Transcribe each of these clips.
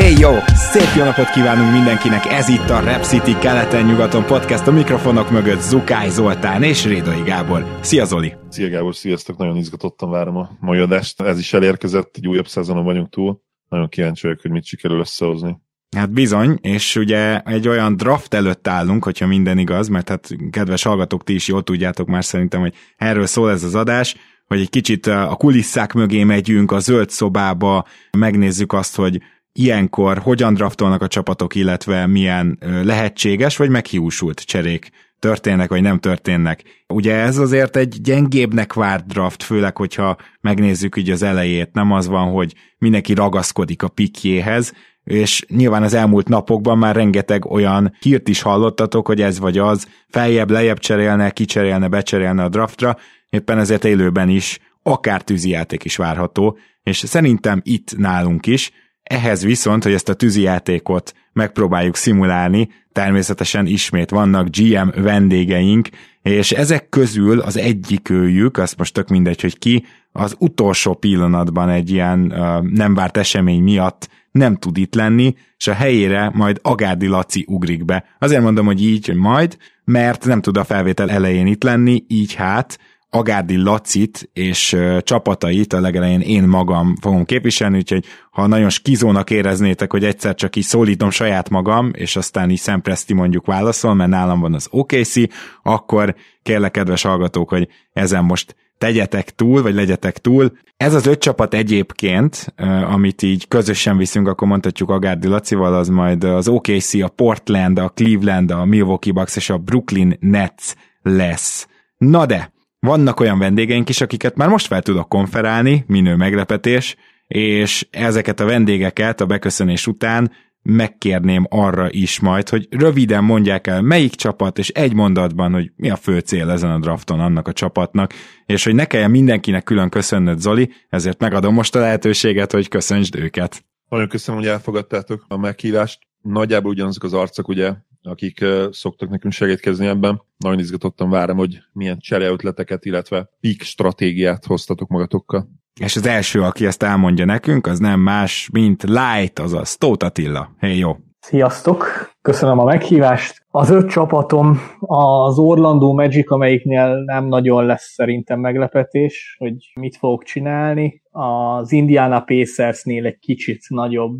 Éj jó! Szép jó napot kívánunk mindenkinek! Ez itt a Rap City keleten-nyugaton podcast a mikrofonok mögött Zukály Zoltán és Rédai Gábor. Szia Zoli! Szia Gábor, sziasztok! Nagyon izgatottan várom a mai adást. Ez is elérkezett, egy újabb szezonon vagyunk túl. Nagyon kíváncsi vagyok, hogy mit sikerül összehozni. Hát bizony, és ugye egy olyan draft előtt állunk, hogyha minden igaz, mert hát kedves hallgatók, ti is jól tudjátok már szerintem, hogy erről szól ez az adás, hogy egy kicsit a kulisszák mögé megyünk, a zöld szobába, megnézzük azt, hogy ilyenkor hogyan draftolnak a csapatok, illetve milyen lehetséges vagy meghiúsult cserék történnek, vagy nem történnek. Ugye ez azért egy gyengébbnek várt draft, főleg, hogyha megnézzük így az elejét, nem az van, hogy mindenki ragaszkodik a pikjéhez, és nyilván az elmúlt napokban már rengeteg olyan hírt is hallottatok, hogy ez vagy az, feljebb, lejjebb cserélne, kicserélne, becserélne a draftra, éppen ezért élőben is akár tűzijáték is várható, és szerintem itt nálunk is, ehhez viszont, hogy ezt a tűzijátékot megpróbáljuk szimulálni, természetesen ismét vannak GM vendégeink, és ezek közül az egyikőjük, azt most tök mindegy, hogy ki, az utolsó pillanatban egy ilyen uh, nem várt esemény miatt nem tud itt lenni, és a helyére majd Agárdi Laci ugrik be. Azért mondom, hogy így, hogy majd, mert nem tud a felvétel elején itt lenni, így hát Agárdi Lacit és csapatait a legelején én magam fogom képviselni, úgyhogy ha nagyon skizónak éreznétek, hogy egyszer csak így szólítom saját magam, és aztán így Szempreszti mondjuk válaszol, mert nálam van az OKC, akkor kérlek kedves hallgatók, hogy ezen most tegyetek túl, vagy legyetek túl. Ez az öt csapat egyébként, amit így közösen viszünk, akkor mondhatjuk Agárdi Lacival, az majd az OKC, a Portland, a Cleveland, a Milwaukee Bucks és a Brooklyn Nets lesz. Na de, vannak olyan vendégeink is, akiket már most fel tudok konferálni, minő meglepetés, és ezeket a vendégeket a beköszönés után megkérném arra is majd, hogy röviden mondják el, melyik csapat, és egy mondatban, hogy mi a fő cél ezen a drafton annak a csapatnak, és hogy ne kelljen mindenkinek külön köszönnöd, Zoli, ezért megadom most a lehetőséget, hogy köszöntsd őket. Nagyon köszönöm, hogy elfogadtátok a meghívást. Nagyjából ugyanazok az arcok, ugye, akik szoktak nekünk segítkezni ebben. Nagyon izgatottan várom, hogy milyen csereötleteket, illetve peak stratégiát hoztatok magatokkal. És az első, aki ezt elmondja nekünk, az nem más, mint Light, azaz Tóth Attila. Hey, jó! Sziasztok! Köszönöm a meghívást. Az öt csapatom az Orlando Magic, amelyiknél nem nagyon lesz szerintem meglepetés, hogy mit fogok csinálni. Az Indiana Pacersnél egy kicsit nagyobb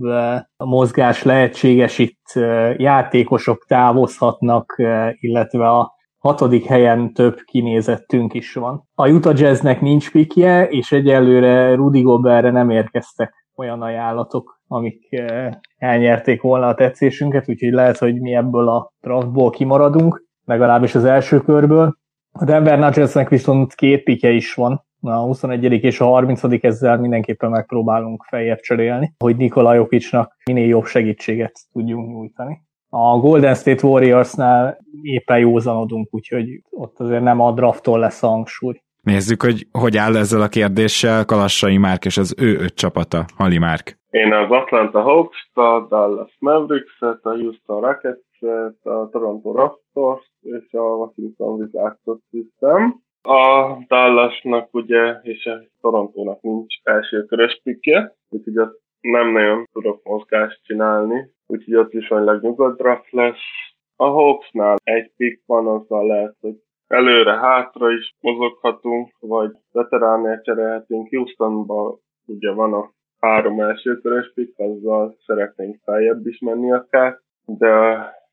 mozgás lehetséges, itt játékosok távozhatnak, illetve a hatodik helyen több kinézettünk is van. A Utah Jazznek nincs pikje, és egyelőre Rudy Goberre nem érkeztek olyan ajánlatok, amik eh, elnyerték volna a tetszésünket, úgyhogy lehet, hogy mi ebből a draftból kimaradunk, legalábbis az első körből. A Denver Nuggetsnek viszont két pike is van, a 21. és a 30. ezzel mindenképpen megpróbálunk feljebb cserélni, hogy Nikola Jokicsnak minél jobb segítséget tudjunk nyújtani. A Golden State Warriorsnál éppen józanodunk, úgyhogy ott azért nem a drafttól lesz a hangsúly. Nézzük, hogy hogy áll ezzel a kérdéssel Kalassai Márk és az ő öt csapata. Hali Márk. Én az Atlanta Hawks, a Dallas Mavericks-et, a Houston Rockets-et, a Toronto Raptors és a Washington Wizards-ot hiszem. A Dallasnak ugye, és a Torontónak nincs első körös pikje, úgyhogy azt nem nagyon tudok mozgást csinálni, úgyhogy ott viszonylag nyugodt draft lesz. A Hawksnál egy pick van, azzal lehet, hogy előre-hátra is mozoghatunk, vagy veteránnél cserélhetünk. Houstonban ugye van a három első körös pick, azzal szeretnénk feljebb is menni akár, de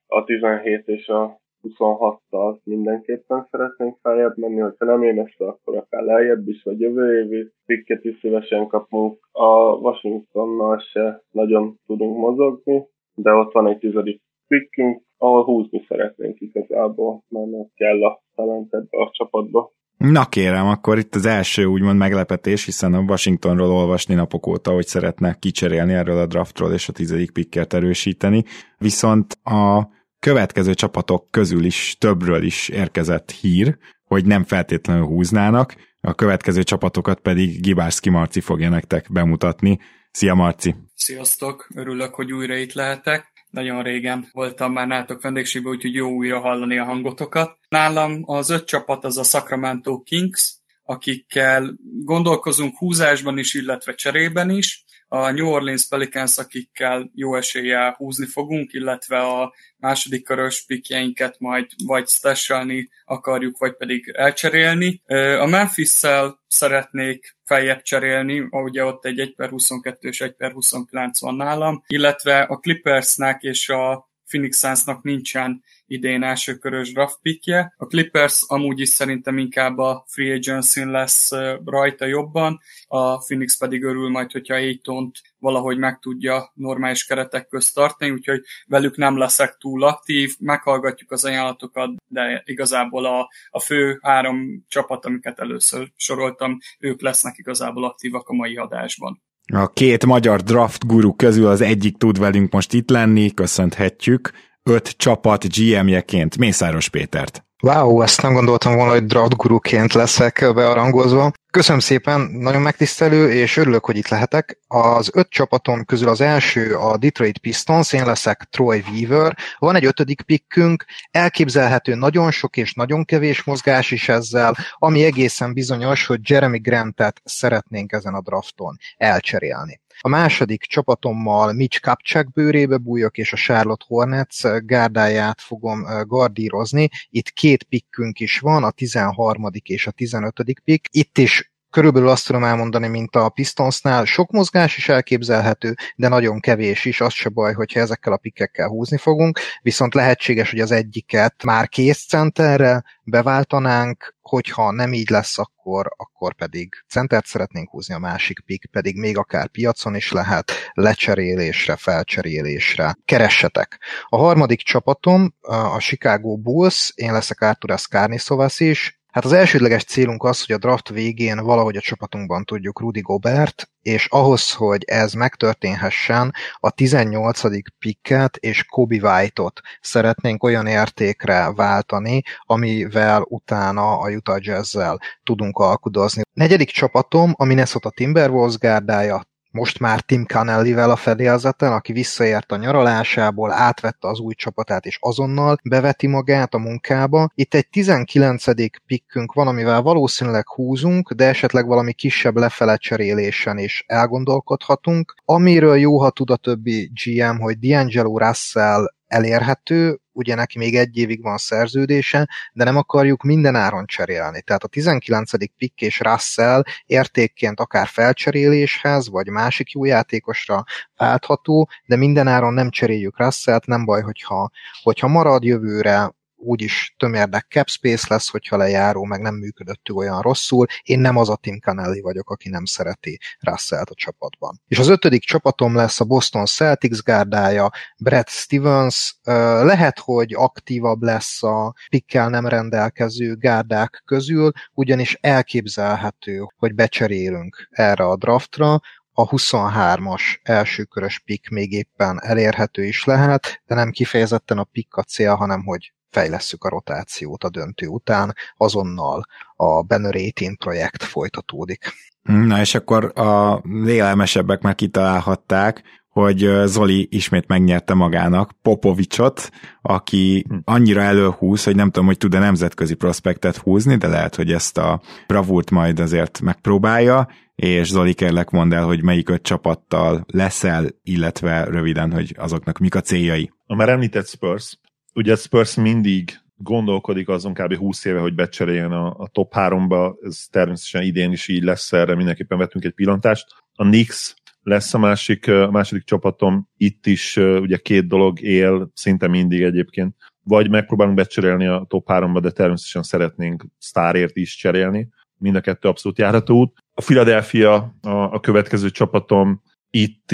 a 17 és a 26-tal mindenképpen szeretnénk feljebb menni, hogyha nem én ezt, akkor akár lejjebb is, vagy jövő évi pikket is szívesen kapunk. A Washingtonnal se nagyon tudunk mozogni, de ott van egy tizedik pickünk, ahol húzni szeretnénk igazából, mert kell a talent ebbe a csapatba. Na kérem, akkor itt az első úgymond meglepetés, hiszen a Washingtonról olvasni napok óta, hogy szeretne kicserélni erről a draftról és a tizedik picket erősíteni, viszont a következő csapatok közül is többről is érkezett hír, hogy nem feltétlenül húznának. a következő csapatokat pedig Gibárszki Marci fogja nektek bemutatni. Szia Marci! Sziasztok! Örülök, hogy újra itt lehetek. Nagyon régen voltam már nálatok vendégségben, úgyhogy jó újra hallani a hangotokat. Nálam az öt csapat az a Sacramento Kings, akikkel gondolkozunk húzásban is, illetve cserében is a New Orleans Pelicans, akikkel jó eséllyel húzni fogunk, illetve a második körös pikjeinket majd vagy stashalni akarjuk, vagy pedig elcserélni. A Memphis-szel szeretnék feljebb cserélni, ugye ott egy 1 per 22 és 1 per 29 van nálam, illetve a Clippersnek és a Phoenix Sunsnak nincsen idén elsőkörös draft pickje. A Clippers amúgy is szerintem inkább a free agency lesz rajta jobban, a Phoenix pedig örül majd, hogyha Aytont valahogy meg tudja normális keretek közt tartani, úgyhogy velük nem leszek túl aktív, meghallgatjuk az ajánlatokat, de igazából a, a fő három csapat, amiket először soroltam, ők lesznek igazából aktívak a mai adásban. A két magyar draft guru közül az egyik tud velünk most itt lenni, köszönhetjük öt csapat GM-jeként Mészáros Pétert. Wow, ezt nem gondoltam volna, hogy draft guruként leszek bearangozva. Köszönöm szépen, nagyon megtisztelő, és örülök, hogy itt lehetek. Az öt csapatom közül az első a Detroit Pistons, én leszek Troy Weaver. Van egy ötödik pikkünk, elképzelhető nagyon sok és nagyon kevés mozgás is ezzel, ami egészen bizonyos, hogy Jeremy Grantet szeretnénk ezen a drafton elcserélni. A második csapatommal Mitch Kapcsák bőrébe bújok, és a Charlotte Hornets gárdáját fogom gardírozni. Itt két pikkünk is van, a 13. és a 15. pikk. Itt is körülbelül azt tudom elmondani, mint a Pistonsnál. Sok mozgás is elképzelhető, de nagyon kevés is. Az se baj, hogyha ezekkel a pikkekkel húzni fogunk, viszont lehetséges, hogy az egyiket már kész centerre beváltanánk, hogyha nem így lesz, akkor, akkor pedig centert szeretnénk húzni, a másik pick pedig még akár piacon is lehet, lecserélésre, felcserélésre. Keressetek! A harmadik csapatom a Chicago Bulls, én leszek Arturas Karniszovas is, Hát az elsődleges célunk az, hogy a draft végén valahogy a csapatunkban tudjuk Rudy Gobert, és ahhoz, hogy ez megtörténhessen, a 18. picket és Kobe White-ot szeretnénk olyan értékre váltani, amivel utána a Utah Jazz-zel tudunk alkudozni. Negyedik csapatom a Minnesota Timberwolves gárdája, most már Tim Cannellivel a fedélzeten, aki visszaért a nyaralásából, átvette az új csapatát, és azonnal beveti magát a munkába. Itt egy 19. pikkünk van, amivel valószínűleg húzunk, de esetleg valami kisebb lefele cserélésen is elgondolkodhatunk. Amiről jó, ha tud a többi GM, hogy D'Angelo Russell elérhető, ugye neki még egy évig van szerződése, de nem akarjuk minden áron cserélni. Tehát a 19. pick és Russell értékként akár felcseréléshez, vagy másik jó játékosra váltható, de minden áron nem cseréljük Russellt, nem baj, hogyha, hogyha marad jövőre, úgyis tömérdek cap space lesz, hogyha lejáró, meg nem működött olyan rosszul. Én nem az a Tim Canelli vagyok, aki nem szereti russell a csapatban. És az ötödik csapatom lesz a Boston Celtics gárdája, Brad Stevens. Lehet, hogy aktívabb lesz a pikkel nem rendelkező gárdák közül, ugyanis elképzelhető, hogy becserélünk erre a draftra, a 23-as elsőkörös pick még éppen elérhető is lehet, de nem kifejezetten a pick a cél, hanem hogy fejlesszük a rotációt a döntő után, azonnal a Banner 18 projekt folytatódik. Na és akkor a lélelmesebbek már kitalálhatták, hogy Zoli ismét megnyerte magának Popovicsot, aki hm. annyira előhúz, hogy nem tudom, hogy tud-e nemzetközi prospektet húzni, de lehet, hogy ezt a bravúrt majd azért megpróbálja, és Zoli kérlek mondd el, hogy melyik öt csapattal leszel, illetve röviden, hogy azoknak mik a céljai. A már említett Spurs, ugye Spurs mindig gondolkodik azon kb. 20 éve, hogy becseréljen a, a top 3-ba, ez természetesen idén is így lesz, erre mindenképpen vettünk egy pillantást. A Knicks lesz a másik, a második csapatom, itt is ugye két dolog él, szinte mindig egyébként. Vagy megpróbálunk becserélni a top 3-ba, de természetesen szeretnénk sztárért is cserélni. Mind a kettő abszolút járható út. A Philadelphia a, a következő csapatom, itt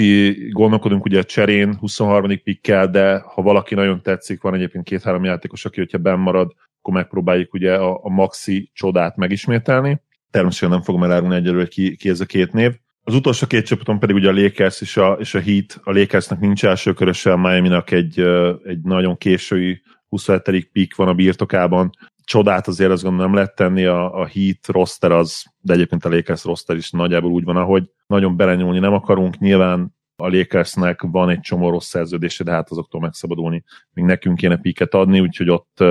gondolkodunk ugye cserén 23. pikkel, de ha valaki nagyon tetszik, van egyébként két-három játékos, aki, hogyha benn marad, akkor megpróbáljuk ugye a, a maxi csodát megismételni. Természetesen nem fogom elárulni egyelőre ki, ki ez a két név. Az utolsó két csapaton pedig ugye a Lakers és a, és a Heat. A Lakersnek nincs első köröse, a Miami-nak egy, egy nagyon késői 27. pick van a birtokában. Csodát azért azt gondolom nem lehet tenni, a, a Heat roster az, de egyébként a Lakers roster is nagyjából úgy van, ahogy nagyon belenyúlni nem akarunk, nyilván a Lakersnek van egy csomó rossz szerződése, de hát azoktól megszabadulni. Még nekünk kéne piket adni, úgyhogy ott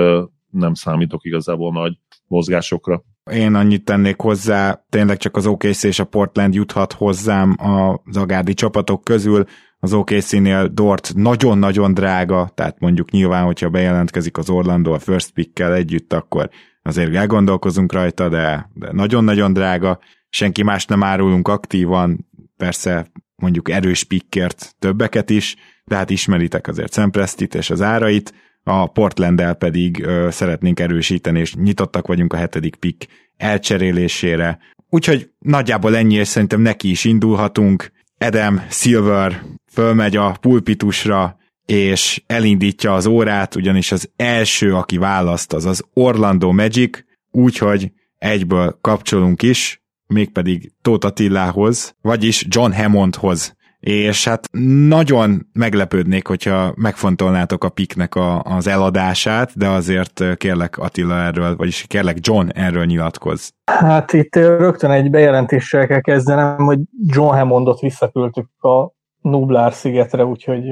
nem számítok igazából nagy mozgásokra. Én annyit tennék hozzá, tényleg csak az OKC és a Portland juthat hozzám a zagárdi csapatok közül, az OKC-nél Dort nagyon-nagyon drága, tehát mondjuk nyilván, hogyha bejelentkezik az Orlando a first pickkel együtt, akkor azért elgondolkozunk rajta, de, de nagyon-nagyon drága, senki más nem árulunk aktívan, persze mondjuk erős pickert többeket is, de hát ismeritek azért Szemprestit és az árait, a portland pedig ö, szeretnénk erősíteni, és nyitottak vagyunk a hetedik pick elcserélésére. Úgyhogy nagyjából ennyi, és szerintem neki is indulhatunk. Adam Silver fölmegy a pulpitusra, és elindítja az órát, ugyanis az első, aki választ, az az Orlando Magic, úgyhogy egyből kapcsolunk is, mégpedig Tóth Attilához, vagyis John Hammondhoz. És hát nagyon meglepődnék, hogyha megfontolnátok a piknek a, az eladását, de azért kérlek Attila erről, vagyis kérlek John erről nyilatkoz. Hát itt rögtön egy bejelentéssel kell kezdenem, hogy John Hammondot visszaküldtük a Nublár szigetre, úgyhogy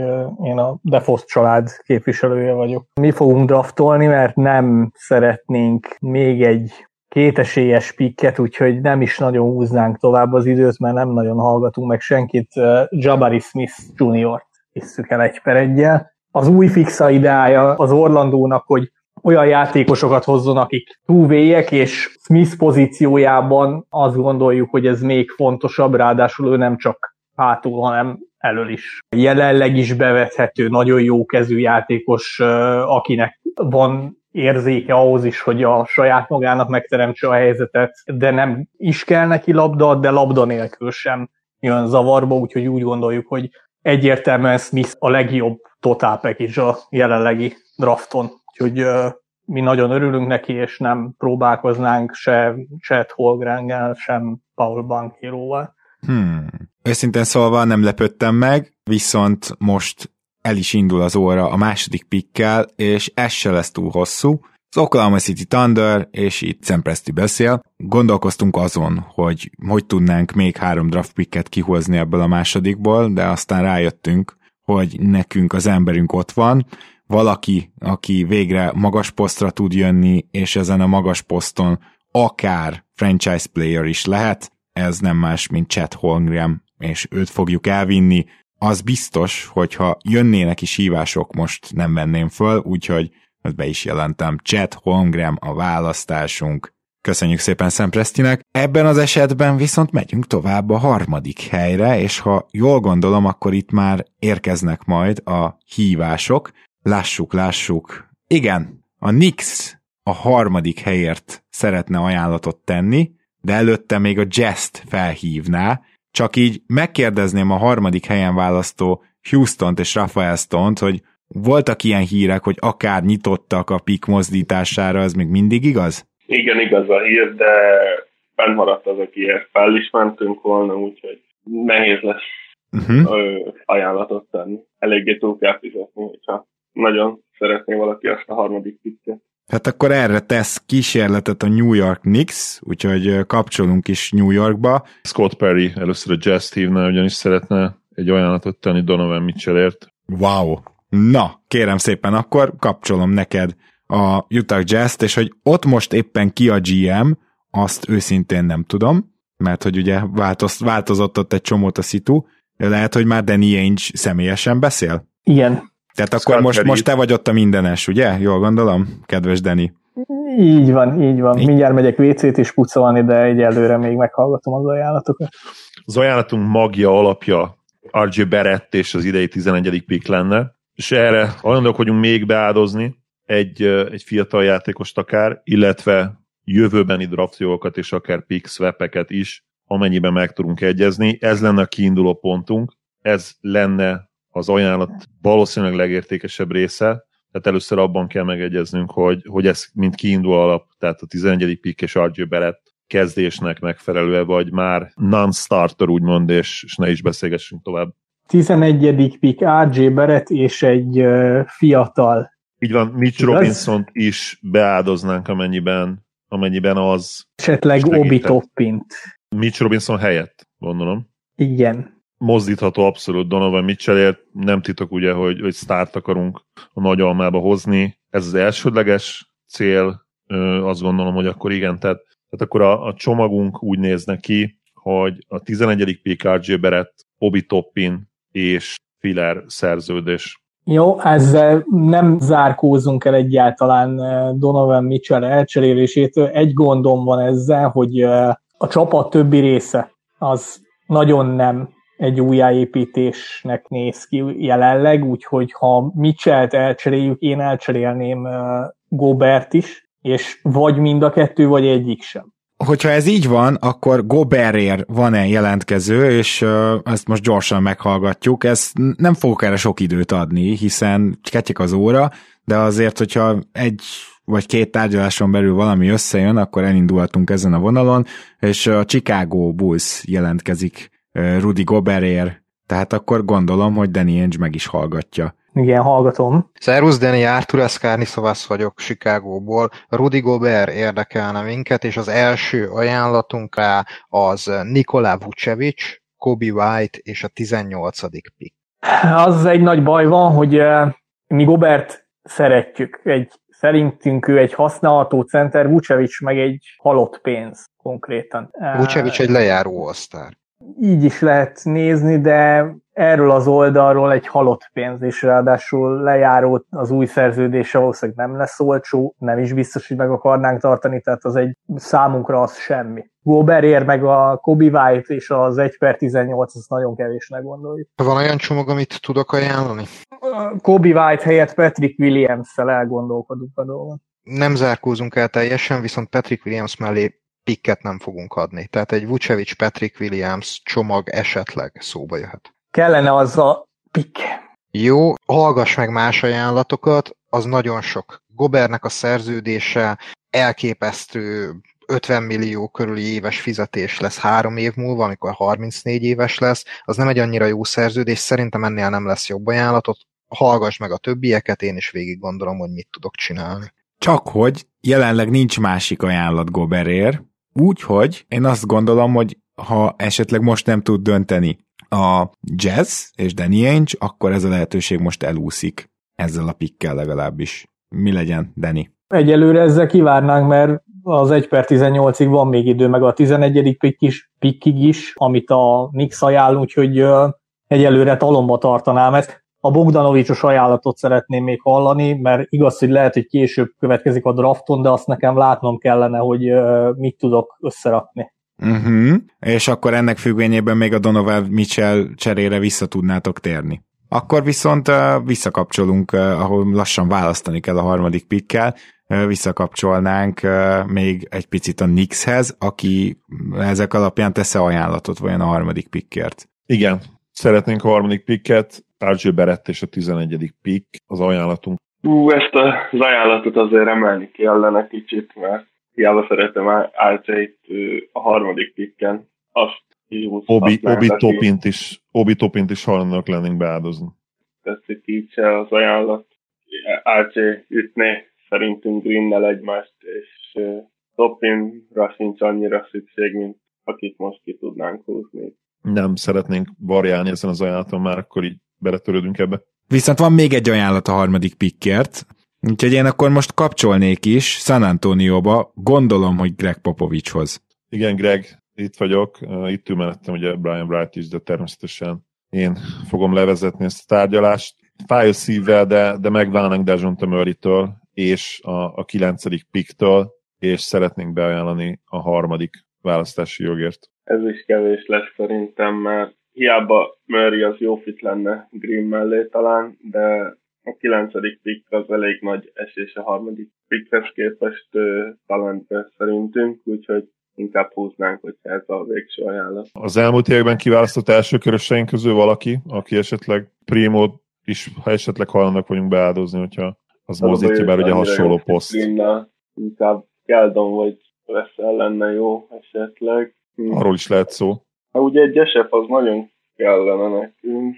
én a Defos család képviselője vagyok. Mi fogunk draftolni, mert nem szeretnénk még egy kétesélyes pikket, úgyhogy nem is nagyon húznánk tovább az időt, mert nem nagyon hallgatunk meg senkit. Jabari Smith Jr. hisszük el egy per egyel. Az új fixa ideája az Orlandónak, hogy olyan játékosokat hozzon, akik túvéjek, és Smith pozíciójában azt gondoljuk, hogy ez még fontosabb, ráadásul ő nem csak hátul, hanem elől is. Jelenleg is bevethető, nagyon jó kezű játékos, akinek van érzéke ahhoz is, hogy a saját magának megteremtse a helyzetet, de nem is kell neki labda, de labda nélkül sem jön zavarba, úgyhogy úgy gondoljuk, hogy egyértelműen Smith a legjobb total package a jelenlegi drafton. Úgyhogy mi nagyon örülünk neki, és nem próbálkoznánk se Chet Holgrangel, sem Paul Bankiroval. Hmm. Őszintén szólva nem lepődtem meg, viszont most el is indul az óra a második pikkel, és ez se lesz túl hosszú. Az Oklahoma City Thunder, és itt Sam beszél, gondolkoztunk azon, hogy hogy tudnánk még három draft picket kihozni ebből a másodikból, de aztán rájöttünk, hogy nekünk az emberünk ott van, valaki, aki végre magas posztra tud jönni, és ezen a magas poszton akár franchise player is lehet, ez nem más, mint Chet Holmgren, és őt fogjuk elvinni, az biztos, hogyha jönnének is hívások, most nem venném föl, úgyhogy ezt be is jelentem. Chat Holmgren a választásunk. Köszönjük szépen Szempresztinek. Ebben az esetben viszont megyünk tovább a harmadik helyre, és ha jól gondolom, akkor itt már érkeznek majd a hívások. Lássuk, lássuk. Igen, a Nix a harmadik helyért szeretne ajánlatot tenni, de előtte még a Jest felhívná, csak így megkérdezném a harmadik helyen választó Houston-t és Rafael Stone-t, hogy voltak ilyen hírek, hogy akár nyitottak a pik mozdítására, ez még mindig igaz? Igen, igaz a hír, de fennmaradt az, akiért fel is mentünk volna, úgyhogy nehéz lesz uh-huh. ajánlatot tenni. Eléggé túl kell fizetni, hogyha nagyon szeretné valaki azt a harmadik pikket. Hát akkor erre tesz kísérletet a New York Knicks, úgyhogy kapcsolunk is New Yorkba. Scott Perry először a Jazz hívna, ugyanis szeretne egy ajánlatot tenni Donovan Mitchellért. Wow! Na, kérem szépen, akkor kapcsolom neked a Utah jazz és hogy ott most éppen ki a GM, azt őszintén nem tudom, mert hogy ugye változ, változott ott egy csomót a szitu, lehet, hogy már Danny Ainge személyesen beszél? Igen, tehát akkor most, most te vagy ott a mindenes, ugye? Jól gondolom, kedves Deni? Így van, így van. Mindjárt megyek WC-t is pucolni, de egyelőre még meghallgatom az ajánlatokat. Az ajánlatunk magja alapja RJ Barrett és az idei 11. pick lenne, és erre hajlandók vagyunk még beáldozni egy, egy fiatal játékost akár, illetve jövőbeni draftjogokat és akár pick swapeket is, amennyiben meg tudunk egyezni. Ez lenne a kiinduló pontunk, ez lenne az ajánlat valószínűleg legértékesebb része, tehát először abban kell megegyeznünk, hogy, hogy ez mint kiindul alap, tehát a 11. pick és RJ Barrett kezdésnek megfelelően, vagy már non-starter úgymond, és, és ne is beszélgessünk tovább. 11. pick RJ Barrett és egy uh, fiatal Így van, Mitch robinson is beáldoznánk, amennyiben, amennyiben az Esetleg segített. Obi Toppint. Mitch Robinson helyett, gondolom. Igen. Mozdítható abszolút Donovan Mitchellért, nem titok ugye, hogy, hogy sztárt akarunk a nagy almába hozni. Ez az elsődleges cél, azt gondolom, hogy akkor igen, tehát, tehát akkor a, a csomagunk úgy nézne ki, hogy a 11. pick RJ Barrett, Obi Toppin és Filler szerződés. Jó, ezzel nem zárkózunk el egyáltalán Donovan Mitchell elcserélésétől. Egy gondom van ezzel, hogy a csapat többi része az nagyon nem egy újjáépítésnek néz ki jelenleg, úgyhogy ha Mitchellt elcseréljük, én elcserélném Gobert is, és vagy mind a kettő, vagy egyik sem. Hogyha ez így van, akkor Goberér van-e jelentkező, és ezt most gyorsan meghallgatjuk. Ezt nem fogok erre sok időt adni, hiszen ketyek az óra, de azért, hogyha egy vagy két tárgyaláson belül valami összejön, akkor elindulhatunk ezen a vonalon, és a Chicago Bulls jelentkezik Rudy Goberér, tehát akkor gondolom, hogy Danny Ainge meg is hallgatja. Igen, hallgatom. Szervusz, Dani, Artur Eszkárni Szavasz vagyok Chicagóból. Rudy Gobert érdekelne minket, és az első ajánlatunk rá az Nikola Vucevic, Kobe White és a 18. pick. Az egy nagy baj van, hogy mi Gobert szeretjük. Egy, szerintünk ő egy használható center, Vucevic meg egy halott pénz konkrétan. Vucevic egy lejáró osztár. Így is lehet nézni, de erről az oldalról egy halott pénz, és ráadásul lejáró az új szerződése valószínűleg nem lesz olcsó, nem is biztos, hogy meg akarnánk tartani, tehát az egy számunkra az semmi. Gobert ér meg a Kobe White és az 1 per 18, az nagyon kevésnek gondoljuk. Van olyan csomag, amit tudok ajánlani? Kobe White helyett Patrick Williams-szel elgondolkodunk a dolgon. Nem zárkózunk el teljesen, viszont Patrick Williams mellé pikket nem fogunk adni. Tehát egy Vucevic Patrick Williams csomag esetleg szóba jöhet. Kellene az a pick. Jó, hallgass meg más ajánlatokat, az nagyon sok. Gobernek a szerződése elképesztő 50 millió körüli éves fizetés lesz három év múlva, amikor 34 éves lesz, az nem egy annyira jó szerződés, szerintem ennél nem lesz jobb ajánlatot. Hallgass meg a többieket, én is végig gondolom, hogy mit tudok csinálni. Csak hogy jelenleg nincs másik ajánlat Goberér, úgyhogy én azt gondolom, hogy ha esetleg most nem tud dönteni a Jazz és Danny Ainge, akkor ez a lehetőség most elúszik ezzel a pikkel legalábbis. Mi legyen, Danny? Egyelőre ezzel kivárnánk, mert az 1 per 18-ig van még idő, meg a 11. pick is, pickig is, amit a Nix ajánl, úgyhogy egyelőre talomba tartanám ezt. A Bogdanovicsos ajánlatot szeretném még hallani, mert igaz, hogy lehet, hogy később következik a drafton, de azt nekem látnom kellene, hogy mit tudok összerakni. Uh-huh. És akkor ennek függvényében még a Donovan Mitchell cserére vissza tudnátok térni. Akkor viszont uh, visszakapcsolunk, uh, ahol lassan választani kell a harmadik pikkel, uh, visszakapcsolnánk még egy picit a Knickshez, aki ezek alapján tesz ajánlatot vajon a harmadik pikkért. Igen, szeretnénk a harmadik picket, RJ Barrett és a 11. pick az ajánlatunk. Ú, ezt az ajánlatot azért emelni kellene kicsit, mert hiába szeretem RJ-t a harmadik picken. Azt Obi, Obi Topint is, Obi Topint is hajlandóak lennénk beáldozni. Tetszik így se az ajánlat. RJ ütné szerintünk Greennel egymást, és Topinra sincs annyira szükség, mint akit most ki tudnánk húzni. Nem szeretnénk variálni ezen az ajánlaton, már akkor így beletörődünk ebbe. Viszont van még egy ajánlat a harmadik pikkért, úgyhogy én akkor most kapcsolnék is San Antonióba, gondolom, hogy Greg Popovicshoz. Igen, Greg, itt vagyok, itt ül mellettem ugye Brian Bright is, de természetesen én fogom levezetni ezt a tárgyalást. Fáj a szívvel, de, de megválnánk Dejon Murray-től és a, a kilencedik picktől, és szeretnénk beajánlani a harmadik választási jogért. Ez is kevés lesz szerintem, mert hiába Murray az jó fit lenne Green mellé talán, de a kilencedik pick az elég nagy esés a harmadik pickhez képest talentbe szerintünk, úgyhogy inkább húznánk, hogyha ez a végső ajánlat. Az elmúlt években kiválasztott első köröseink közül valaki, aki esetleg Primo is, ha esetleg hajlandók vagyunk beáldozni, hogyha az mozdítja, bár ugye hasonló poszt. Inkább Geldon vagy Vessel lenne jó esetleg. Arról is lehet szó. Hát ugye egy esep az nagyon kellene nekünk.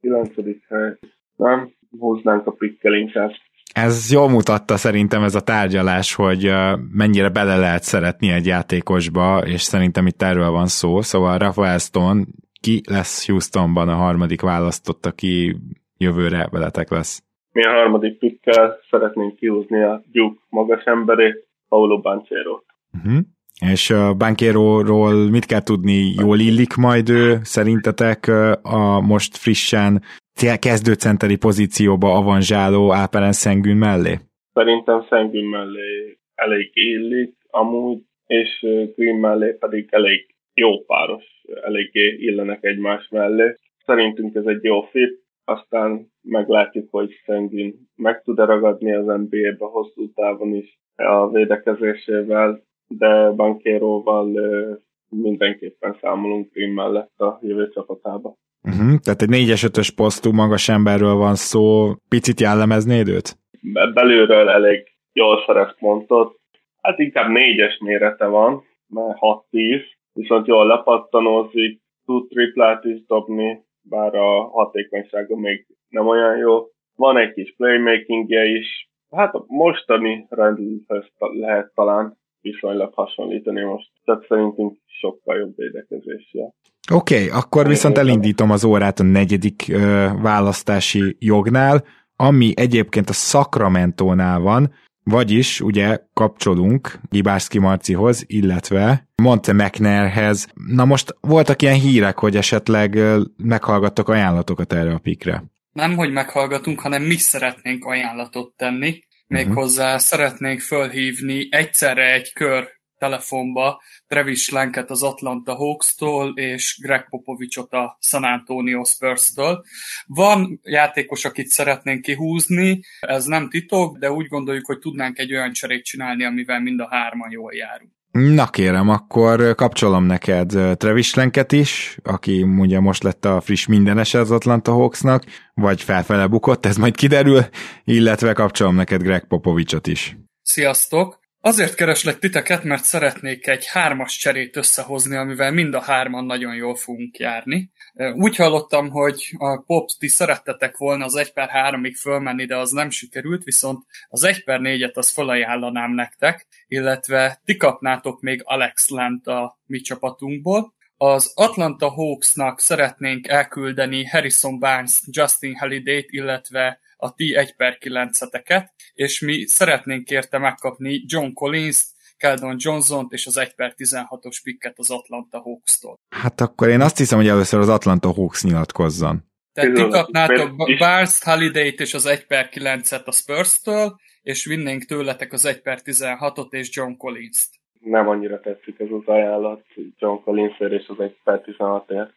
9. hely. Nem? Húznánk a inkább. Ez jól mutatta szerintem ez a tárgyalás, hogy mennyire bele lehet szeretni egy játékosba, és szerintem itt erről van szó. Szóval Rafael Stone ki lesz Houstonban a harmadik választott, aki jövőre veletek lesz? Mi a harmadik pikkel szeretnénk kihúzni a Duke magas emberét, Paulo Banchero. Uh-huh. És a Bankéróról mit kell tudni? Jól illik majd ő szerintetek a most frissen kezdőcenteri pozícióba avanzsáló Alperen Szengün mellé? Szerintem Szengün mellé elég illik amúgy, és Green mellé pedig elég jó páros, eléggé illenek egymás mellé. Szerintünk ez egy jó fit, aztán meglátjuk, hogy Szengün meg tud-e ragadni az NBA-be hosszú távon is a védekezésével, de Bankéróval mindenképpen számolunk Green mellett a jövő csapatába. Uh-huh, tehát egy 4-es 5-ös posztú magas emberről van szó, picit jellemeznéd őt? Belülről elég jól szerezt mondott, hát inkább 4-es mérete van, mert 6-10, viszont jól lepattanózik, tud triplát is dobni, bár a hatékonysága még nem olyan jó. Van egy kis playmakingje is, hát a mostani rendőrhöz lehet talán viszonylag hasonlítani most. Tehát szerintünk sokkal jobb védekezésje. Oké, okay, akkor viszont elindítom az órát a negyedik ö, választási jognál, ami egyébként a Sacramento-nál van, vagyis ugye kapcsolunk Gibárszki Marcihoz, illetve Monte McNairhez. Na most voltak ilyen hírek, hogy esetleg meghallgattok ajánlatokat erre a pikre. Nem, hogy meghallgatunk, hanem mi szeretnénk ajánlatot tenni. Méghozzá uh-huh. szeretnénk fölhívni egyszerre egy kör telefonba Travis Lanket az Atlanta Hawks-tól és Greg Popovicsot a San Antonio Spurs-től. Van játékos, akit szeretnénk kihúzni, ez nem titok, de úgy gondoljuk, hogy tudnánk egy olyan cserét csinálni, amivel mind a hárman jól járunk. Na kérem, akkor kapcsolom neked Travis Lenket is, aki ugye most lett a friss mindenes az Atlanta Hawksnak, vagy felfele bukott, ez majd kiderül, illetve kapcsolom neked Greg Popovicsot is. Sziasztok! Azért kereslek titeket, mert szeretnék egy hármas cserét összehozni, amivel mind a hárman nagyon jól fogunk járni. Úgy hallottam, hogy a pop ti szerettetek volna az 1 per 3-ig fölmenni, de az nem sikerült, viszont az 1 per 4-et az felajánlanám nektek, illetve ti kapnátok még Alex Lent a mi csapatunkból. Az Atlanta Hawksnak szeretnénk elküldeni Harrison Barnes, Justin Halliday-t, illetve a ti 1 per 9-eteket, és mi szeretnénk érte megkapni John Collins-t, Keldon Johnson-t és az 1 per 16-os picket az Atlanta Hawks-tól. Hát akkor én azt hiszem, hogy először az Atlanta Hawks nyilatkozzon. Tehát ti kapnátok Barnes, Halliday-t és az 1 per 9-et a Spurs-től, és vinnénk tőletek az 1 per 16-ot és John Collins-t. Nem annyira tetszik ez az ajánlat John collins és az 1 per 16-ért.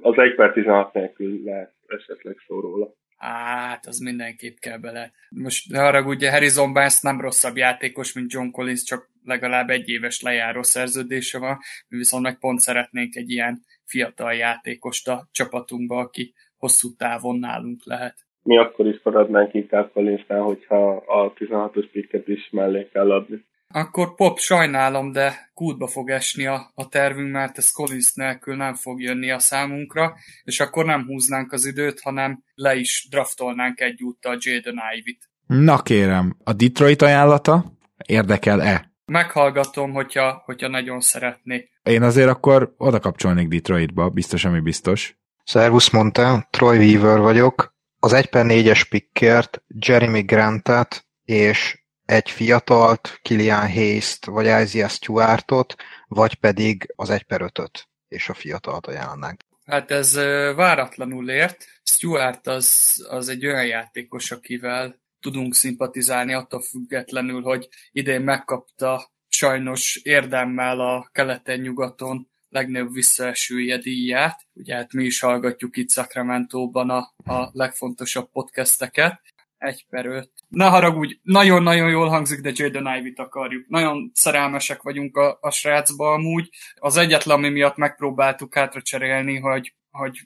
Az 1 per 16 nélkül lehet esetleg szó róla. Hát, az mindenképp kell bele. Most arra ugye Harrison Barnes nem rosszabb játékos, mint John Collins, csak legalább egy éves lejáró szerződése van, mi viszont meg pont szeretnénk egy ilyen fiatal játékost a csapatunkba, aki hosszú távon nálunk lehet. Mi akkor is maradnánk inkább Collinsnál, hogyha a 16-os pikket is mellé kell adni. Akkor Pop, sajnálom, de kútba fog esni a, a tervünk, mert ez Collins nélkül nem fog jönni a számunkra, és akkor nem húznánk az időt, hanem le is draftolnánk egyúttal Jaden Ivy-t. Na kérem, a Detroit ajánlata érdekel-e? Meghallgatom, hogyha, hogyha nagyon szeretné. Én azért akkor oda kapcsolnék Detroitba, biztos, ami biztos. Szervusz mondta, Troy Weaver vagyok. Az 1 per 4-es pickért Jeremy Grantet és egy fiatalt, Kilian Hayes-t, vagy Isaiah Stewartot, vagy pedig az 1 per 5 és a fiatalt ajánlanánk. Hát ez váratlanul ért. Stuart az, az egy olyan játékos, akivel tudunk szimpatizálni, attól függetlenül, hogy idén megkapta sajnos érdemmel a keleten-nyugaton legnagyobb visszaesője díját. Ugye hát mi is hallgatjuk itt Sacramento-ban a, a legfontosabb podcasteket. Egy per öt. Ne haragudj, nagyon-nagyon jól hangzik, de Jaden Ivy-t akarjuk. Nagyon szerelmesek vagyunk a, a srácba amúgy. Az egyetlen, ami miatt megpróbáltuk hátra cserélni, hogy, hogy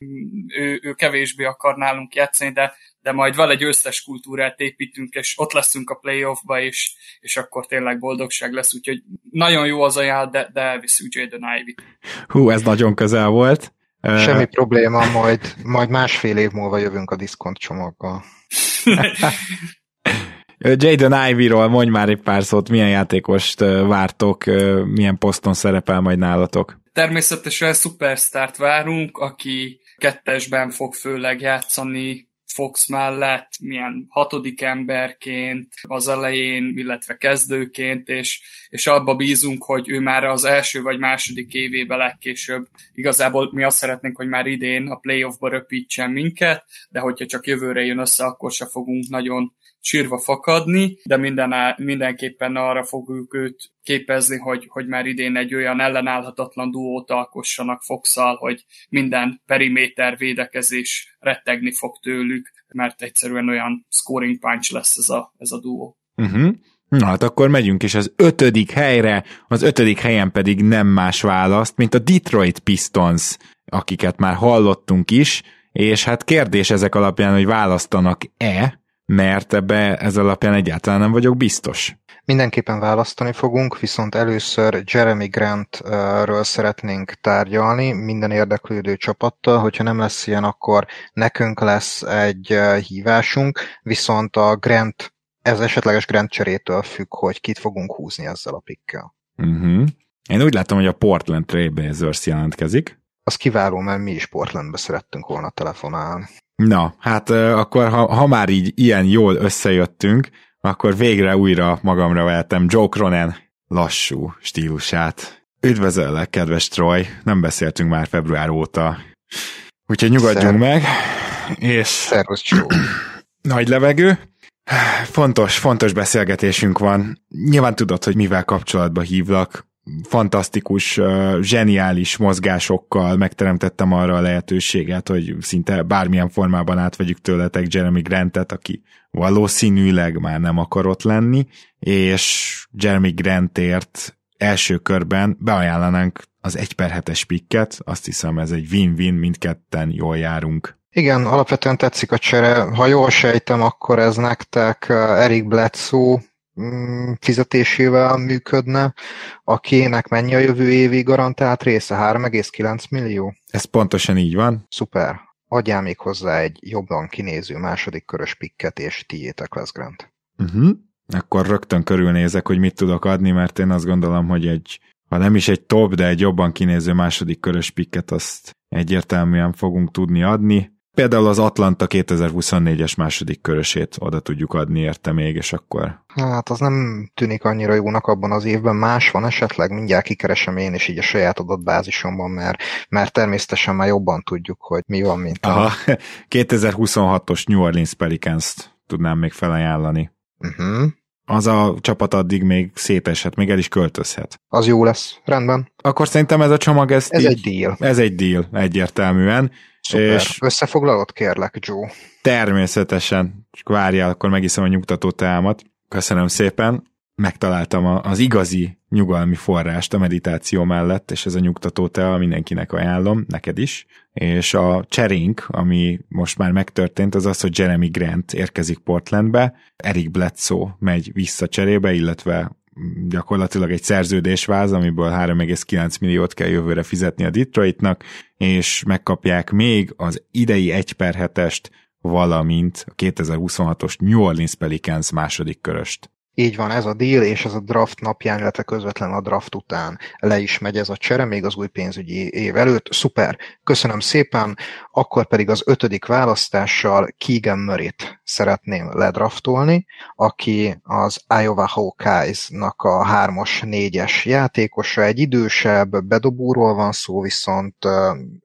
ő, ő kevésbé akar nálunk játszani, de, de majd vele győztes kultúrát építünk, és ott leszünk a playoffba, és, és akkor tényleg boldogság lesz. Úgyhogy nagyon jó az ajánl, de, de elviszünk Jaden Ivy-t. Hú, ez nagyon közel volt. Semmi uh... probléma, majd, majd másfél év múlva jövünk a diszkont csomaggal. Jaden Ivy-ról mondj már egy pár szót, milyen játékost vártok, milyen poszton szerepel majd nálatok? Természetesen szupersztárt várunk, aki kettesben fog főleg játszani, Fox mellett, milyen hatodik emberként az elején, illetve kezdőként, és, és abba bízunk, hogy ő már az első vagy második évében legkésőbb. Igazából mi azt szeretnénk, hogy már idén a playoffba röpítsen minket, de hogyha csak jövőre jön össze, akkor se fogunk nagyon sírva fakadni, de minden, mindenképpen arra fogjuk őt képezni, hogy, hogy már idén egy olyan ellenállhatatlan duót alkossanak Foxal, hogy minden periméter védekezés rettegni fog tőlük, mert egyszerűen olyan scoring punch lesz ez a, ez a duó. Uh-huh. Na hát akkor megyünk is az ötödik helyre, az ötödik helyen pedig nem más választ, mint a Detroit Pistons, akiket már hallottunk is, és hát kérdés ezek alapján, hogy választanak-e, mert ebbe ez alapján egyáltalán nem vagyok biztos. Mindenképpen választani fogunk, viszont először Jeremy Grantről szeretnénk tárgyalni minden érdeklődő csapattal, hogyha nem lesz ilyen, akkor nekünk lesz egy hívásunk, viszont a Grant, ez esetleges Grant cserétől függ, hogy kit fogunk húzni ezzel a pikkel. Uh-huh. Én úgy látom, hogy a Portland Trailblazers jelentkezik. Az kiváló, mert mi is Portlandbe szerettünk volna telefonálni. Na, hát akkor ha, ha már így ilyen jól összejöttünk, akkor végre újra magamra vehetem Joe Cronen lassú stílusát. Üdvözöllek, kedves Troy, nem beszéltünk már február óta, úgyhogy nyugodjunk Szer- meg, és... Szervusz. Nagy levegő. Fontos, fontos beszélgetésünk van. Nyilván tudod, hogy mivel kapcsolatba hívlak fantasztikus, zseniális mozgásokkal megteremtettem arra a lehetőséget, hogy szinte bármilyen formában átvegyük tőletek Jeremy Grantet, aki valószínűleg már nem akar ott lenni, és Jeremy Grantért első körben beajánlanánk az 1 per 7-es pikket, azt hiszem ez egy win-win, mindketten jól járunk. Igen, alapvetően tetszik a csere. Ha jól sejtem, akkor ez nektek Eric Bledsoe fizetésével működne, akinek mennyi a jövő évi garantált része? 3,9 millió? Ez pontosan így van. Szuper. Adjál még hozzá egy jobban kinéző második körös pikket, és tiétek lesz Grant. Uh-huh. Akkor rögtön körülnézek, hogy mit tudok adni, mert én azt gondolom, hogy egy, ha nem is egy top, de egy jobban kinéző második körös pikket azt egyértelműen fogunk tudni adni. Például az Atlanta 2024-es második körösét oda tudjuk adni érte még, és akkor... Hát az nem tűnik annyira jónak abban az évben. Más van esetleg, mindjárt kikeresem én is így a saját adatbázisomban, mert, mert természetesen már jobban tudjuk, hogy mi van, mint Aha, a... 2026-os New Orleans Pelicans-t tudnám még felajánlani. Uh-huh az a csapat addig még széteshet, még el is költözhet. Az jó lesz, rendben. Akkor szerintem ez a csomag, ez, ez így, egy deal. Ez egy deal, egyértelműen. Szuper. És Összefoglalod, kérlek, Joe? Természetesen. Csak várjál, akkor megiszom a nyugtató teámat. Köszönöm szépen. Megtaláltam az igazi nyugalmi forrást a meditáció mellett, és ez a nyugtató tea mindenkinek ajánlom, neked is. És a cserénk, ami most már megtörtént, az az, hogy Jeremy Grant érkezik Portlandbe, Eric Bledsoe megy vissza cserébe, illetve gyakorlatilag egy szerződésváz, amiből 3,9 milliót kell jövőre fizetni a Detroitnak, és megkapják még az idei 1 per 7-est, valamint a 2026-os New Orleans Pelicans második köröst. Így van, ez a deal, és ez a draft napján, illetve közvetlen a draft után le is megy ez a csere, még az új pénzügyi év előtt. Szuper, köszönöm szépen. Akkor pedig az ötödik választással Keegan murray szeretném ledraftolni, aki az Iowa Hawkeyes-nak a hármas, négyes játékosa, egy idősebb bedobóról van szó, viszont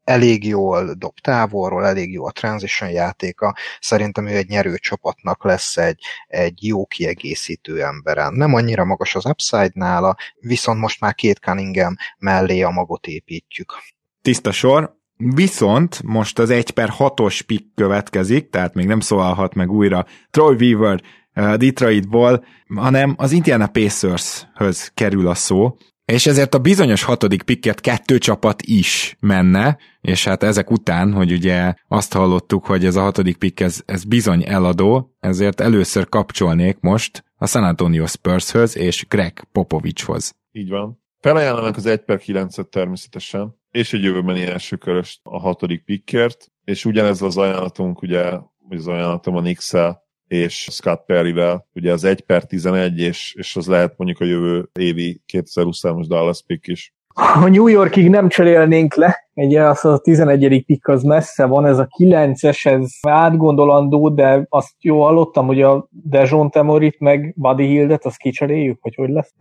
elég jól dob távolról, elég jó a transition játéka. Szerintem ő egy nyerő csapatnak lesz egy, egy jó kiegészítő emberen. Nem annyira magas az upside nála, viszont most már két Cunningham mellé a magot építjük. Tiszta sor, Viszont most az 1 per 6-os pick következik, tehát még nem szólalhat meg újra Troy Weaver uh, Detroitból, hanem az Indiana Pacers-höz kerül a szó, és ezért a bizonyos hatodik pikket kettő csapat is menne, és hát ezek után, hogy ugye azt hallottuk, hogy ez a hatodik pikk, ez, ez bizony eladó, ezért először kapcsolnék most a San Antonio Spurshöz és Greg Popovicshoz. Így van. Felajánlanak az 1 per 9 természetesen, és egy jövőbeni első körös a hatodik pikkért, és ugyanez az ajánlatunk, ugye, az ajánlatom a nix és Scott Perryvel, ugye az 1 per 11, és, és az lehet mondjuk a jövő évi 2023-as Dallas pick is. A New Yorkig nem cserélnénk le, ugye az a 11. pick az messze van, ez a 9-es, ez átgondolandó, de azt jó hallottam, hogy a Dejon Temorit meg Buddy Hildet, azt kicseréljük, hogy hogy lesz?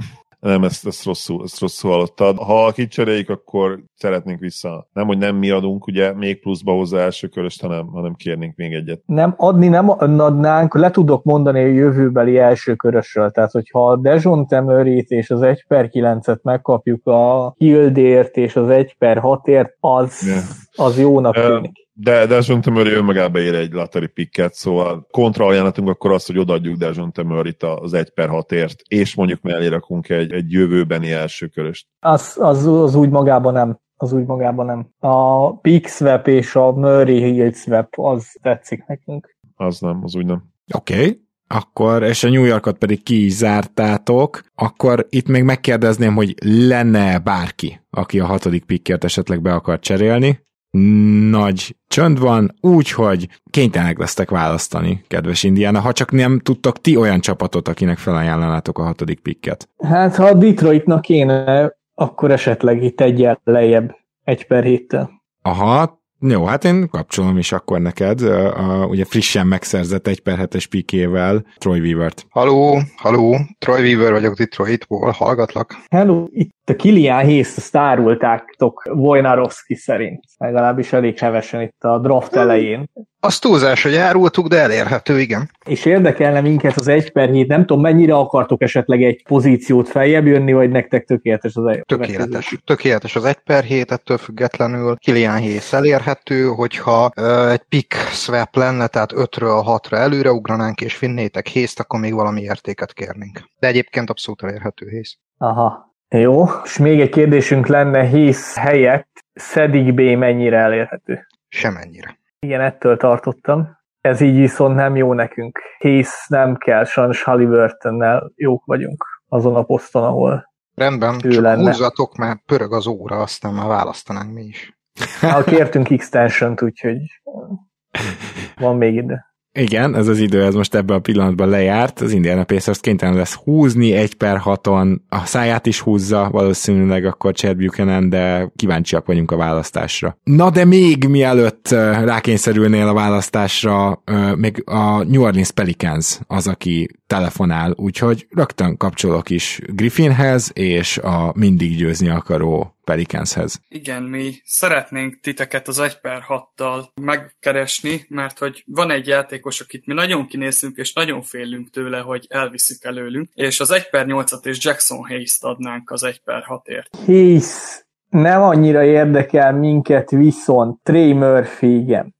Nem, ezt, ezt, rosszul, ezt rosszul hallottad. Ha kicseréljük, akkor szeretnénk vissza. Nem, hogy nem mi adunk, ugye, még pluszba hozzá első köröst, hanem, hanem kérnénk még egyet. Nem, adni nem adnánk, le tudok mondani a jövőbeli első körösről. Tehát, hogyha a Dejon Temerit és az 1 per 9-et megkapjuk a Hildért és az 1 per 6-ért, az, yeah. az jónak tűnik. De Dejon Temöri önmagában ér egy lottery picket, szóval kontraajánlatunk akkor azt, hogy odaadjuk Dejon Temörit az 1 per 6-ért, és mondjuk mellé rakunk egy, egy jövőbeni első köröst. Az, az, az úgy magában nem. Az úgy magában nem. A pick swap és a Murray Hill swap az tetszik nekünk. Az nem, az úgy nem. Oké. Okay akkor, és a New Yorkot pedig ki is zártátok, akkor itt még megkérdezném, hogy lenne bárki, aki a hatodik pickert esetleg be akar cserélni nagy csönd van, úgyhogy kénytelenek lesztek választani, kedves Indiana, ha csak nem tudtok ti olyan csapatot, akinek felajánlanátok a hatodik pikket. Hát, ha a Detroitnak kéne, akkor esetleg itt egy lejjebb, egy per héttel. Aha, jó, hát én kapcsolom is akkor neked, a, a, ugye frissen megszerzett egy per hetes pikével Troy Weaver-t. Haló, haló, Troy Weaver vagyok Detroitból, hallgatlak. Hello, itt a Kilian Hayes ezt árultátok Wojnarowski szerint. Legalábbis elég hevesen itt a draft elején. Az túlzás, hogy árultuk, de elérhető, igen. És érdekelne minket az 1 per 7, nem tudom, mennyire akartok esetleg egy pozíciót feljebb jönni, vagy nektek tökéletes az egy Tökéletes. Tökéletes az 1 per 7, ettől függetlenül Kilian Hayes elérhető, hogyha ö, egy pick swap lenne, tehát 5-ről 6-ra előre ugranánk, és finnétek hayes akkor még valami értéket kérnénk. De egyébként abszolút elérhető Hayes. Aha, jó, és még egy kérdésünk lenne, hisz helyett Szedik B mennyire elérhető? Semennyire. Igen, ettől tartottam. Ez így viszont nem jó nekünk. Hisz nem kell, sajnos Halliburtonnel jók vagyunk azon a poszton, ahol Rendben, ő csak lenne. húzzatok, mert pörög az óra, aztán már választanánk mi is. Ha kértünk extension úgyhogy van még ide. Igen, ez az idő, ez most ebben a pillanatban lejárt, az Indiana Pacers kénytelen lesz húzni egy per haton, a száját is húzza valószínűleg akkor Chad Buchanan, de kíváncsiak vagyunk a választásra. Na de még mielőtt rákényszerülnél a választásra, még a New Orleans Pelicans az, aki telefonál, úgyhogy rögtön kapcsolok is Griffinhez és a mindig győzni akaró Pelicanshez. Igen, mi szeretnénk titeket az 1 per 6-tal megkeresni, mert hogy van egy játékos, akit mi nagyon kinézünk, és nagyon félünk tőle, hogy elviszik előlünk, és az 1 per 8-at és Jackson Hayes-t adnánk az 1 per 6-ért. Hayes nem annyira érdekel minket, viszont Trey Murphy igen.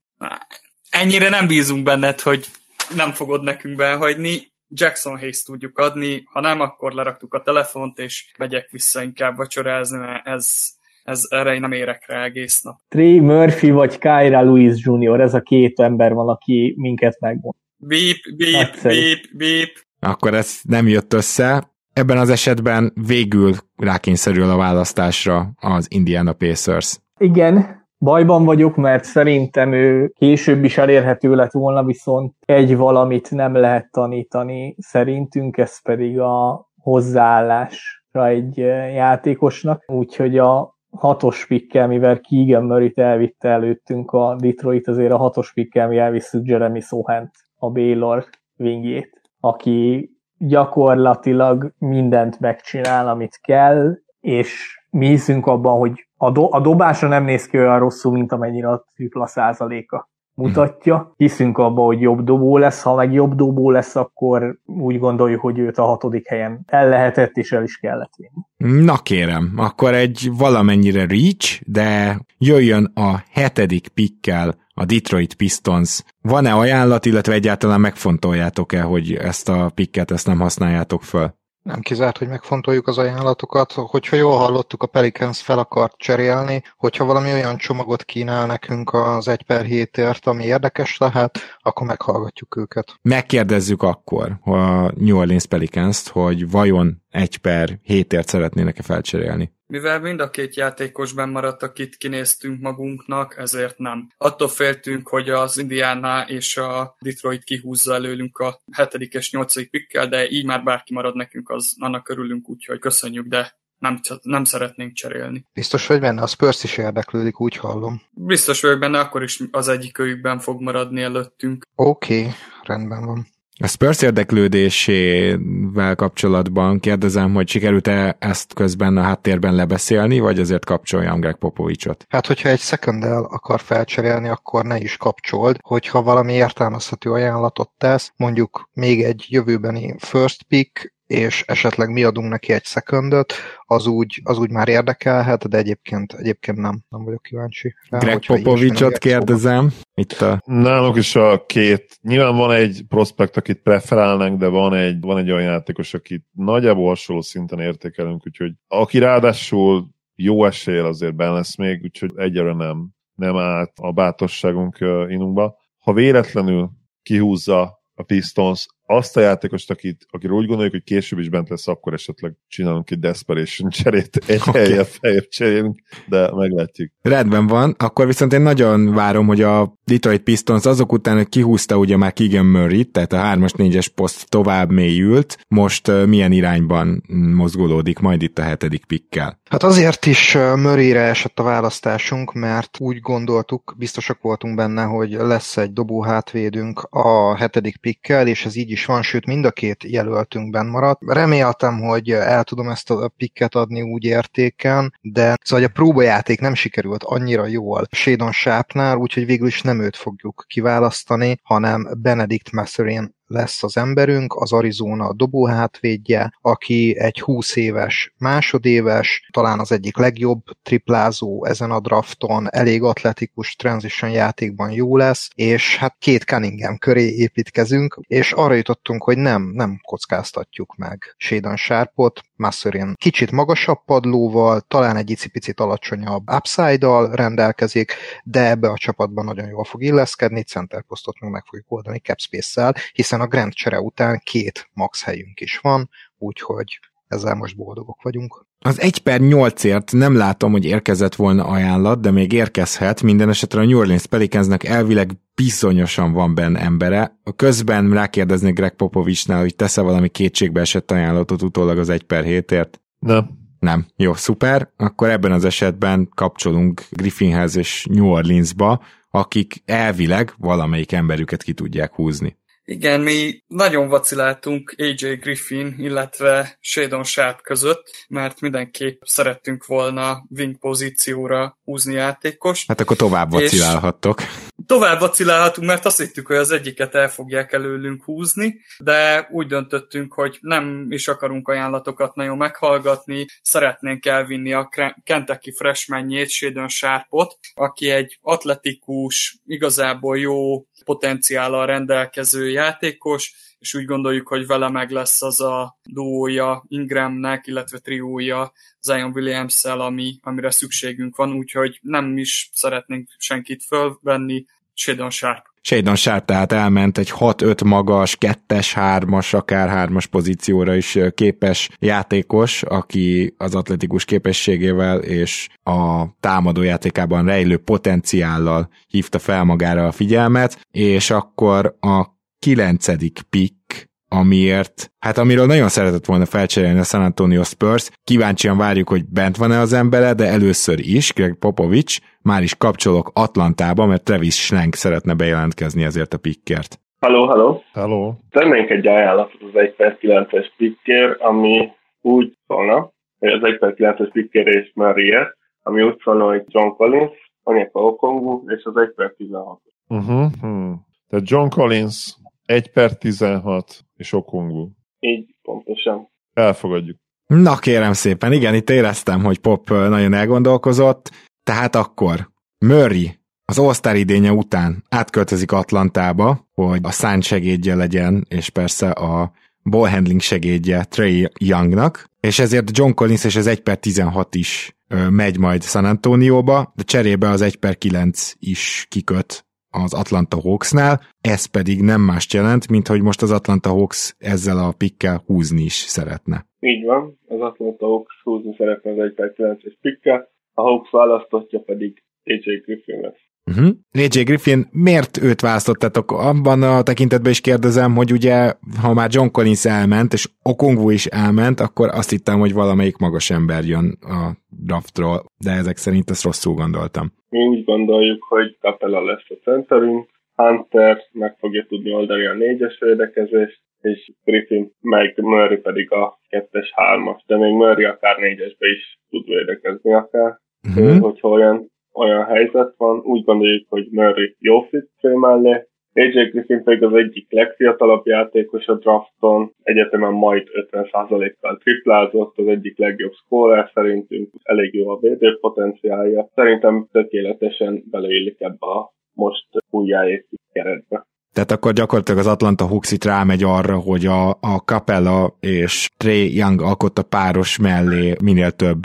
Ennyire nem bízunk benned, hogy nem fogod nekünk behagyni. Jackson Hayes tudjuk adni, ha nem, akkor leraktuk a telefont, és megyek vissza inkább vacsorázni, mert ez, ez erre én nem érek rá egész nap. Trey Murphy vagy Kyra Lewis Jr., ez a két ember van, aki minket megmond. Beep, beep, beep, beep. Akkor ez nem jött össze. Ebben az esetben végül rákényszerül a választásra az Indiana Pacers. Igen, Bajban vagyok, mert szerintem ő később is elérhető lett volna, viszont egy valamit nem lehet tanítani. Szerintünk, ez pedig a hozzáállásra egy eh, játékosnak, úgyhogy a hatos pikkel, mivel Keegan Murray-t elvitte előttünk a Detroit, azért a hatos pikkel mi elviszük Jeremy Sohant, a Baylor wingjét, aki gyakorlatilag mindent megcsinál, amit kell, és mi hiszünk abban, hogy a, do, a dobása nem néz ki olyan rosszul, mint amennyire a tripla százaléka mutatja. Hiszünk abban, hogy jobb dobó lesz, ha meg jobb dobó lesz, akkor úgy gondoljuk, hogy őt a hatodik helyen el lehetett és el is kellett vinni. Na kérem, akkor egy valamennyire reach, de jöjjön a hetedik pikkel a Detroit Pistons. Van-e ajánlat, illetve egyáltalán megfontoljátok-e, hogy ezt a pikket ezt nem használjátok föl? Nem kizárt, hogy megfontoljuk az ajánlatokat. Hogyha jól hallottuk, a Pelicans fel akart cserélni, hogyha valami olyan csomagot kínál nekünk az 1 per 7-ért, ami érdekes lehet, akkor meghallgatjuk őket. Megkérdezzük akkor a New Orleans Pelicans-t, hogy vajon 1 per 7-ért szeretnének-e felcserélni. Mivel mind a két játékosban maradt, akit kinéztünk magunknak, ezért nem. Attól féltünk, hogy az Indiana és a Detroit kihúzza előlünk a 7. és 8. pikkel, de így már bárki marad nekünk, az annak örülünk, úgyhogy köszönjük, de nem, nem szeretnénk cserélni. Biztos vagy benne? A Spurs is érdeklődik, úgy hallom. Biztos vagyok benne, akkor is az egyik őjükben fog maradni előttünk. Oké, okay, rendben van. A Spurs érdeklődésével kapcsolatban kérdezem, hogy sikerült-e ezt közben a háttérben lebeszélni, vagy azért kapcsoljam Greg Popovicsot? Hát, hogyha egy second akar felcserélni, akkor ne is kapcsold. Hogyha valami értelmezhető ajánlatot tesz, mondjuk még egy jövőbeni first pick, és esetleg mi adunk neki egy szekundot, az úgy, az úgy már érdekelhet, de egyébként, egyébként nem, nem vagyok kíváncsi. Rá, Greg Popovicsot kérdezem. Itt a... Nálunk is a két, nyilván van egy prospekt, akit preferálnánk, de van egy, van egy olyan játékos, akit nagyjából hasonló szinten értékelünk, úgyhogy aki ráadásul jó eséllyel azért benne lesz még, úgyhogy egyre nem, nem állt a bátorságunk inunkba. Ha véletlenül kihúzza a Pistons azt a játékost, akit, akiről úgy gondoljuk, hogy később is bent lesz, akkor esetleg csinálunk egy desperation cserét, egy okay. helyet feljebb cserélünk, de meglátjuk. Rendben van, akkor viszont én nagyon várom, hogy a Detroit Pistons azok után, hogy kihúzta ugye már Keegan murray tehát a 3-as, 4-es poszt tovább mélyült, most milyen irányban mozgolódik majd itt a hetedik pikkel? Hát azért is Murrayre esett a választásunk, mert úgy gondoltuk, biztosak voltunk benne, hogy lesz egy dobó hátvédünk a hetedik pikkel, és ez így is van, sőt mind a két jelöltünkben maradt. Reméltem, hogy el tudom ezt a pikket adni úgy értéken, de szóval a próbajáték nem sikerült annyira jól Shadon Sharpnál, úgyhogy végül is nem őt fogjuk kiválasztani, hanem Benedict Messerin lesz az emberünk, az Arizona dobóhátvédje, aki egy 20 éves másodéves, talán az egyik legjobb triplázó ezen a drafton, elég atletikus transition játékban jó lesz, és hát két Cunningham köré építkezünk, és arra jutottunk, hogy nem, nem kockáztatjuk meg Shadon Sharpot, Masserin kicsit magasabb padlóval, talán egy icipicit alacsonyabb upside-dal rendelkezik, de ebbe a csapatban nagyon jól fog illeszkedni, center posztot meg meg fogjuk oldani capspace-szel, hiszen a Grand csere után két max helyünk is van, úgyhogy ezzel most boldogok vagyunk. Az 1 per 8-ért nem látom, hogy érkezett volna ajánlat, de még érkezhet. Minden esetre a New Orleans Pelicansnek elvileg bizonyosan van benne embere. A közben rákérdeznék Greg Popovicsnál, hogy tesz-e valami kétségbe esett ajánlatot utólag az 1 per 7-ért? Nem. Nem. Jó, szuper. Akkor ebben az esetben kapcsolunk Griffinhez és New Orleansba, akik elvileg valamelyik emberüket ki tudják húzni. Igen, mi nagyon vaciláltunk AJ Griffin, illetve Shadon Sharp között, mert mindenképp szerettünk volna wing pozícióra húzni játékos. Hát akkor tovább vacilálhattok. Tovább vacilálhatunk, mert azt hittük, hogy az egyiket el fogják előlünk húzni, de úgy döntöttünk, hogy nem is akarunk ajánlatokat nagyon meghallgatni, szeretnénk elvinni a Kentucky freshmanjét, Shadon Sharpot, aki egy atletikus, igazából jó potenciállal rendelkező játékos, és úgy gondoljuk, hogy vele meg lesz az a duója Ingramnek, illetve triója Zion williams ami, amire szükségünk van, úgyhogy nem is szeretnénk senkit fölvenni, Shadon Sharp. Shadon Sharp tehát elment egy 6-5 magas, 2-es, 3-as, akár 3-as pozícióra is képes játékos, aki az atletikus képességével és a támadó játékában rejlő potenciállal hívta fel magára a figyelmet, és akkor a kilencedik pick amiért, hát amiről nagyon szeretett volna felcserélni a San Antonio Spurs, kíváncsian várjuk, hogy bent van-e az embere, de először is Greg Popovich, már is kapcsolok Atlantába, mert Travis Schlenk szeretne bejelentkezni ezért a pickert. Halló, halló. Halló. Tennénk egy ajánlatot az 1 per 9-es picker, ami úgy szólna, hogy az 1 per 9-es picker és Maria, ami úgy szólna, hogy John Collins, Onyeka Okongu és az 1 per 16 uh-huh. Hmm. Tehát John Collins, 1 per 16 és Okongu. Így, pontosan. Elfogadjuk. Na kérem szépen, igen, itt éreztem, hogy Pop nagyon elgondolkozott, tehát akkor Murray az all idénye után átköltözik Atlantába, hogy a Sun segédje legyen, és persze a ballhandling segédje Trey Youngnak, és ezért John Collins és az 1 per 16 is megy majd San Antonióba, de cserébe az 1 per 9 is kiköt az Atlanta Hawksnál, ez pedig nem más jelent, mint hogy most az Atlanta Hawks ezzel a pikkel húzni is szeretne. Így van, az Atlanta Hawks húzni szeretne az 1 per 9-es pikket, a Hawks választotja pedig AJ Griffin lesz. Uh-huh. AJ Griffin, miért őt választottátok? Abban a tekintetben is kérdezem, hogy ugye, ha már John Collins elment, és Okongwu is elment, akkor azt hittem, hogy valamelyik magas ember jön a draftról, de ezek szerint ezt rosszul gondoltam. Mi úgy gondoljuk, hogy Capella lesz a centerünk, Hunter meg fogja tudni oldani a négyes védekezést, és Griffin meg Murray pedig a kettes hármas, de még Murray akár négyesbe is tud védekezni akár, uh-huh. hogyha olyan, olyan helyzet van. Úgy gondoljuk, hogy Murray jó fit mellé, AJ Griffin pedig az egyik legfiatalabb játékos a drafton, egyetemen majd 50%-kal triplázott, az egyik legjobb scorer szerintünk, elég jó a védő potenciálja. Szerintem tökéletesen beleillik ebbe a most újjáépít keretbe. Tehát akkor gyakorlatilag az Atlanta Hawks itt rámegy arra, hogy a, a Capella és Trey Young alkotta páros mellé minél több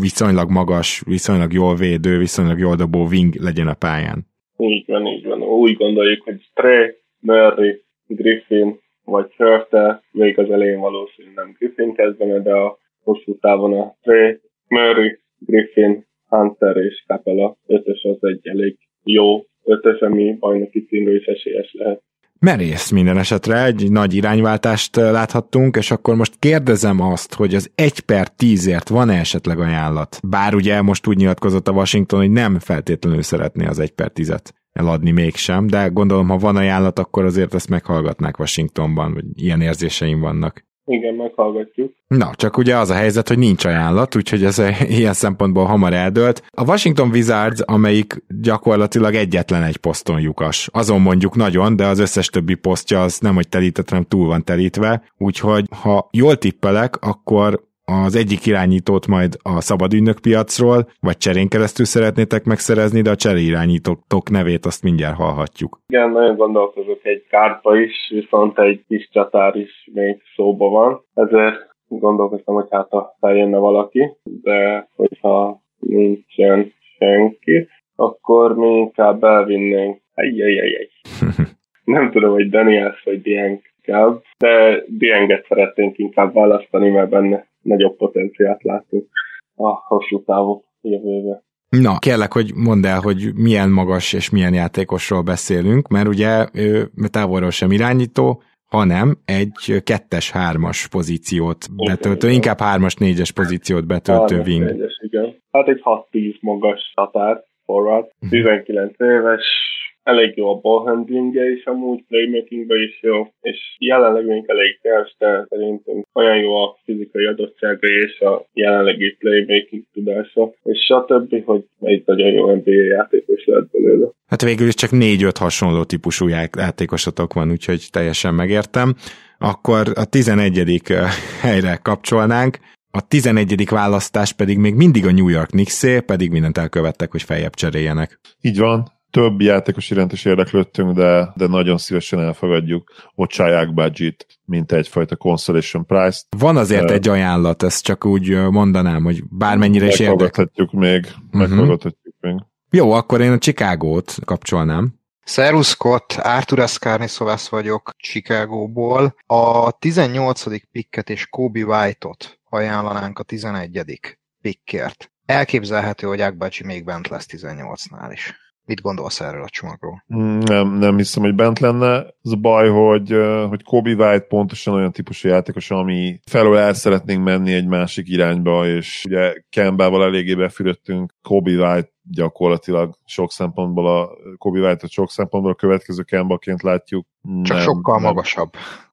viszonylag magas, viszonylag jól védő, viszonylag jól dobó wing legyen a pályán. Így van, így van. Úgy gondoljuk, hogy Trey, Murray, Griffin vagy Hörte, még az elején valószínűleg nem Griffin kezdene, de a hosszú távon a Trey, Murray, Griffin, Hunter és Capella ötös az egy elég jó ötös, ami bajnoki címről is esélyes lehet. Merész minden esetre, egy nagy irányváltást láthattunk, és akkor most kérdezem azt, hogy az 1 per 10-ért van-e esetleg ajánlat? Bár ugye most úgy nyilatkozott a Washington, hogy nem feltétlenül szeretné az 1 per 10-et eladni mégsem, de gondolom, ha van ajánlat, akkor azért ezt meghallgatnák Washingtonban, vagy ilyen érzéseim vannak. Igen, meghallgatjuk. Na, csak ugye az a helyzet, hogy nincs ajánlat, úgyhogy ez ilyen szempontból hamar eldőlt. A Washington Wizards, amelyik gyakorlatilag egyetlen egy poszton lyukas. Azon mondjuk nagyon, de az összes többi posztja az nem, hogy telített, hanem túl van telítve. Úgyhogy ha jól tippelek, akkor az egyik irányítót majd a szabad piacról, vagy cserén keresztül szeretnétek megszerezni, de a cseré irányítók nevét azt mindjárt hallhatjuk. Igen, nagyon gondolkozok egy kárpa is, viszont egy kis csatár is még szóba van, ezért gondolkoztam, hogy hát ha feljönne valaki, de hogyha nincsen senki, akkor mi inkább elvinnénk. Ejjejjejjej. Nem tudom, hogy Daniels vagy Dieng kell, de Dienget szeretnénk inkább választani, mert benne nagyobb potenciált látunk a hosszú távú jövőbe. Na, kérlek, hogy mondd el, hogy milyen magas és milyen játékosról beszélünk, mert ugye ő távolról sem irányító, hanem egy kettes-hármas pozíciót betöltő, igen, inkább hármas-négyes pozíciót betöltő hármas, wing. Négyes, igen. Hát egy 6-10 magas határ, forward, 19 mhm. éves, elég jó a ballhandlingje is amúgy, playmakingbe is jó, és jelenleg még elég kevés, de szerintem olyan jó a fizikai adottsága és a jelenlegi playmaking tudása, és stb., hogy egy nagyon jó NBA játékos lehet belőle. Hát végül is csak négy-öt hasonló típusú játékosatok van, úgyhogy teljesen megértem. Akkor a 11. helyre kapcsolnánk, a 11. választás pedig még mindig a New York knicks pedig mindent elkövettek, hogy feljebb cseréljenek. Így van, több játékos iránt is érdeklődtünk, de, de nagyon szívesen elfogadjuk Ocsáják budget, mint egyfajta consolation price Van azért uh, egy ajánlat, ezt csak úgy mondanám, hogy bármennyire is érdekel. még, uh-huh. még. Jó, akkor én a Chicagót kapcsolnám. Szerus Scott, Arthur Ascarnisovas vagyok Chicagóból. A 18. picket és Kobe White-ot ajánlanánk a 11. pickért. Elképzelhető, hogy Ágbácsi még bent lesz 18-nál is. Mit gondolsz erről a csomagról? Nem, nem hiszem, hogy bent lenne. Az a baj, hogy, hogy Kobe White pontosan olyan típusú játékos, ami felől el szeretnénk menni egy másik irányba, és ugye Kembával eléggé befürödtünk. Kobe White gyakorlatilag sok szempontból a Kobe White-ot sok szempontból a következő Kembaként látjuk. Csak nem, sokkal nem. magasabb.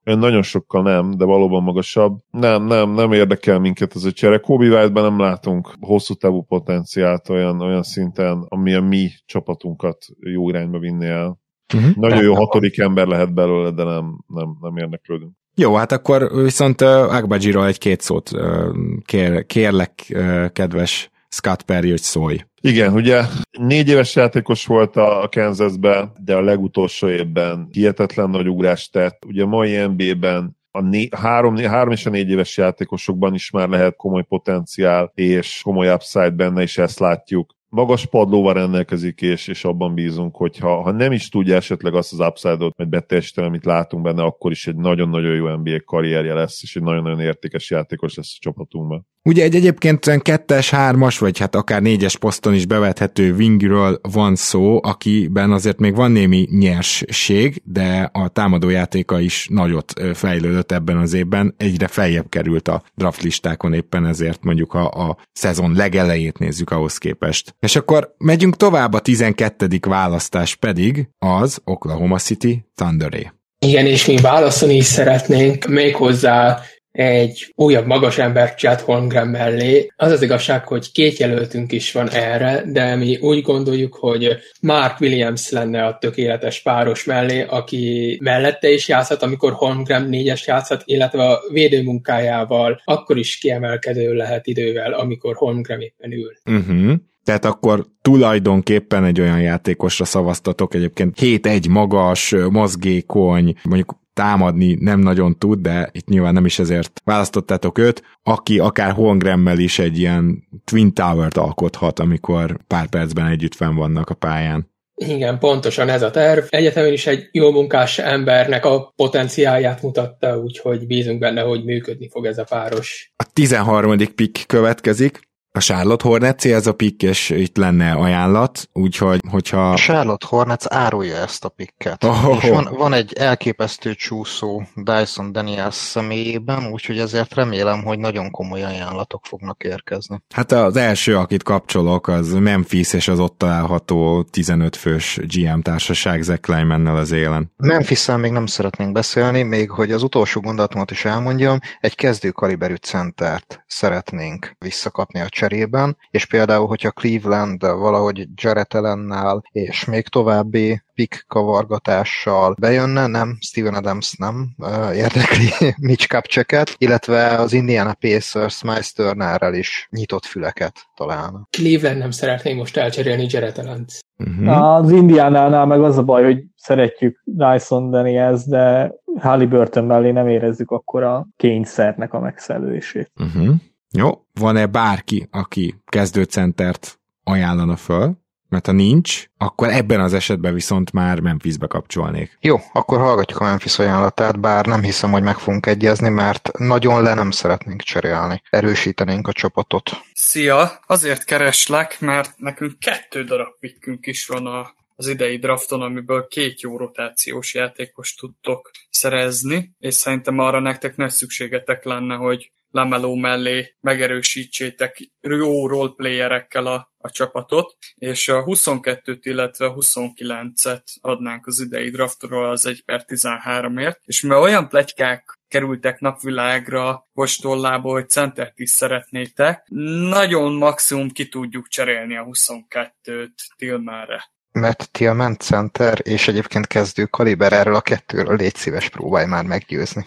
Ön nagyon sokkal nem, de valóban magasabb. Nem, nem, nem érdekel minket ez a csere. Kobe White-ben nem látunk hosszú távú potenciált olyan, olyan szinten, ami a mi csapatunkat jó irányba vinni el. Uh-huh. Nagyon jó hatodik ember lehet belőle, de nem, nem, nem érdeklődünk. Jó, hát akkor viszont uh, Agbajiról egy-két szót uh, kér, kérlek, uh, kedves Scott Perry, hogy szólj. Igen, ugye négy éves játékos volt a Kansasben, de a legutolsó évben hihetetlen nagy ugrást tett. Ugye a mai NBA-ben a né- három, három és a négy éves játékosokban is már lehet komoly potenciál és komoly upside benne, és ezt látjuk magas padlóval rendelkezik, és, és abban bízunk, hogy ha, ha nem is tudja esetleg azt az upside-ot, mert beteljesíteni, amit látunk benne, akkor is egy nagyon-nagyon jó NBA karrierje lesz, és egy nagyon-nagyon értékes játékos lesz a csapatunkban. Ugye egy egyébként kettes, hármas, vagy hát akár négyes poszton is bevethető wingről van szó, akiben azért még van némi nyersség, de a támadójátéka is nagyot fejlődött ebben az évben, egyre feljebb került a draft listákon éppen ezért mondjuk a, a szezon legelejét nézzük ahhoz képest. És akkor megyünk tovább, a 12. választás pedig az Oklahoma City Thunderé. Igen, és mi válaszolni is szeretnénk méghozzá egy újabb magas ember Chad Holmgren mellé. Az az igazság, hogy két jelöltünk is van erre, de mi úgy gondoljuk, hogy Mark Williams lenne a tökéletes páros mellé, aki mellette is játszhat, amikor Holmgren négyes játszhat, illetve a védőmunkájával akkor is kiemelkedő lehet idővel, amikor Holmgren éppen ül. Uh-huh. Tehát akkor tulajdonképpen egy olyan játékosra szavaztatok, egyébként 7-1 magas, mozgékony, mondjuk támadni nem nagyon tud, de itt nyilván nem is ezért választottátok őt, aki akár Holmgremmel is egy ilyen Twin Tower-t alkothat, amikor pár percben együtt fenn vannak a pályán. Igen, pontosan ez a terv. Egyetemen is egy jó munkás embernek a potenciálját mutatta, úgyhogy bízunk benne, hogy működni fog ez a páros. A 13. pick következik, a Charlotte Hornets ez a pick, és itt lenne ajánlat, úgyhogy, hogyha... A Charlotte Hornets árulja ezt a picket. Oh, és van, van egy elképesztő csúszó Dyson Daniels személyében, úgyhogy ezért remélem, hogy nagyon komoly ajánlatok fognak érkezni. Hát az első, akit kapcsolok, az Memphis és az ott található 15 fős GM társaság Zach Kleiman-nel az élen. memphis még nem szeretnénk beszélni, még hogy az utolsó gondolatomat is elmondjam, egy kezdő kaliberű centert szeretnénk visszakapni a cserében, és például, hogyha Cleveland valahogy Jarrett Ellennel és még további pick kavargatással bejönne, nem, Steven Adams nem uh, érdekli Mitch Kupcheket, illetve az Indiana Pacers Miles Turnerrel is nyitott füleket találna. Cleveland nem szeretné most elcserélni Jarrett Ellent. Uh-huh. Az Indiánánál meg az a baj, hogy szeretjük Dyson Daniels, de Halliburton mellé nem érezzük akkor a kényszernek a megszellősét. Uh-huh. Jó, van-e bárki, aki kezdőcentert ajánlana föl? Mert ha nincs, akkor ebben az esetben viszont már Memphisbe kapcsolnék. Jó, akkor hallgatjuk a Memphis ajánlatát, bár nem hiszem, hogy meg fogunk egyezni, mert nagyon le nem szeretnénk cserélni. Erősítenénk a csapatot. Szia! Azért kereslek, mert nekünk kettő darab pikkünk is van a az idei drafton, amiből két jó rotációs játékos tudtok szerezni, és szerintem arra nektek nagy szükségetek lenne, hogy Lameló mellé megerősítsétek jó roleplayerekkel a, a csapatot, és a 22-t, illetve a 29-et adnánk az idei draftról az 1 per 13-ért, és mert olyan plegykák kerültek napvilágra postollából, hogy centert is szeretnétek, nagyon maximum ki tudjuk cserélni a 22-t Tilmára. Mert Tillman center, és egyébként kezdő kaliber erről a kettőről légy szíves próbálj már meggyőzni.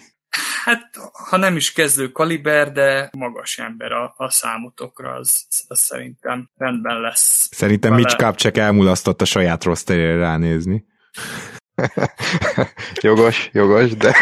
Hát, ha nem is kezdő kaliber, de magas ember a, a számotokra, az, az szerintem rendben lesz. Szerintem Mitch Kapcsek elmulasztott a saját rosterére ránézni. jogos, jogos, de,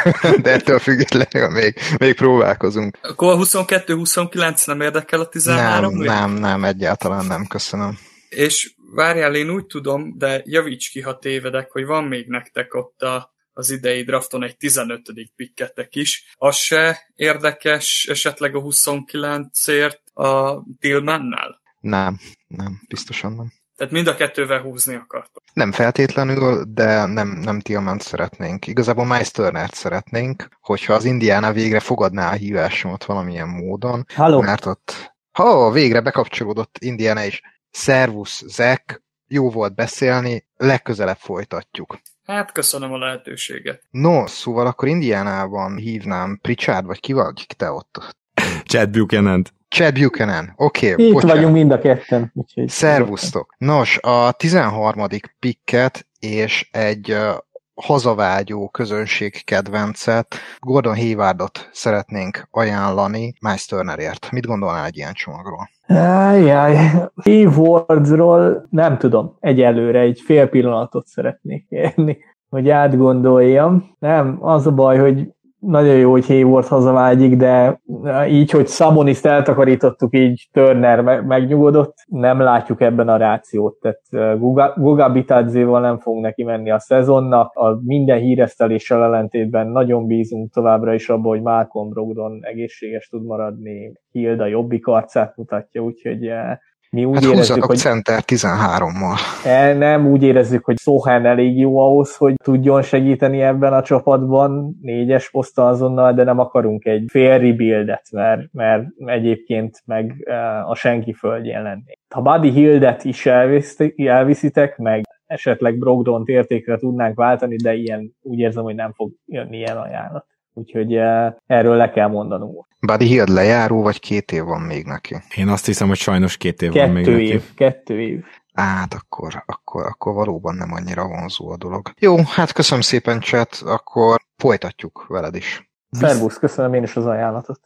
de ettől függetlenül még, még próbálkozunk. Akkor a 22-29 nem érdekel a 13? Nem, nem, nem, egyáltalán nem, köszönöm. És várjál, én úgy tudom, de javíts ki, ha tévedek, hogy van még nektek ott a az idei drafton egy 15. pikketek is. Az se érdekes esetleg a 29-ért a Tillmannel? Nem, nem, biztosan nem. Tehát mind a kettővel húzni akartok. Nem feltétlenül, de nem, nem Tillman szeretnénk. Igazából Miles Turner-t szeretnénk, hogyha az Indiana végre fogadná a hívásomat valamilyen módon. Halló. Mert ott, ha végre bekapcsolódott Indiana is. Szervusz, Zek, jó volt beszélni, legközelebb folytatjuk. Hát köszönöm a lehetőséget. No, szóval akkor Indiánában hívnám Pritchard, vagy ki vagy te ott? Chad buchanan Chad Buchanan, oké. Okay, Itt bocsánat. vagyunk mind a ketten. Úgyhogy Szervusztok. Nos, a 13. picket és egy uh, hazavágyó közönség kedvencet, Gordon Haywardot szeretnénk ajánlani Miles Turnerért. Mit gondolnál egy ilyen csomagról? Jaj, Keywordsról nem tudom, egyelőre egy fél pillanatot szeretnék kérni, hogy átgondoljam. Nem, az a baj, hogy nagyon jó, hogy Hayward hazavágyik, de így, hogy Saboniszt eltakarítottuk, így Turner megnyugodott, nem látjuk ebben a rációt. Tehát Guga Bitadzéval nem fogunk neki menni a szezonnak. A minden híreszteléssel ellentétben nagyon bízunk továbbra is abban, hogy Malcolm Brogdon egészséges tud maradni. Hilda jobbik arcát mutatja, úgyhogy mi úgy hát érezzük, hogy center 13-mal. E, nem, úgy érezzük, hogy Sohan elég jó ahhoz, hogy tudjon segíteni ebben a csapatban, négyes poszta azonnal, de nem akarunk egy fél rebuildet, mert, mert egyébként meg e, a senki földjén lenni. Ha Buddy Hildet is elviszitek, meg esetleg Brogdont értékre tudnánk váltani, de ilyen úgy érzem, hogy nem fog jönni ilyen ajánlat. Úgyhogy e, erről le kell mondanunk. Buddy Hield lejáró, vagy két év van még neki? Én azt hiszem, hogy sajnos két év kettő van még év, neki. Kettő év. Hát akkor, akkor, akkor valóban nem annyira vonzó a dolog. Jó, hát köszönöm szépen, chat, akkor folytatjuk veled is. Szervusz, köszönöm én is az ajánlatot.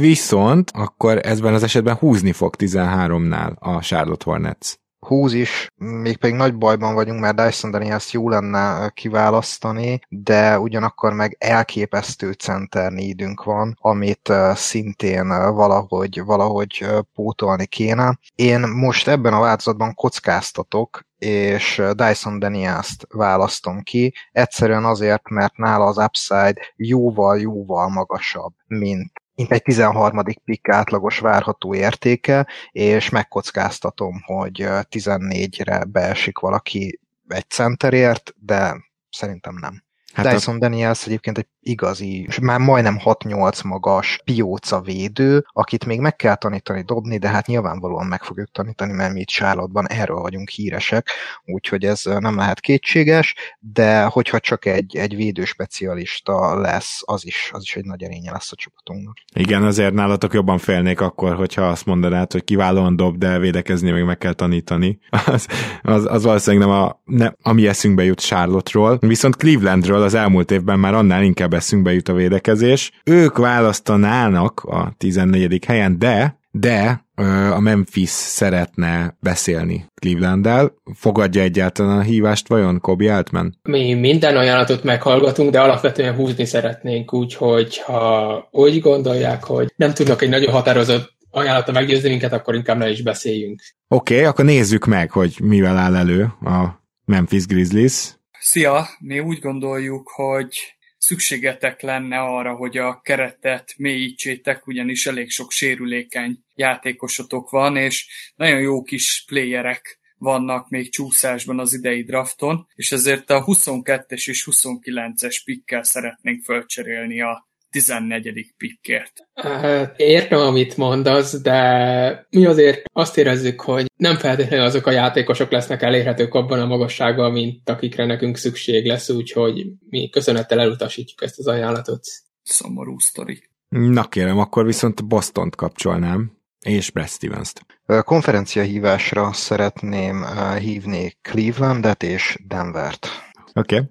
Viszont akkor ezben az esetben húzni fog 13-nál a Charlotte Hornets húz is, mégpedig nagy bajban vagyunk, mert Dyson Daniels jó lenne kiválasztani, de ugyanakkor meg elképesztő center nédünk van, amit szintén valahogy, valahogy pótolni kéne. Én most ebben a változatban kockáztatok, és Dyson Daniels-t választom ki, egyszerűen azért, mert nála az upside jóval-jóval magasabb, mint mint egy 13. pick átlagos várható értéke, és megkockáztatom, hogy 14-re beesik valaki egy centerért, de szerintem nem. Hát Dyson a... Daniels egyébként egy igazi, már majdnem 6-8 magas pióca védő, akit még meg kell tanítani dobni, de hát nyilvánvalóan meg fogjuk tanítani, mert mi itt Charlotte-ban erről vagyunk híresek, úgyhogy ez nem lehet kétséges, de hogyha csak egy, egy védő specialista lesz, az is, az is egy nagy erénye lesz a csapatunknak. Igen, azért nálatok jobban félnék akkor, hogyha azt mondanád, hogy kiválóan dob, de védekezni még meg kell tanítani. Az, az, az valószínűleg nem a, ne, ami eszünkbe jut Charlotte-ról. Viszont Clevelandről az elmúlt évben már annál inkább eszünkbe jut a védekezés. Ők választanának a 14. helyen, de de a Memphis szeretne beszélni Cleveland-del. Fogadja egyáltalán a hívást vajon Kobi Altman? Mi minden ajánlatot meghallgatunk, de alapvetően húzni szeretnénk, úgyhogy ha úgy gondolják, hogy nem tudnak egy nagyon határozott ajánlata meggyőzni minket, akkor inkább ne is beszéljünk. Oké, okay, akkor nézzük meg, hogy mivel áll elő a Memphis Grizzlies. Szia! Mi úgy gondoljuk, hogy szükségetek lenne arra, hogy a keretet mélyítsétek, ugyanis elég sok sérülékeny játékosotok van, és nagyon jó kis playerek vannak még csúszásban az idei drafton, és ezért a 22-es és 29-es pikkel szeretnénk fölcserélni a 14. pikkért. Hát, értem, amit mondasz, de mi azért azt érezzük, hogy nem feltétlenül azok a játékosok lesznek elérhetők abban a magasságban, mint akikre nekünk szükség lesz, úgyhogy mi köszönettel elutasítjuk ezt az ajánlatot. Szomorú sztori. Na kérem, akkor viszont Bostont kapcsolnám, és Brad Stevens-t. Konferencia hívásra szeretném hívni Clevelandet és Denvert. Oké. Okay.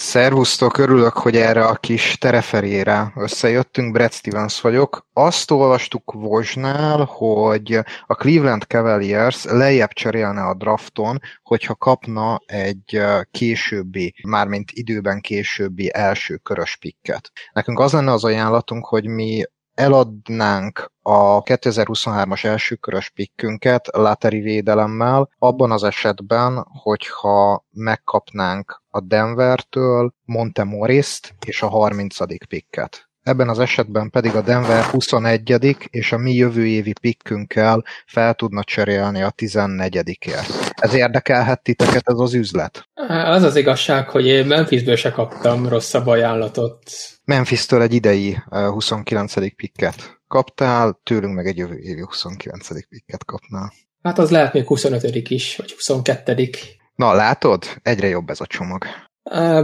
Szervusztok, örülök, hogy erre a kis tereferére összejöttünk. Brad Stevens vagyok. Azt olvastuk Vosnál, hogy a Cleveland Cavaliers lejjebb cserélne a drafton, hogyha kapna egy későbbi, mármint időben későbbi első körös pikket. Nekünk az lenne az ajánlatunk, hogy mi eladnánk a 2023-as elsőkörös pikkünket Lateri védelemmel, abban az esetben, hogyha megkapnánk a Denvertől Montemoriszt és a 30. pikket. Ebben az esetben pedig a Denver 21 és a mi jövő évi pikkünkkel fel tudna cserélni a 14-ért. Ez érdekelhet titeket ez az üzlet? Az az igazság, hogy én Memphisből se kaptam rosszabb ajánlatot. Memphis-től egy idei 29. pikket kaptál, tőlünk meg egy jövő évi 29. pikket kapnál. Hát az lehet még 25. is, vagy 22. Na, látod? Egyre jobb ez a csomag.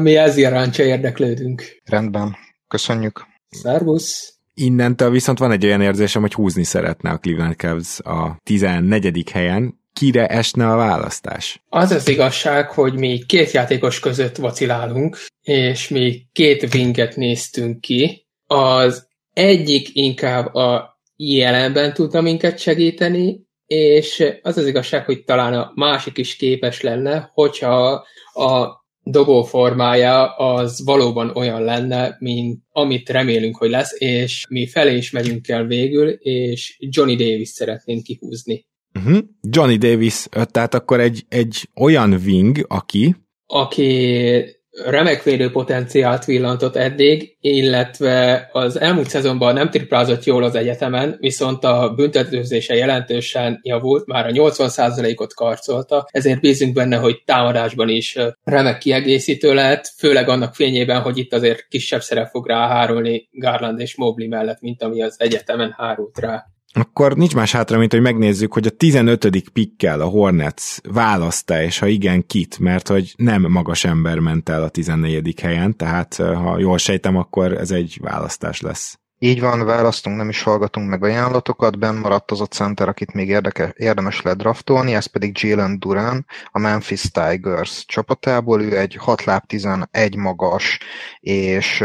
Mi ez iránt érdeklődünk. Rendben. Köszönjük. Szervusz! Innentől viszont van egy olyan érzésem, hogy húzni szeretne a Cleveland Cavs a 14. helyen. Kire esne a választás? Az az igazság, hogy mi két játékos között vacilálunk, és mi két winget néztünk ki. Az egyik inkább a jelenben tudna minket segíteni, és az az igazság, hogy talán a másik is képes lenne, hogyha a dobó formája az valóban olyan lenne, mint amit remélünk, hogy lesz, és mi felé is megyünk el végül, és Johnny Davis szeretnénk kihúzni. Uh-huh. Johnny Davis, tehát akkor egy, egy olyan wing, aki... Aki remek védő potenciált villantott eddig, illetve az elmúlt szezonban nem triplázott jól az egyetemen, viszont a büntetőzése jelentősen javult, már a 80%-ot karcolta, ezért bízunk benne, hogy támadásban is remek kiegészítő lehet, főleg annak fényében, hogy itt azért kisebb szerep fog ráhárulni Garland és Mobley mellett, mint ami az egyetemen hárult rá. Akkor nincs más hátra, mint hogy megnézzük, hogy a 15. pikkel a Hornets választ-e, és ha igen, kit, mert hogy nem magas ember ment el a 14. helyen, tehát ha jól sejtem, akkor ez egy választás lesz. Így van, választunk, nem is hallgatunk meg ajánlatokat, benn maradt az a center, akit még érdeke, érdemes ledraftolni, ez pedig Jalen Duran, a Memphis Tigers csapatából, ő egy 6 láb 11 magas, és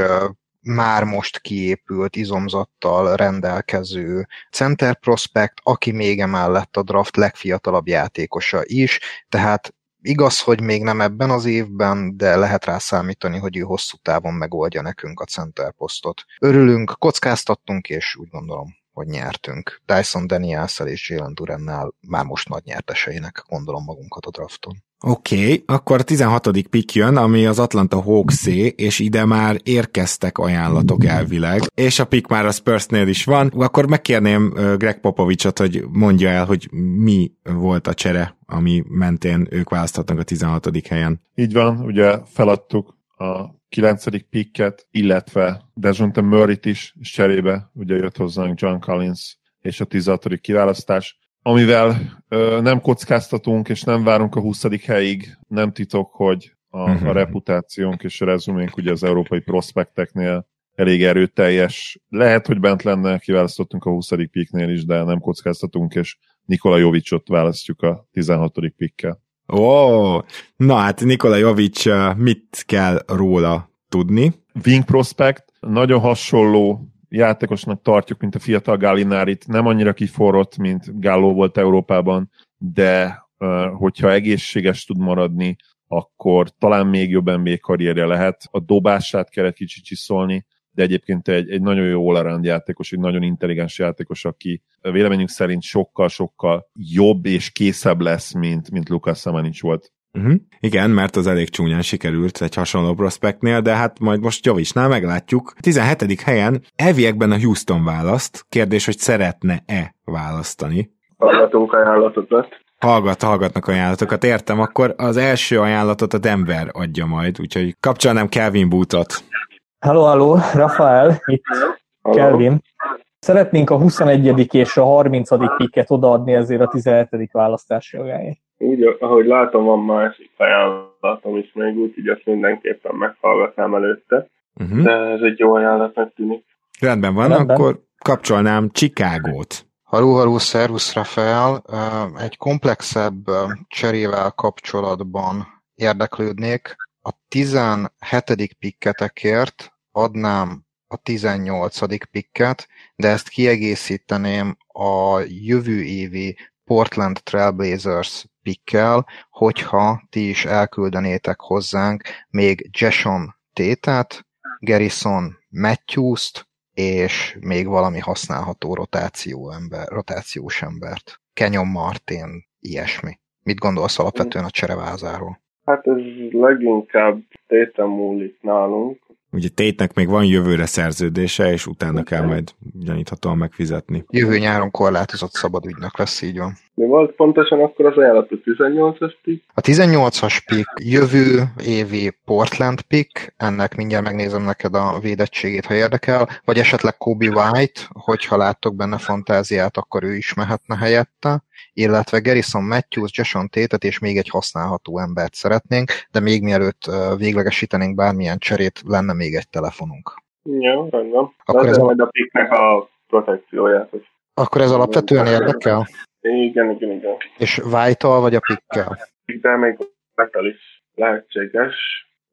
már most kiépült izomzattal rendelkező center prospect, aki még emellett a draft legfiatalabb játékosa is, tehát igaz, hogy még nem ebben az évben, de lehet rá számítani, hogy ő hosszú távon megoldja nekünk a center posztot. Örülünk, kockáztattunk, és úgy gondolom, hogy nyertünk. Dyson daniels és Jalen Durennel már most nagy nyerteseinek gondolom magunkat a drafton. Oké, okay, akkor a 16. pick jön, ami az Atlanta hawks és ide már érkeztek ajánlatok elvileg, és a pick már a Spursnél is van. Akkor megkérném Greg Popovicsot, hogy mondja el, hogy mi volt a csere, ami mentén ők választhatnak a 16. helyen. Így van, ugye feladtuk a 9. picket, illetve Dejonte Murray-t is, cserébe ugye jött hozzánk John Collins és a 16. kiválasztás amivel ö, nem kockáztatunk, és nem várunk a 20. helyig, nem titok, hogy a, a reputációnk és a rezuménk ugye az európai prospekteknél elég erőteljes. Lehet, hogy bent lenne, kiválasztottunk a 20. piknél is, de nem kockáztatunk, és Nikola Jovicsot választjuk a 16. pikkel. Ó, oh, na hát Nikola Jovic, mit kell róla tudni? Wing prospect, nagyon hasonló játékosnak tartjuk, mint a fiatal Gallinárit, nem annyira kiforrott, mint Galló volt Európában, de hogyha egészséges tud maradni, akkor talán még jobb NBA karrierje lehet. A dobását kell egy kicsit csiszolni, de egyébként egy, egy nagyon jó all játékos, egy nagyon intelligens játékos, aki véleményünk szerint sokkal-sokkal jobb és készebb lesz, mint, mint Lukas Samanic volt Uh-huh. Igen, mert az elég csúnyán sikerült egy hasonló prospektnél, de hát majd most Jovicsnál meglátjuk. 17. helyen elviekben a Houston választ. Kérdés, hogy szeretne-e választani. Hallgatunk ajánlatot. Hallgat, hallgatnak ajánlatokat, értem, akkor az első ajánlatot a Denver adja majd, úgyhogy kapcsolnám Kelvin Bootot. Hello, hello, Rafael, itt hello. Kelvin. Szeretnénk a 21. és a 30. piket odaadni ezért a 17. választási jogáért úgy, ahogy látom, van másik ajánlatom is még, úgyhogy azt mindenképpen meghallgatnám előtte. Uh-huh. De ez egy jó ajánlatnak tűnik. Rendben van, Rendben. akkor kapcsolnám Chicagót. Haló, haló, szervusz, Rafael. Egy komplexebb cserével kapcsolatban érdeklődnék. A 17. pikketekért adnám a 18. pikket, de ezt kiegészíteném a jövő évi Portland Trailblazers pikkel, hogyha ti is elküldenétek hozzánk még Jason Tétet, Garrison Matthews-t, és még valami használható rotáció ember, rotációs embert. Kenyon Martin, ilyesmi. Mit gondolsz alapvetően a cserevázáról? Hát ez leginkább tétem múlik nálunk, Ugye Tétnek még van jövőre szerződése, és utána kell majd gyaníthatóan megfizetni. Jövő nyáron korlátozott szabad ügynek lesz, így van. Mi volt pontosan akkor az ajánlat a 18-as pick? A 18-as pick jövő évi Portland pick, ennek mindjárt megnézem neked a védettségét, ha érdekel, vagy esetleg Kobe White, hogyha láttok benne fantáziát, akkor ő is mehetne helyette illetve Garrison Matthews, Jason Tétet és még egy használható embert szeretnénk, de még mielőtt véglegesítenénk bármilyen cserét, lenne még egy telefonunk. Jó, rendben. Akkor ez majd a piknek a protekcióját. Hogy akkor ez alapvetően érdekel? Igen, igen, igen. És white vagy a pikkel? De még metal is lehetséges,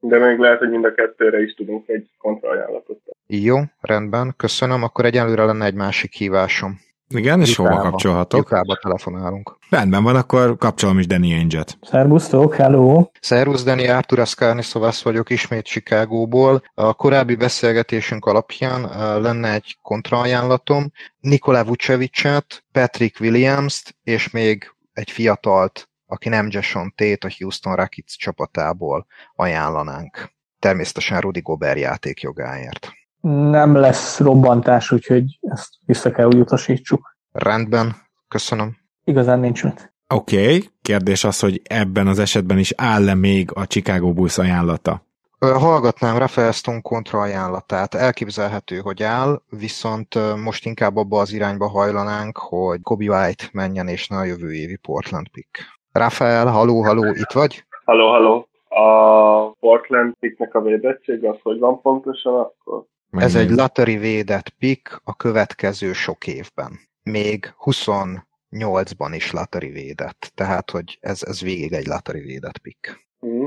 de még lehet, hogy mind a kettőre is tudunk egy kontraajánlatot. Jó, rendben, köszönöm. Akkor egyelőre lenne egy másik hívásom. Igen, és hova Jukába. kapcsolhatok? Jukába telefonálunk. Rendben van, akkor kapcsolom is Danny Ainge-et. Szerbusztok, hello! Szervusz, Dani, Artur Aszkárni Szovász vagyok ismét Chicagóból. A korábbi beszélgetésünk alapján uh, lenne egy kontraajánlatom. Nikola Vucevicet, Patrick Williams-t és még egy fiatalt, aki nem Jason Tate, a Houston Rockets csapatából ajánlanánk. Természetesen Rudy Gobert játékjogáért. Nem lesz robbantás, úgyhogy ezt vissza kell úgy utasítsuk. Rendben, köszönöm. Igazán nincs mit. Oké, okay. kérdés az, hogy ebben az esetben is áll-e még a Chicago Bulls ajánlata? Hallgatnám Rafael Stone kontra ajánlatát. Elképzelhető, hogy áll, viszont most inkább abba az irányba hajlanánk, hogy Kobe White menjen és ne a jövő évi Portland pick. Rafael, haló, haló, itt vagy? Halló, halló. A Portland picknek a védettség az hogy van pontosan akkor? Ez egy lottery védett pick a következő sok évben. Még 28-ban is lottery védett, tehát hogy ez, ez végig egy lottery védett pick. Hm.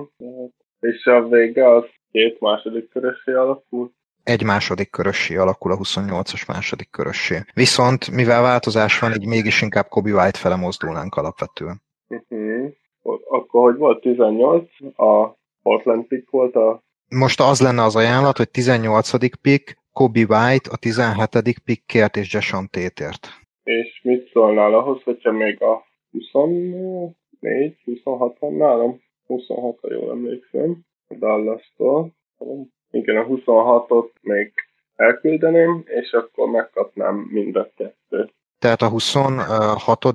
És a vége az két második körössé alakul. Egy második körössé alakul a 28-as második körössé. Viszont, mivel változás van, így mégis inkább Kobe White fele mozdulnánk alapvetően. Uh-huh. Akkor hogy volt 18? A Portland pick volt a... Most az lenne az ajánlat, hogy 18. pick, Kobe White a 17. pickért és Jason Tétért. És mit szólnál ahhoz, hogyha még a 24, 26 van nálam? 26, ha jól emlékszem. A Dallas-tól. Igen, a 26-ot még elküldeném, és akkor megkapnám mind a kettőt. Tehát a 26.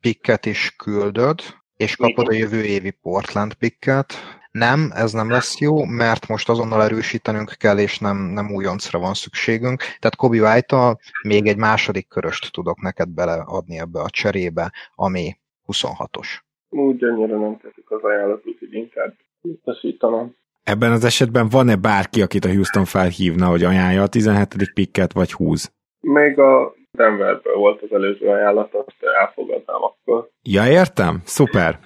picket is küldöd, és kapod a jövő évi Portland picket. Nem, ez nem lesz jó, mert most azonnal erősítenünk kell, és nem, nem újoncra van szükségünk. Tehát Kobe white még egy második köröst tudok neked beleadni ebbe a cserébe, ami 26-os. Úgy annyira nem teszik az ajánlat, úgyhogy inkább utasítanám. Ebben az esetben van-e bárki, akit a Houston felhívna, hogy ajánlja a 17. picket, vagy húz? Még a Denverből volt az előző ajánlat, azt elfogadnám akkor. Ja, értem? Szuper.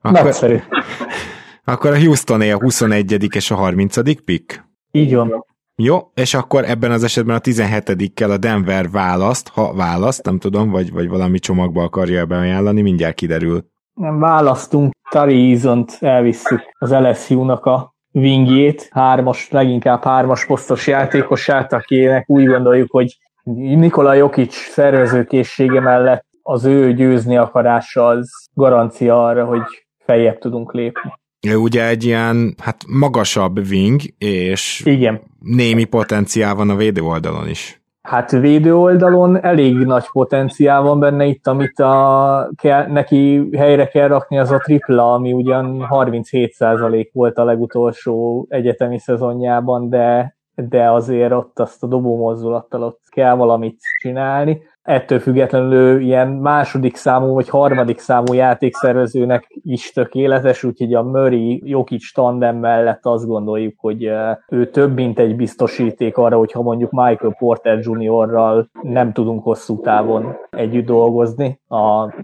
Akkor, Nagyszerű. akkor a Houstoné a 21. és a 30. pick? Így van. Jó, és akkor ebben az esetben a 17-kel a Denver választ, ha választ, nem tudom, vagy, vagy valami csomagba akarja beajánlani, mindjárt kiderül. Nem választunk, Tari Easont elvisszük az LSU-nak a wingjét, hármas, leginkább hármas posztos játékosát, akinek úgy gondoljuk, hogy Nikola Jokic szervezőkészsége mellett az ő győzni akarása az garancia arra, hogy feljebb tudunk lépni. Ő ugye egy ilyen, hát magasabb wing, és Igen. némi potenciál van a védő oldalon is. Hát védő oldalon elég nagy potenciál van benne itt, amit a, kell, neki helyre kell rakni, az a tripla, ami ugyan 37% volt a legutolsó egyetemi szezonjában, de, de azért ott azt a dobó mozdulattal ott kell valamit csinálni. Ettől függetlenül ilyen második számú vagy harmadik számú játékszervezőnek is tökéletes, úgyhogy a Murray Jokic tandem mellett azt gondoljuk, hogy ő több, mint egy biztosíték arra, hogyha mondjuk Michael Porter Jr.-ral nem tudunk hosszú távon együtt dolgozni a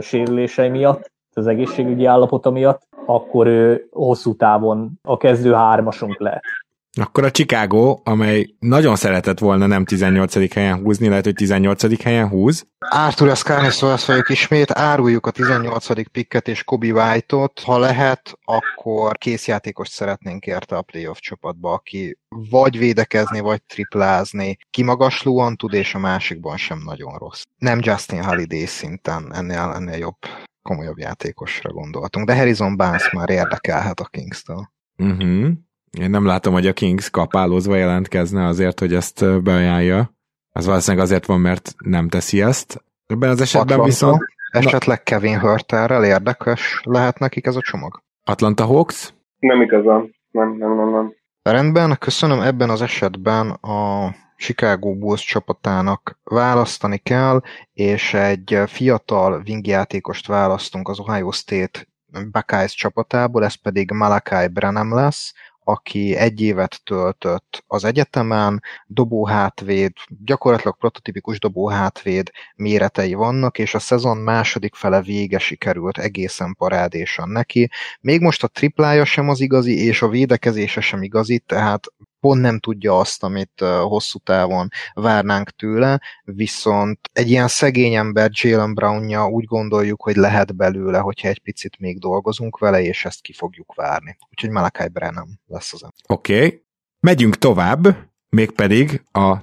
sérülései miatt, az egészségügyi állapota miatt, akkor ő hosszú távon a kezdő hármasunk lehet. Akkor a Chicago, amely nagyon szeretett volna nem 18. helyen húzni, lehet, hogy 18. helyen húz. Arthur Eszkárnis vagyok ismét, áruljuk a 18. picket és Kobe White-ot. Ha lehet, akkor készjátékost szeretnénk érte a playoff csapatba, aki vagy védekezni, vagy triplázni. Kimagaslóan tud, és a másikban sem nagyon rossz. Nem Justin Holiday szinten, ennél, ennél jobb, komolyabb játékosra gondoltunk. De Harrison Barnes már érdekelhet a Kings-től. Uh-huh. Én nem látom, hogy a Kings kapálózva jelentkezne azért, hogy ezt beajánlja. Ez valószínűleg azért van, mert nem teszi ezt. Ebben az esetben Atlanta, viszont esetleg Kevin Hörterrel érdekes lehet nekik ez a csomag? Atlanta Hawks, Nem igazán. Nem, nem, nem, nem. Rendben, köszönöm. Ebben az esetben a Chicago Bulls csapatának választani kell, és egy fiatal wingjátékost választunk az Ohio State Buckeyes csapatából, ez pedig Malakai Branham lesz, aki egy évet töltött az egyetemen, dobóhátvéd, gyakorlatilag prototipikus dobóhátvéd méretei vannak, és a szezon második fele vége sikerült egészen parádésan neki. Még most a triplája sem az igazi, és a védekezése sem igazi, tehát pont nem tudja azt, amit hosszú távon várnánk tőle, viszont egy ilyen szegény ember Jalen Brownja úgy gondoljuk, hogy lehet belőle, hogyha egy picit még dolgozunk vele, és ezt ki fogjuk várni. Úgyhogy Malakai Brennan lesz az. Oké, okay. megyünk tovább, mégpedig a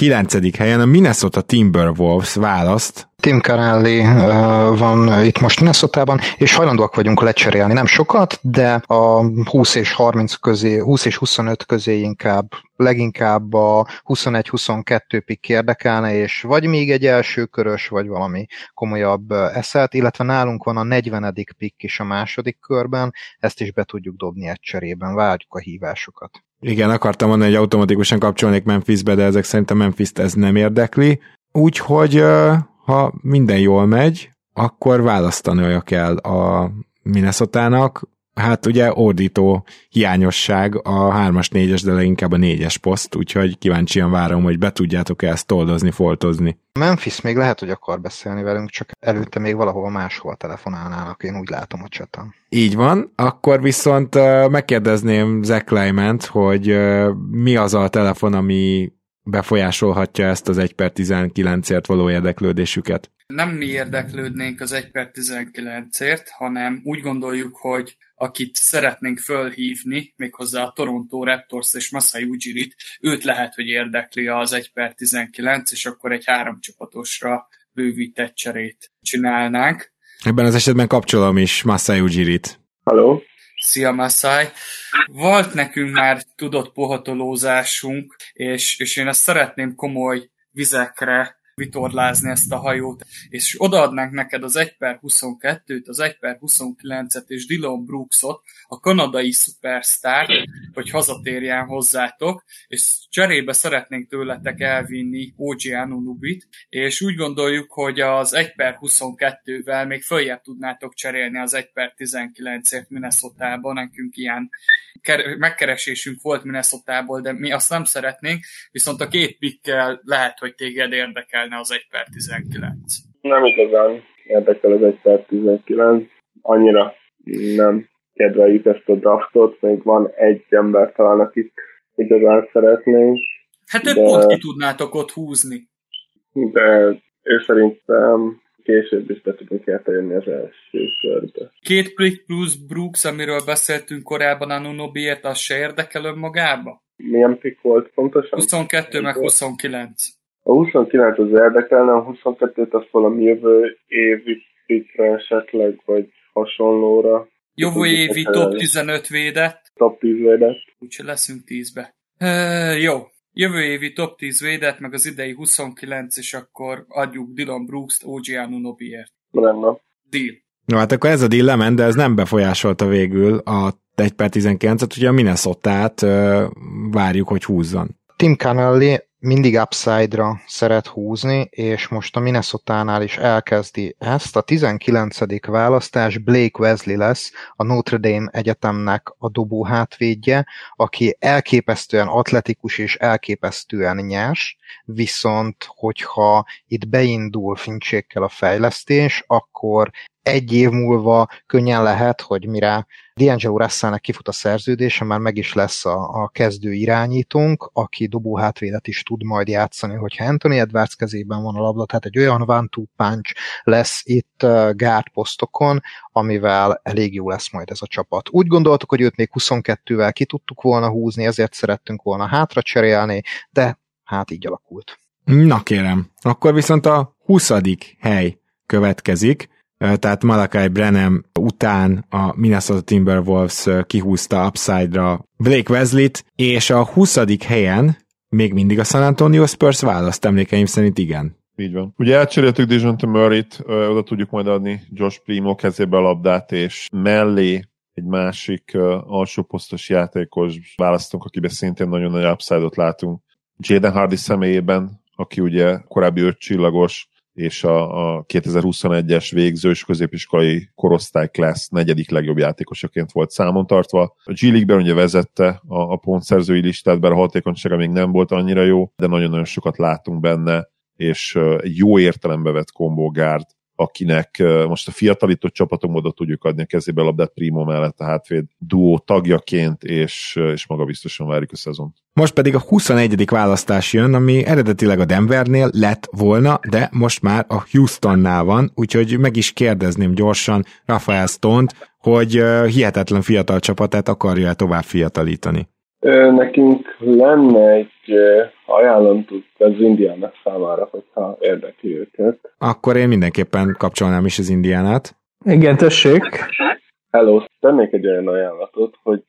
19. helyen a Minnesota Timberwolves választ Tim Carelli uh, van itt most minnesota és hajlandóak vagyunk lecserélni, nem sokat, de a 20 és 30 közé, 20 és 25 közé inkább, leginkább a 21-22 pick érdekelne, és vagy még egy első körös, vagy valami komolyabb eszelt, illetve nálunk van a 40. pick is a második körben, ezt is be tudjuk dobni egy cserében, várjuk a hívásokat. Igen, akartam mondani, hogy automatikusan kapcsolnék Memphisbe, de ezek szerintem Memphis-t ez nem érdekli. Úgyhogy ha minden jól megy, akkor választani kell a Minnesota-nak. Hát ugye ordító hiányosság a 3-as, 4-es, de leginkább a 4-es poszt, úgyhogy kíváncsian várom, hogy be tudjátok ezt toldozni, foltozni. Memphis még lehet, hogy akar beszélni velünk, csak előtte még valahol máshol telefonálnának, én úgy látom a csatán. Így van, akkor viszont megkérdezném Zach Kleiment, hogy mi az a telefon, ami befolyásolhatja ezt az 1 per 19-ért való érdeklődésüket? Nem mi érdeklődnénk az 1 per 19-ért, hanem úgy gondoljuk, hogy akit szeretnénk fölhívni, méghozzá a Toronto Raptors és Masai Ujirit, őt lehet, hogy érdekli az 1 per 19, és akkor egy három csapatosra bővített cserét csinálnánk. Ebben az esetben kapcsolom is Masai Ujirit. Halló? Szia Masai! Volt nekünk már tudott pohatolózásunk, és, és én ezt szeretném komoly vizekre vitorlázni ezt a hajót, és odaadnánk neked az 1 per 22-t, az 1 per 29-et és Dylan Brooksot, a kanadai szupersztár, hogy hazatérjen hozzátok, és cserébe szeretnénk tőletek elvinni OG Anunubit, és úgy gondoljuk, hogy az 1 per 22-vel még följebb tudnátok cserélni az 1 per 19-ért Minnesota-ban, nekünk ilyen megkeresésünk volt Minnesota-ból, de mi azt nem szeretnénk, viszont a két pikkel lehet, hogy téged érdekelne az 1 per 19. Nem igazán érdekel az 1 per 19, annyira nem kedveljük ezt a draftot, még van egy ember talán, akit igazán szeretnénk. Hát őt de... pont ki tudnátok ott húzni. De ő szerintem később is be tudunk érte jönni az első körbe. Két Plick plus Brooks, amiről beszéltünk korábban a Nunobiért, az se érdekel önmagába? Milyen pick volt pontosan? 22 meg 29. A 29 az érdekelne, a 22-t azt valami jövő évi pickre esetleg, vagy hasonlóra. Jövő évi top 15 védett. Top 10 védett. Úgyhogy leszünk 10-be. Uh, jó, Jövő évi top 10 védet, meg az idei 29, és akkor adjuk Dylan Brooks-t OG Anunobiért. Lenne. Deal. No, hát akkor ez a deal lement, de ez nem befolyásolta végül a 1 per 19-et, ugye a Minnesota-t várjuk, hogy húzzon. Tim Connelly mindig upside-ra szeret húzni, és most a Minnesota-nál is elkezdi ezt. A 19. választás Blake Wesley lesz, a Notre Dame Egyetemnek a dobó hátvédje, aki elképesztően atletikus és elképesztően nyers, viszont hogyha itt beindul fincsékkel a fejlesztés, akkor egy év múlva könnyen lehet, hogy mire D'Angelo Russellnek kifut a szerződése, már meg is lesz a, a kezdő irányítónk, aki dobó hátvédet is tud majd játszani, hogyha Anthony Edwards kezében van a labda, tehát egy olyan one-two punch lesz itt uh, guard posztokon, amivel elég jó lesz majd ez a csapat. Úgy gondoltuk, hogy őt még 22-vel ki tudtuk volna húzni, ezért szerettünk volna hátra cserélni, de hát így alakult. Na kérem, akkor viszont a 20. hely következik, tehát Malakai Brennan után a Minnesota Timberwolves kihúzta upside-ra Blake Wesley-t, és a 20. helyen még mindig a San Antonio Spurs választ, emlékeim szerint igen. Így van. Ugye elcseréltük Dejounte Murray-t, oda tudjuk majd adni Josh Primo kezébe a labdát, és mellé egy másik uh, alsó posztos játékos választunk, akiben szintén nagyon nagy upside-ot látunk. Jaden Hardy személyében, aki ugye korábbi öt csillagos, és a, a 2021-es végzős középiskolai korosztály class negyedik legjobb játékosaként volt számon tartva. A G League-ben ugye vezette a, a pontszerzői listát, bár a hatékonysága még nem volt annyira jó, de nagyon-nagyon sokat látunk benne, és egy jó értelembe vett combo guard, akinek most a fiatalított csapatok módot tudjuk adni a kezébe a labdát Primo mellett a hátvéd duó tagjaként, és, és maga biztosan várjuk a szezon. Most pedig a 21. választás jön, ami eredetileg a Denvernél lett volna, de most már a Houstonnál van, úgyhogy meg is kérdezném gyorsan Rafael Stone-t, hogy hihetetlen fiatal csapatát akarja-e tovább fiatalítani. Nekünk lenne egy ajánlatunk az indiának számára, hogyha érdekli őket. Akkor én mindenképpen kapcsolnám is az indiánát. Igen, tessék. Hello, tennék egy olyan ajánlatot, hogy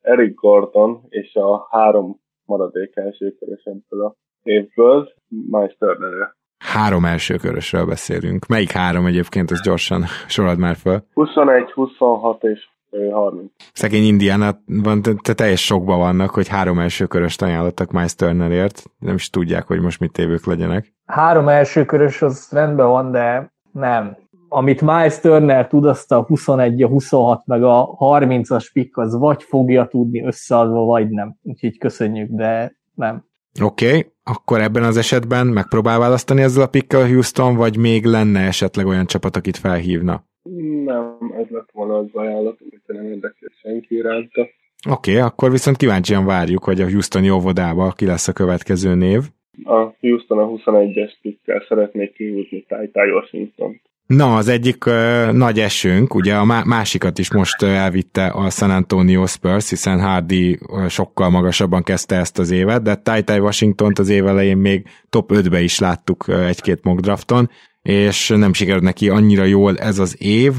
Eric Gordon és a három maradék első ebből a évből Miles Turner Három első körösről beszélünk. Melyik három egyébként, ez gyorsan sorad már föl. 21, 26 és 30. Szegény Indiana van, te teljes sokban vannak, hogy három első köröst ajánlottak Miles Turnerért. Nem is tudják, hogy most mit tévők legyenek. Három első körös az rendben van, de nem. Amit Miles Turner tud, azt a 21, a 26 meg a 30-as pikk az vagy fogja tudni összeadva, vagy nem. Úgyhogy köszönjük, de nem. Oké, okay, akkor ebben az esetben megpróbál választani ezzel a pikkel Houston, vagy még lenne esetleg olyan csapat, akit felhívna? Nem, ez lett volna az ajánlat, amit nem érdekel senki iránta. Oké, okay, akkor viszont kíváncsian várjuk, hogy a Houston óvodába ki lesz a következő név. A Houston a 21-es pikkel szeretnék kihúzni Ty Washington. Na, az egyik uh, nagy esőnk, ugye a másikat is most uh, elvitte a San Antonio Spurs, hiszen Hardy uh, sokkal magasabban kezdte ezt az évet, de Ty Ty Washington az év elején még top 5-be is láttuk uh, egy-két mock drafton, és nem sikerült neki annyira jól ez az év.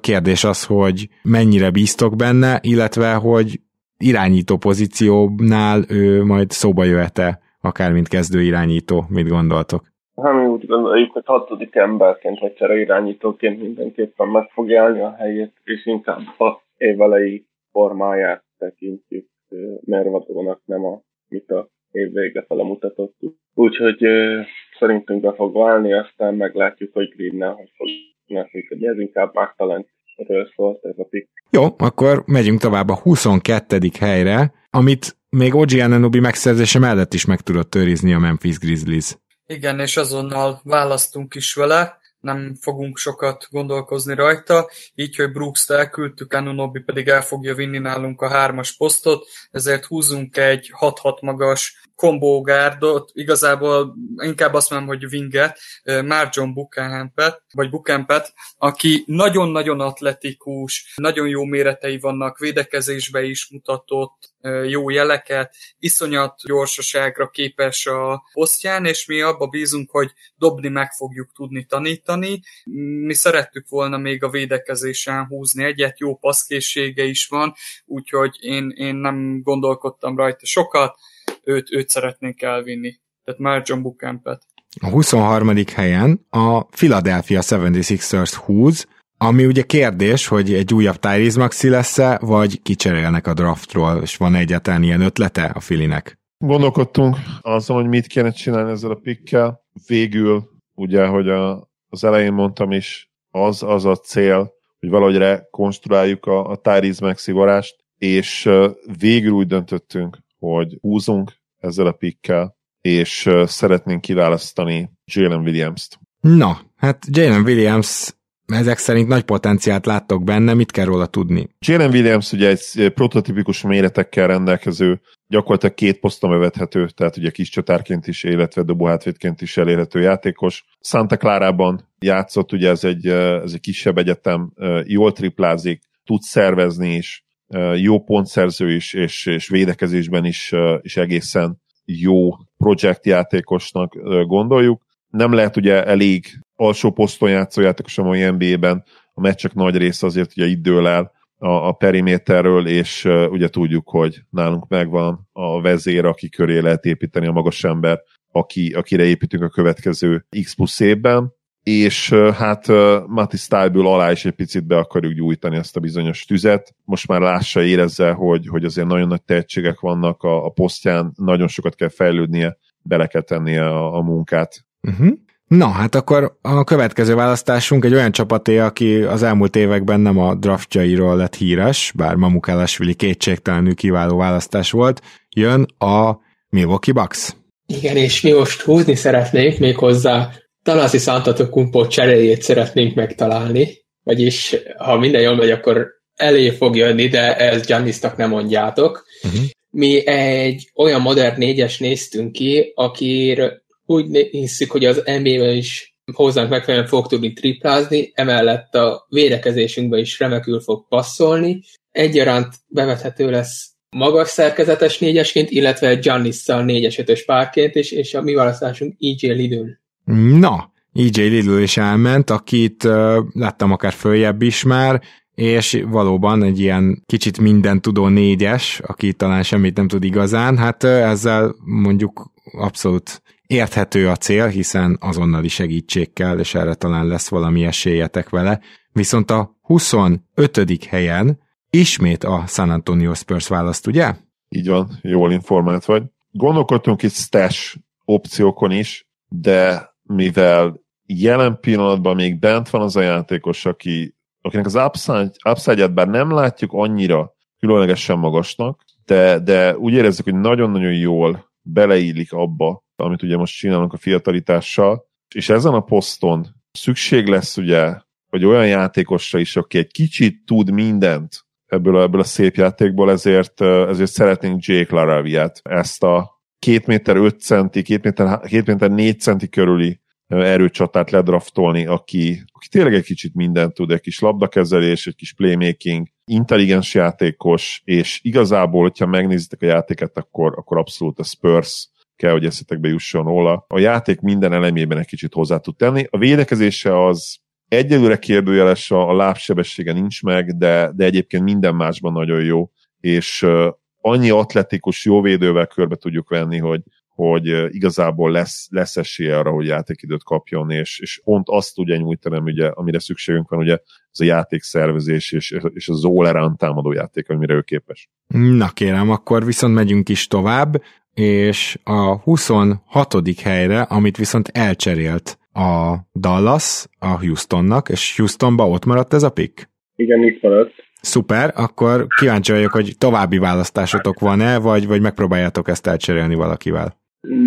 Kérdés az, hogy mennyire bíztok benne, illetve hogy irányító pozíciónál ő majd szóba jöhet-e, akár mint kezdő irányító, mit gondoltok? Hát mi úgy gondoljuk, hogy hatodik emberként, vagy csere irányítóként mindenképpen meg fog állni a helyét, és inkább a évelei formáját tekintjük mervadónak, nem a, mit a év vége fele mutatott. Úgyhogy szerintünk be fog válni, aztán meglátjuk, hogy Green hogy fog működni. Ez inkább erről szólt ez a pick. Jó, akkor megyünk tovább a 22. helyre, amit még OG Ananobi megszerzése mellett is meg tudott őrizni a Memphis Grizzlies. Igen, és azonnal választunk is vele, nem fogunk sokat gondolkozni rajta, így, hogy Brooks-t elküldtük, Anunobi pedig el fogja vinni nálunk a hármas posztot, ezért húzunk egy 6-6 magas kombógárdot, igazából inkább azt mondom, hogy winget, Marjon Buchampet, vagy Buchampet, aki nagyon-nagyon atletikus, nagyon jó méretei vannak, védekezésbe is mutatott, jó jeleket, iszonyat gyorsaságra képes a posztján, és mi abba bízunk, hogy dobni meg fogjuk tudni tanítani. Mi szerettük volna még a védekezésen húzni egyet, jó paszkészsége is van, úgyhogy én, én nem gondolkodtam rajta sokat, őt, őt szeretnénk elvinni. Tehát már John Buchampet. A 23. helyen a Philadelphia 76ers húz, ami ugye kérdés, hogy egy újabb Tyrese Maxi lesz-e, vagy kicserélnek a draftról, és van egyáltalán ilyen ötlete a Filinek? Gondolkodtunk azon, hogy mit kéne csinálni ezzel a pikkel. Végül, ugye, hogy a, az elején mondtam is, az az a cél, hogy valahogy rekonstruáljuk a, a Tyrese Maxi varást, és végül úgy döntöttünk, hogy húzunk ezzel a pikkel, és szeretnénk kiválasztani Jalen Williams-t. Na, hát Jalen Williams ezek szerint nagy potenciált láttok benne, mit kell róla tudni? Jalen Williams ugye egy prototípikus méretekkel rendelkező, gyakorlatilag két poszton övethető, tehát ugye kis csatárként is, illetve dobóhátvédként is elérhető játékos. Santa Clara-ban játszott, ugye ez egy, ez egy kisebb egyetem, jól triplázik, tud szervezni is, jó pontszerző is, és, és védekezésben is, is egészen jó projektjátékosnak gondoljuk. Nem lehet ugye elég alsó poszton játszó játékos a mai NBA-ben, a meccsek nagy része azért ugye itt dől el a, a periméterről, és uh, ugye tudjuk, hogy nálunk megvan a vezér, aki köré lehet építeni a magas ember, aki, akire építünk a következő X plusz évben, és hát Mati Styleből alá is egy picit be akarjuk gyújtani ezt a bizonyos tüzet. Most már lássa, érezze, hogy, hogy azért nagyon nagy tehetségek vannak a, a posztján, nagyon sokat kell fejlődnie, bele kell tennie a, a munkát. Uh-huh. Na, hát akkor a következő választásunk egy olyan csapaté, aki az elmúlt években nem a draftjairól lett híres, bár Mamukelesvili kétségtelenül kiváló választás volt, jön a Milwaukee Bucks. Igen, és mi most húzni szeretnék még hozzá Tanasi Santatokumpó cseréjét szeretnénk megtalálni, vagyis ha minden jól megy, akkor elé fog jönni, de ez Giannisnak nem mondjátok. Uh-huh. Mi egy olyan modern négyes néztünk ki, akire úgy hiszük, hogy az NBA-ben is hozzánk megfelelően fog tudni triplázni, emellett a védekezésünkbe is remekül fog passzolni. Egyaránt bevethető lesz magas szerkezetes négyesként, illetve Giannisszal négyes ötös párként is, és a mi választásunk EJ Lidl. Na, EJ Lidl is elment, akit uh, láttam akár följebb is már, és valóban egy ilyen kicsit minden tudó négyes, aki talán semmit nem tud igazán, hát ezzel mondjuk abszolút érthető a cél, hiszen azonnali segítség kell, és erre talán lesz valami esélyetek vele. Viszont a 25. helyen ismét a San Antonio Spurs választ, ugye? Így van, jól informált vagy. Gondolkodtunk itt stash opciókon is, de mivel jelen pillanatban még bent van az a játékos, aki, akinek az upside, bár nem látjuk annyira különlegesen magasnak, de, de úgy érezzük, hogy nagyon-nagyon jól beleillik abba, amit ugye most csinálunk a fiatalitással, és ezen a poszton szükség lesz ugye, hogy olyan játékosra is, aki egy kicsit tud mindent ebből a, ebből a szép játékból, ezért, ezért szeretnénk Jake Laraviát, ezt a 2 méter 5 centi, 2 méter, 2 méter 4 centi körüli erőcsatát ledraftolni, aki, aki tényleg egy kicsit mindent tud, egy kis labdakezelés, egy kis playmaking, intelligens játékos, és igazából, hogyha megnézitek a játéket, akkor, akkor abszolút a Spurs kell, hogy eszetekbe jusson róla. A játék minden elemében egy kicsit hozzá tud tenni. A védekezése az egyelőre kérdőjeles, a, a lábsebessége nincs meg, de, de egyébként minden másban nagyon jó, és annyi atletikus jó védővel körbe tudjuk venni, hogy, hogy igazából lesz, lesz esélye arra, hogy játékidőt kapjon, és, és pont azt tudja nyújtani, ugye, amire szükségünk van, ugye ez a játékszervezés és, és az all támadó játék, amire ő képes. Na kérem, akkor viszont megyünk is tovább, és a 26. helyre, amit viszont elcserélt a Dallas a Houstonnak, és Houstonba ott maradt ez a pick? Igen, itt maradt. Szuper, akkor kíváncsi vagyok, hogy további választásotok van-e, vagy, vagy megpróbáljátok ezt elcserélni valakivel?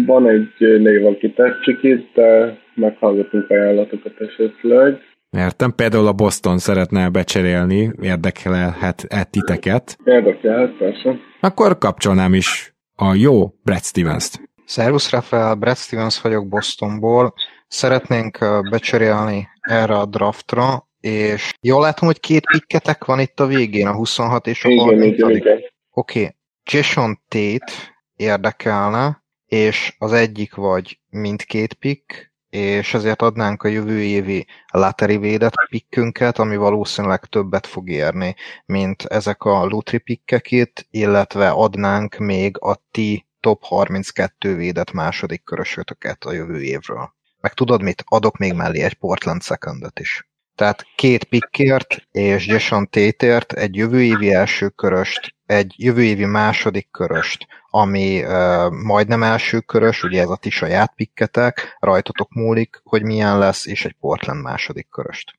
Van egy név, aki tetszik itt, de meghallgatunk ajánlatokat esetleg. Értem, például a Boston szeretne becserélni, érdekelhet-e titeket? Érdekelhet, persze. Akkor kapcsolnám is a jó Brad Stevens-t. Szervusz Rafael, Brad Stevens vagyok Bostonból. Szeretnénk becserélni erre a draftra, és jól látom, hogy két pikketek van itt a végén, a 26 és a 30. Oké, okay. Jason Tate érdekelne, és az egyik vagy mindkét pick, és ezért adnánk a jövő évi lottery védett pikkünket, ami valószínűleg többet fog érni, mint ezek a lottery pikkek itt, illetve adnánk még a ti top 32 védett második körösötöket a jövő évről. Meg tudod mit? Adok még mellé egy Portland secondot is. Tehát két pikkért és Jason Tétért egy jövő évi első köröst, egy jövő évi második köröst, ami uh, majdnem első körös, ugye ez a ti saját pikketek, rajtatok múlik, hogy milyen lesz, és egy Portland második köröst.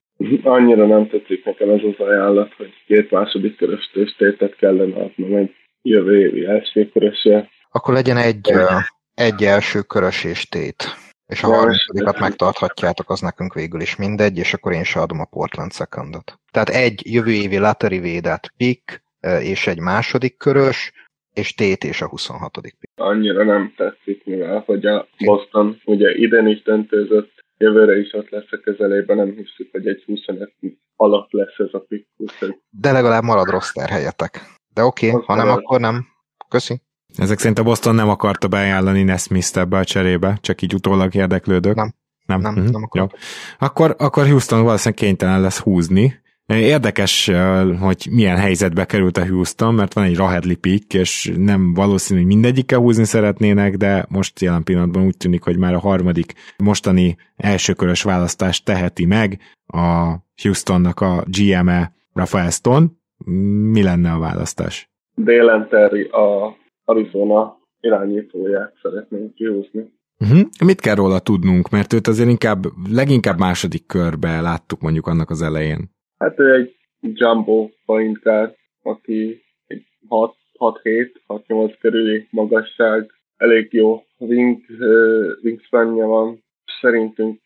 Annyira nem tetszik nekem ez az ajánlat, hogy két második köröst és tétet kellene adnom egy jövő évi első körösre. Akkor legyen egy, uh, egy első körös és tét. És a harmadikot megtarthatjátok, az nekünk végül is mindegy, és akkor én is adom a Portland secondot. Tehát egy jövő évi lottery védett pick, és egy második körös, és tét és a 26. pick. Annyira nem tetszik, mivel hogy a Boston ugye idén is döntőzött, jövőre is ott lesz a közelében, nem hiszük, hogy egy 25 alatt lesz ez a pick. De legalább marad roster helyetek. De oké, okay, ha nem, akkor nem. Köszi. Ezek szerint a Boston nem akarta beajánlani Nesmith ebbe a cserébe, csak így utólag érdeklődök. Nem. Nem, nem, mm-hmm. nem Jó. Akkor, akkor Houston valószínűleg kénytelen lesz húzni. Érdekes, hogy milyen helyzetbe került a Houston, mert van egy Rahedli pick, és nem valószínű, hogy mindegyikkel húzni szeretnének, de most jelen pillanatban úgy tűnik, hogy már a harmadik mostani elsőkörös választást teheti meg a Houstonnak a GM-e Rafael Stone. Mi lenne a választás? Dalen Terry a Arizona irányítóját szeretnénk kihúzni. Uh-huh. Mit kell róla tudnunk? Mert őt azért inkább, leginkább második körbe láttuk mondjuk annak az elején. Hát ő egy jumbo point guard, aki egy 6-7-6-8 körüli magasság, elég jó wing, uh, wingspanje van, szerintünk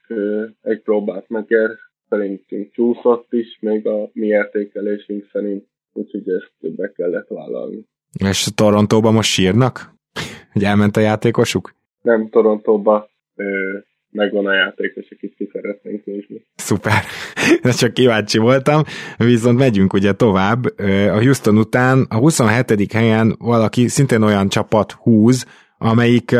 egy próbát megér, szerintünk csúszott is, még a mi értékelésünk szerint, úgyhogy ezt be kellett vállalni. És Torontóban most sírnak? Hogy elment a játékosuk? Nem, Torontóba megvan a játékos, akit ki szeretnénk nézni. Szuper, de csak kíváncsi voltam, viszont megyünk ugye tovább. A Houston után a 27. helyen valaki szintén olyan csapat húz, amelyik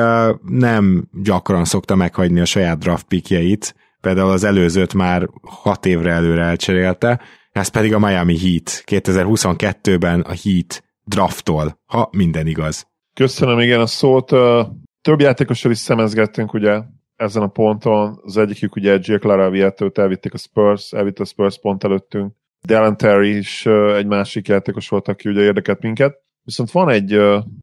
nem gyakran szokta meghagyni a saját draft pickjeit, például az előzőt már hat évre előre elcserélte, ez pedig a Miami Heat. 2022-ben a Heat draftol, ha minden igaz. Köszönöm, igen, a szót. Több játékossal is szemezgettünk, ugye, ezen a ponton. Az egyikük ugye Gia Clara őt elvitték a Spurs, elvitt a Spurs pont előttünk. Dylan Terry is egy másik játékos volt, aki ugye érdekelt minket. Viszont van egy,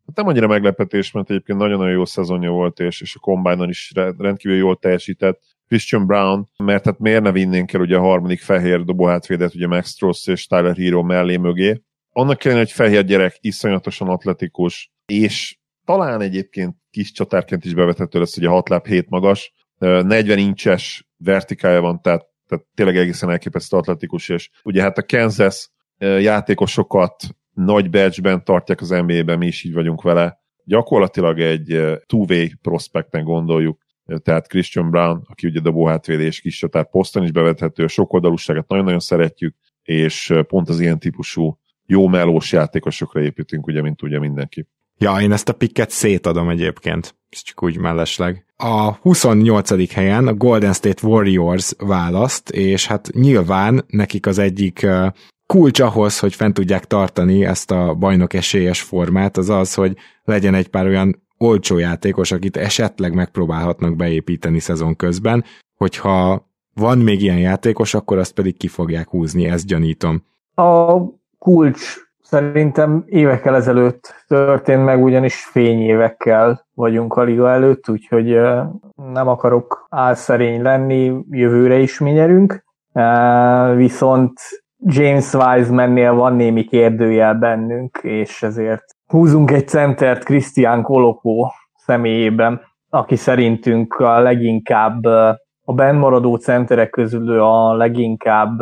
hát nem annyira meglepetés, mert egyébként nagyon-nagyon jó szezonja volt, és, és a combine is rendkívül jól teljesített. Christian Brown, mert hát miért ne vinnénk el ugye a harmadik fehér dobóhátvédet, ugye Max Stross és Tyler Hero mellé mögé. Annak kellene, hogy fehér gyerek, iszonyatosan atletikus, és talán egyébként kis csatárként is bevethető lesz, ugye 6 láb 7 magas, 40 incses vertikája van, tehát, tehát tényleg egészen elképesztő atletikus, és ugye hát a Kansas játékosokat nagy badge tartják az NBA-ben, mi is így vagyunk vele. Gyakorlatilag egy two-way prospektnek gondoljuk, tehát Christian Brown, aki ugye dobóhátvédés kis csatár poszton is bevethető, a sokoldalúságot nagyon-nagyon szeretjük, és pont az ilyen típusú jó melós játékosokra építünk, ugye, mint ugye mindenki. Ja, én ezt a pikket szétadom egyébként, ez csak úgy mellesleg. A 28. helyen a Golden State Warriors választ, és hát nyilván nekik az egyik kulcs ahhoz, hogy fent tudják tartani ezt a bajnok esélyes formát, az az, hogy legyen egy pár olyan olcsó játékos, akit esetleg megpróbálhatnak beépíteni szezon közben, hogyha van még ilyen játékos, akkor azt pedig ki fogják húzni, ezt gyanítom. A kulcs Szerintem évekkel ezelőtt történt meg, ugyanis fényévekkel vagyunk a liga előtt, úgyhogy nem akarok álszerény lenni, jövőre is mi nyerünk. Viszont James Wiseman-nél van némi kérdőjel bennünk, és ezért húzunk egy centert Christian Kolokó személyében, aki szerintünk a leginkább a bennmaradó centerek közül a leginkább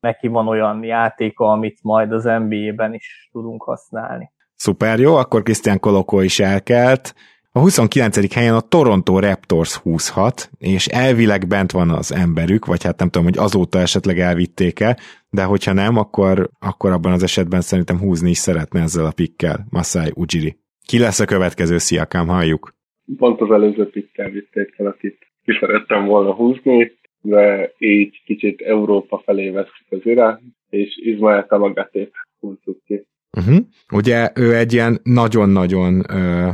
neki van olyan játéka, amit majd az NBA-ben is tudunk használni. Szuper jó, akkor Christian Kolokó is elkelt. A 29. helyen a Toronto Raptors húzhat, és elvileg bent van az emberük, vagy hát nem tudom, hogy azóta esetleg elvitték-e, de hogyha nem, akkor, akkor abban az esetben szerintem húzni is szeretne ezzel a pikkel Masai Ujiri. Ki lesz a következő Sziakám, halljuk? Pont az előző pikkel vitték fel, akit ki szerettem volna húzni, de így kicsit Európa felé veszük az irány, és Izmael Tamagatét húzzuk ki. Uh-huh. Ugye ő egy ilyen nagyon-nagyon,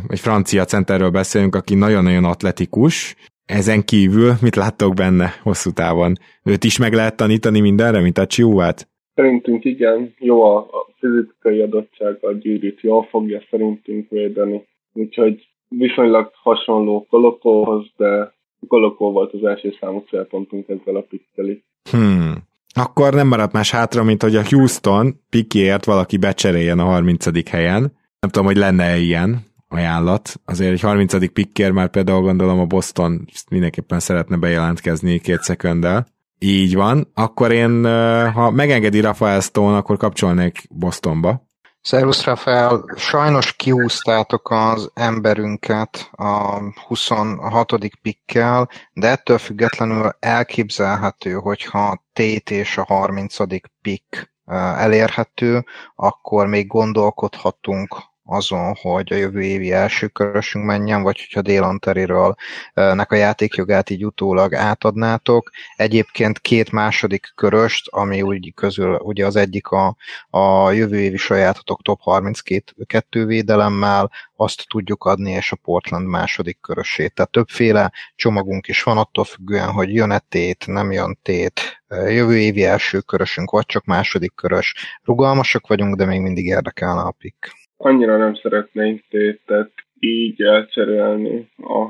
egy francia centerről beszélünk, aki nagyon-nagyon atletikus, ezen kívül mit láttok benne hosszú távon? Őt is meg lehet tanítani mindenre, mint a Csiúvát? Szerintünk igen, jó a, a fizikai adottság, a gyűrűt jól fogja szerintünk védeni, úgyhogy viszonylag hasonló Kolokóhoz, de Kolokó volt az első számú célpontunk ezzel a pikkeli. Hmm. Akkor nem maradt más hátra, mint hogy a Houston pikért valaki becseréljen a 30. helyen. Nem tudom, hogy lenne-e ilyen ajánlat. Azért egy 30. pikkér már például gondolom a Boston mindenképpen szeretne bejelentkezni két szekönddel. Így van. Akkor én, ha megengedi Rafael Stone, akkor kapcsolnék Bostonba. Szervusz Rafael, sajnos kiúztátok az emberünket a 26. pikkel, de ettől függetlenül elképzelhető, hogyha Tét és a 30. pick elérhető, akkor még gondolkodhatunk azon, hogy a jövő évi első körösünk menjen, vagy hogyha Délan Teriről nek a játékjogát így utólag átadnátok. Egyébként két második köröst, ami úgy közül ugye az egyik a, a jövő évi sajátotok top 32 védelemmel, azt tudjuk adni, és a Portland második körösét. Tehát többféle csomagunk is van, attól függően, hogy jön-e tét, nem jön tét, jövő évi első körösünk, vagy csak második körös. Rugalmasak vagyunk, de még mindig érdekelne a pick annyira nem szeretnénk tétet így elcserélni a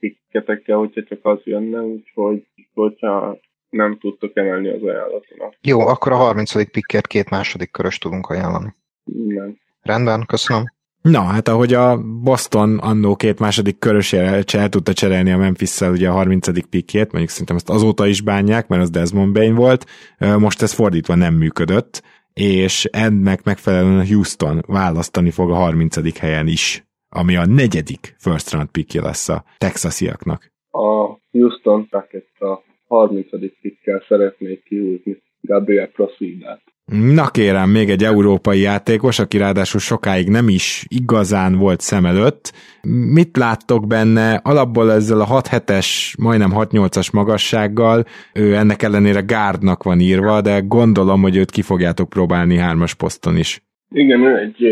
pikketekkel, hogyha csak az jönne, úgyhogy hogyha nem tudtok emelni az ajánlatnak. Jó, akkor a 30. pikket két második körös tudunk ajánlani. Nem. Rendben, köszönöm. Na, hát ahogy a Boston annó két második körösére el tudta cserélni a memphis ugye a 30. pikét, mondjuk szerintem ezt azóta is bánják, mert az Desmond Bain volt, most ez fordítva nem működött, és ennek megfelelően Houston választani fog a 30. helyen is, ami a negyedik first round pickje lesz a texasiaknak. A Houston Rockets a 30. pickkel szeretnék kihúzni Gabriel Prosidát. Na kérem, még egy európai játékos, aki ráadásul sokáig nem is igazán volt szem előtt. Mit láttok benne? Alapból ezzel a 6-7-es, majdnem 6-8-as magassággal, ő ennek ellenére gárdnak van írva, de gondolom, hogy őt ki fogjátok próbálni hármas poszton is. Igen, egy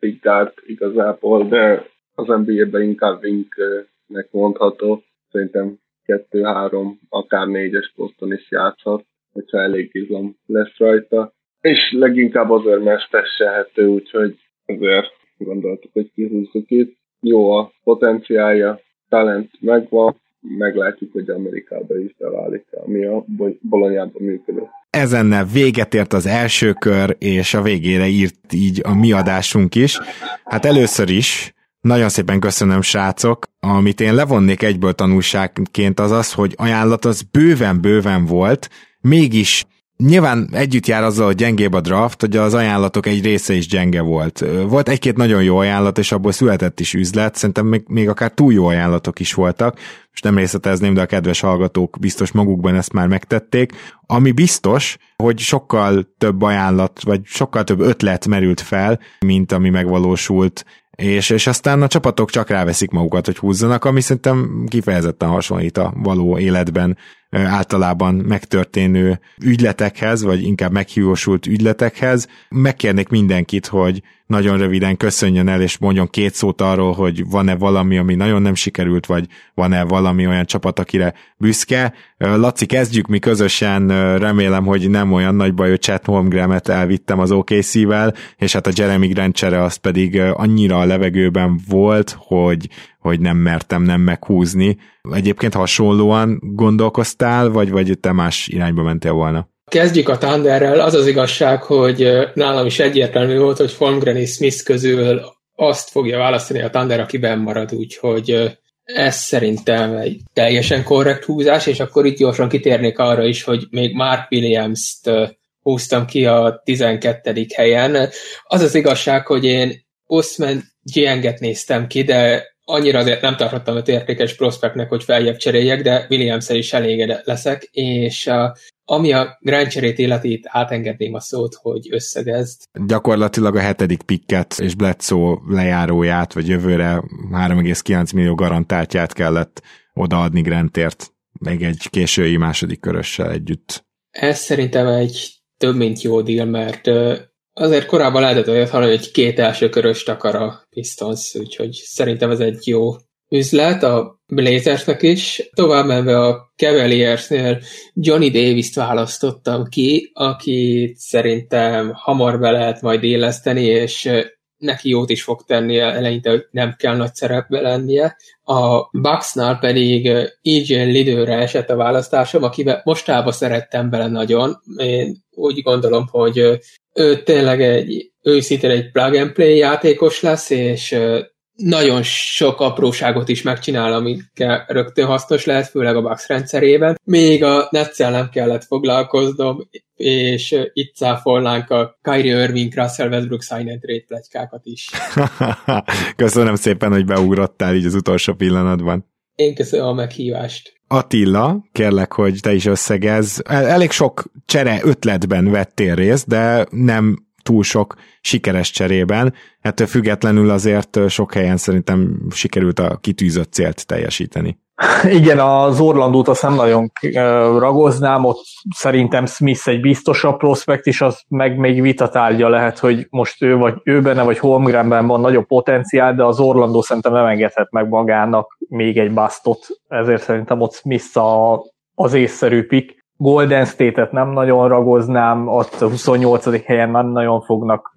big guard igazából, de az NBA-ben inkább winknek mondható. Szerintem 2-3, akár 4-es poszton is játszhat, hogyha elég izom lesz rajta és leginkább azért, mert tesselhető, úgyhogy azért gondoltuk, hogy kihúzzuk itt. Jó a potenciálja, talent megvan, meglátjuk, hogy Amerikába is beválik, ami a bolonyában működött. Ezennel véget ért az első kör, és a végére írt így a mi adásunk is. Hát először is nagyon szépen köszönöm, srácok. Amit én levonnék egyből tanulságként az az, hogy ajánlat az bőven-bőven volt, mégis Nyilván együtt jár azzal, hogy gyengébb a draft, hogy az ajánlatok egy része is gyenge volt. Volt egy-két nagyon jó ajánlat, és abból született is üzlet, szerintem még, még akár túl jó ajánlatok is voltak, és nem részletezném, de a kedves hallgatók biztos magukban ezt már megtették. Ami biztos, hogy sokkal több ajánlat, vagy sokkal több ötlet merült fel, mint ami megvalósult és, és aztán a csapatok csak ráveszik magukat, hogy húzzanak, ami szerintem kifejezetten hasonlít a való életben általában megtörténő ügyletekhez, vagy inkább meghiúsult ügyletekhez. Megkérnék mindenkit, hogy nagyon röviden köszönjön el, és mondjon két szót arról, hogy van-e valami, ami nagyon nem sikerült, vagy van-e valami olyan csapat, akire büszke. Laci, kezdjük mi közösen, remélem, hogy nem olyan nagy baj, hogy Chet Holmgremet elvittem az OKC-vel, és hát a Jeremy Grant csere az pedig annyira a levegőben volt, hogy, hogy nem mertem nem meghúzni. Egyébként hasonlóan gondolkoztál, vagy, vagy te más irányba mentél volna? Kezdjük a Thunderrel. Az az igazság, hogy nálam is egyértelmű volt, hogy Holmgren és Smith közül azt fogja választani a Thunder, aki marad, úgyhogy ez szerintem egy teljesen korrekt húzás, és akkor itt gyorsan kitérnék arra is, hogy még Mark Williams-t húztam ki a 12. helyen. Az az igazság, hogy én Osman Gienget néztem ki, de annyira azért nem tartottam a értékes prospektnek, hogy feljebb cseréljek, de williams is elégedett leszek, és uh, ami a Grand cserét életét átengedném a szót, hogy összegezd. Gyakorlatilag a hetedik pikket és Bledsoe lejáróját, vagy jövőre 3,9 millió garantáltját kellett odaadni Grantért, még egy késői második körössel együtt. Ez szerintem egy több mint jó deal, mert Azért korábban lehetett olyat hallani, hogy két első köröst akar a Pistons, úgyhogy szerintem ez egy jó üzlet a Blazersnek is. Tovább menve a Cavaliersnél Johnny Davis-t választottam ki, akit szerintem hamar be lehet majd éleszteni, és neki jót is fog tenni eleinte, nem kell nagy szerepbe lennie. A Bucksnál pedig EJ Lidőre esett a választásom, akivel mostában szerettem bele nagyon. Én úgy gondolom, hogy ő tényleg egy őszintén egy plug and play játékos lesz, és nagyon sok apróságot is megcsinál, amikkel rögtön hasznos lehet, főleg a Bucks rendszerében. Még a Netszel nem kellett foglalkoznom, és itt cáfolnánk a Kyrie Irving, Russell Westbrook sign and trade pletykákat is. köszönöm szépen, hogy beugrottál így az utolsó pillanatban. Én köszönöm a meghívást. Attila, kérlek, hogy te is összegez. Elég sok csere ötletben vettél részt, de nem túl sok sikeres cserében. Ettől függetlenül azért sok helyen szerintem sikerült a kitűzött célt teljesíteni. Igen, az Orlandót azt nem nagyon ragoznám, ott szerintem Smith egy biztosabb prospekt, és az meg még vitatárgya lehet, hogy most ő vagy ő benne, vagy Holmgrenben van nagyobb potenciál, de az Orlandó szerintem nem engedhet meg magának még egy basztot, ezért szerintem ott Smith a, az észszerű pick. Golden State-et nem nagyon ragoznám, ott a 28. helyen nem nagyon fognak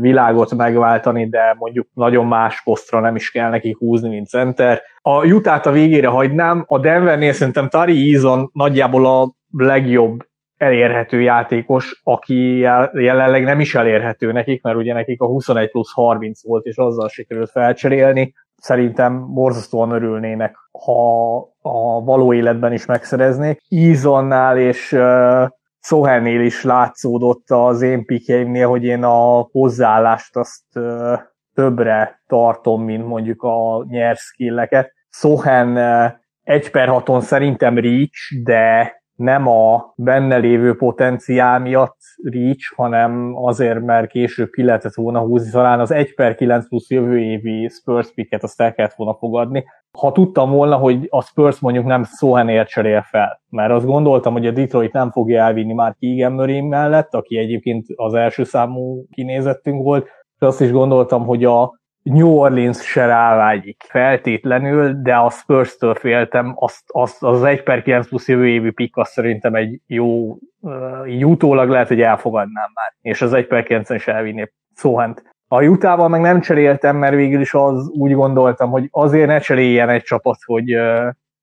világot megváltani, de mondjuk nagyon más posztra nem is kell neki húzni, mint center. A Utah-t a végére hagynám, a Denvernél szerintem Tari Eason nagyjából a legjobb elérhető játékos, aki jelenleg nem is elérhető nekik, mert ugye nekik a 21 plusz 30 volt, és azzal sikerült felcserélni. Szerintem borzasztóan örülnének, ha a való életben is megszereznék. Izonnál és uh, Szohennél is látszódott az én pikeimnél, hogy én a hozzáállást azt uh, többre tartom, mint mondjuk a nyerszkilleket. Sohen uh, 1 per 6-on szerintem reach, de nem a benne lévő potenciál miatt reach, hanem azért, mert később ki lehetett volna húzni, talán az 1 per 9 plusz jövő évi Spurs picket azt el kellett volna fogadni. Ha tudtam volna, hogy a Spurs mondjuk nem Sohanért cserél fel, mert azt gondoltam, hogy a Detroit nem fogja elvinni már Keegan Murray mellett, aki egyébként az első számú kinézettünk volt, és azt is gondoltam, hogy a New Orleans se rávágyik feltétlenül, de a Spurs-től féltem, azt, azt, az 1 per 9 plusz jövő évi pick azt szerintem egy jó, így utólag lehet, hogy elfogadnám már, és az 1 per 9 is elvinné Szóhent. A Utával meg nem cseréltem, mert végül is az úgy gondoltam, hogy azért ne cseréljen egy csapat, hogy,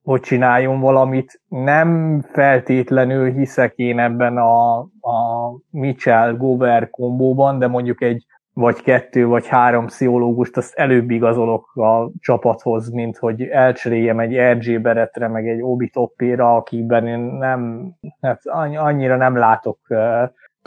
hogy csináljon valamit. Nem feltétlenül hiszek én ebben a, a Mitchell-Gober kombóban, de mondjuk egy vagy kettő, vagy három pszichológust, azt előbb igazolok a csapathoz, mint hogy elcseréljem egy RG Beretre, meg egy Obi Toppéra, akiben én nem, hát annyira nem látok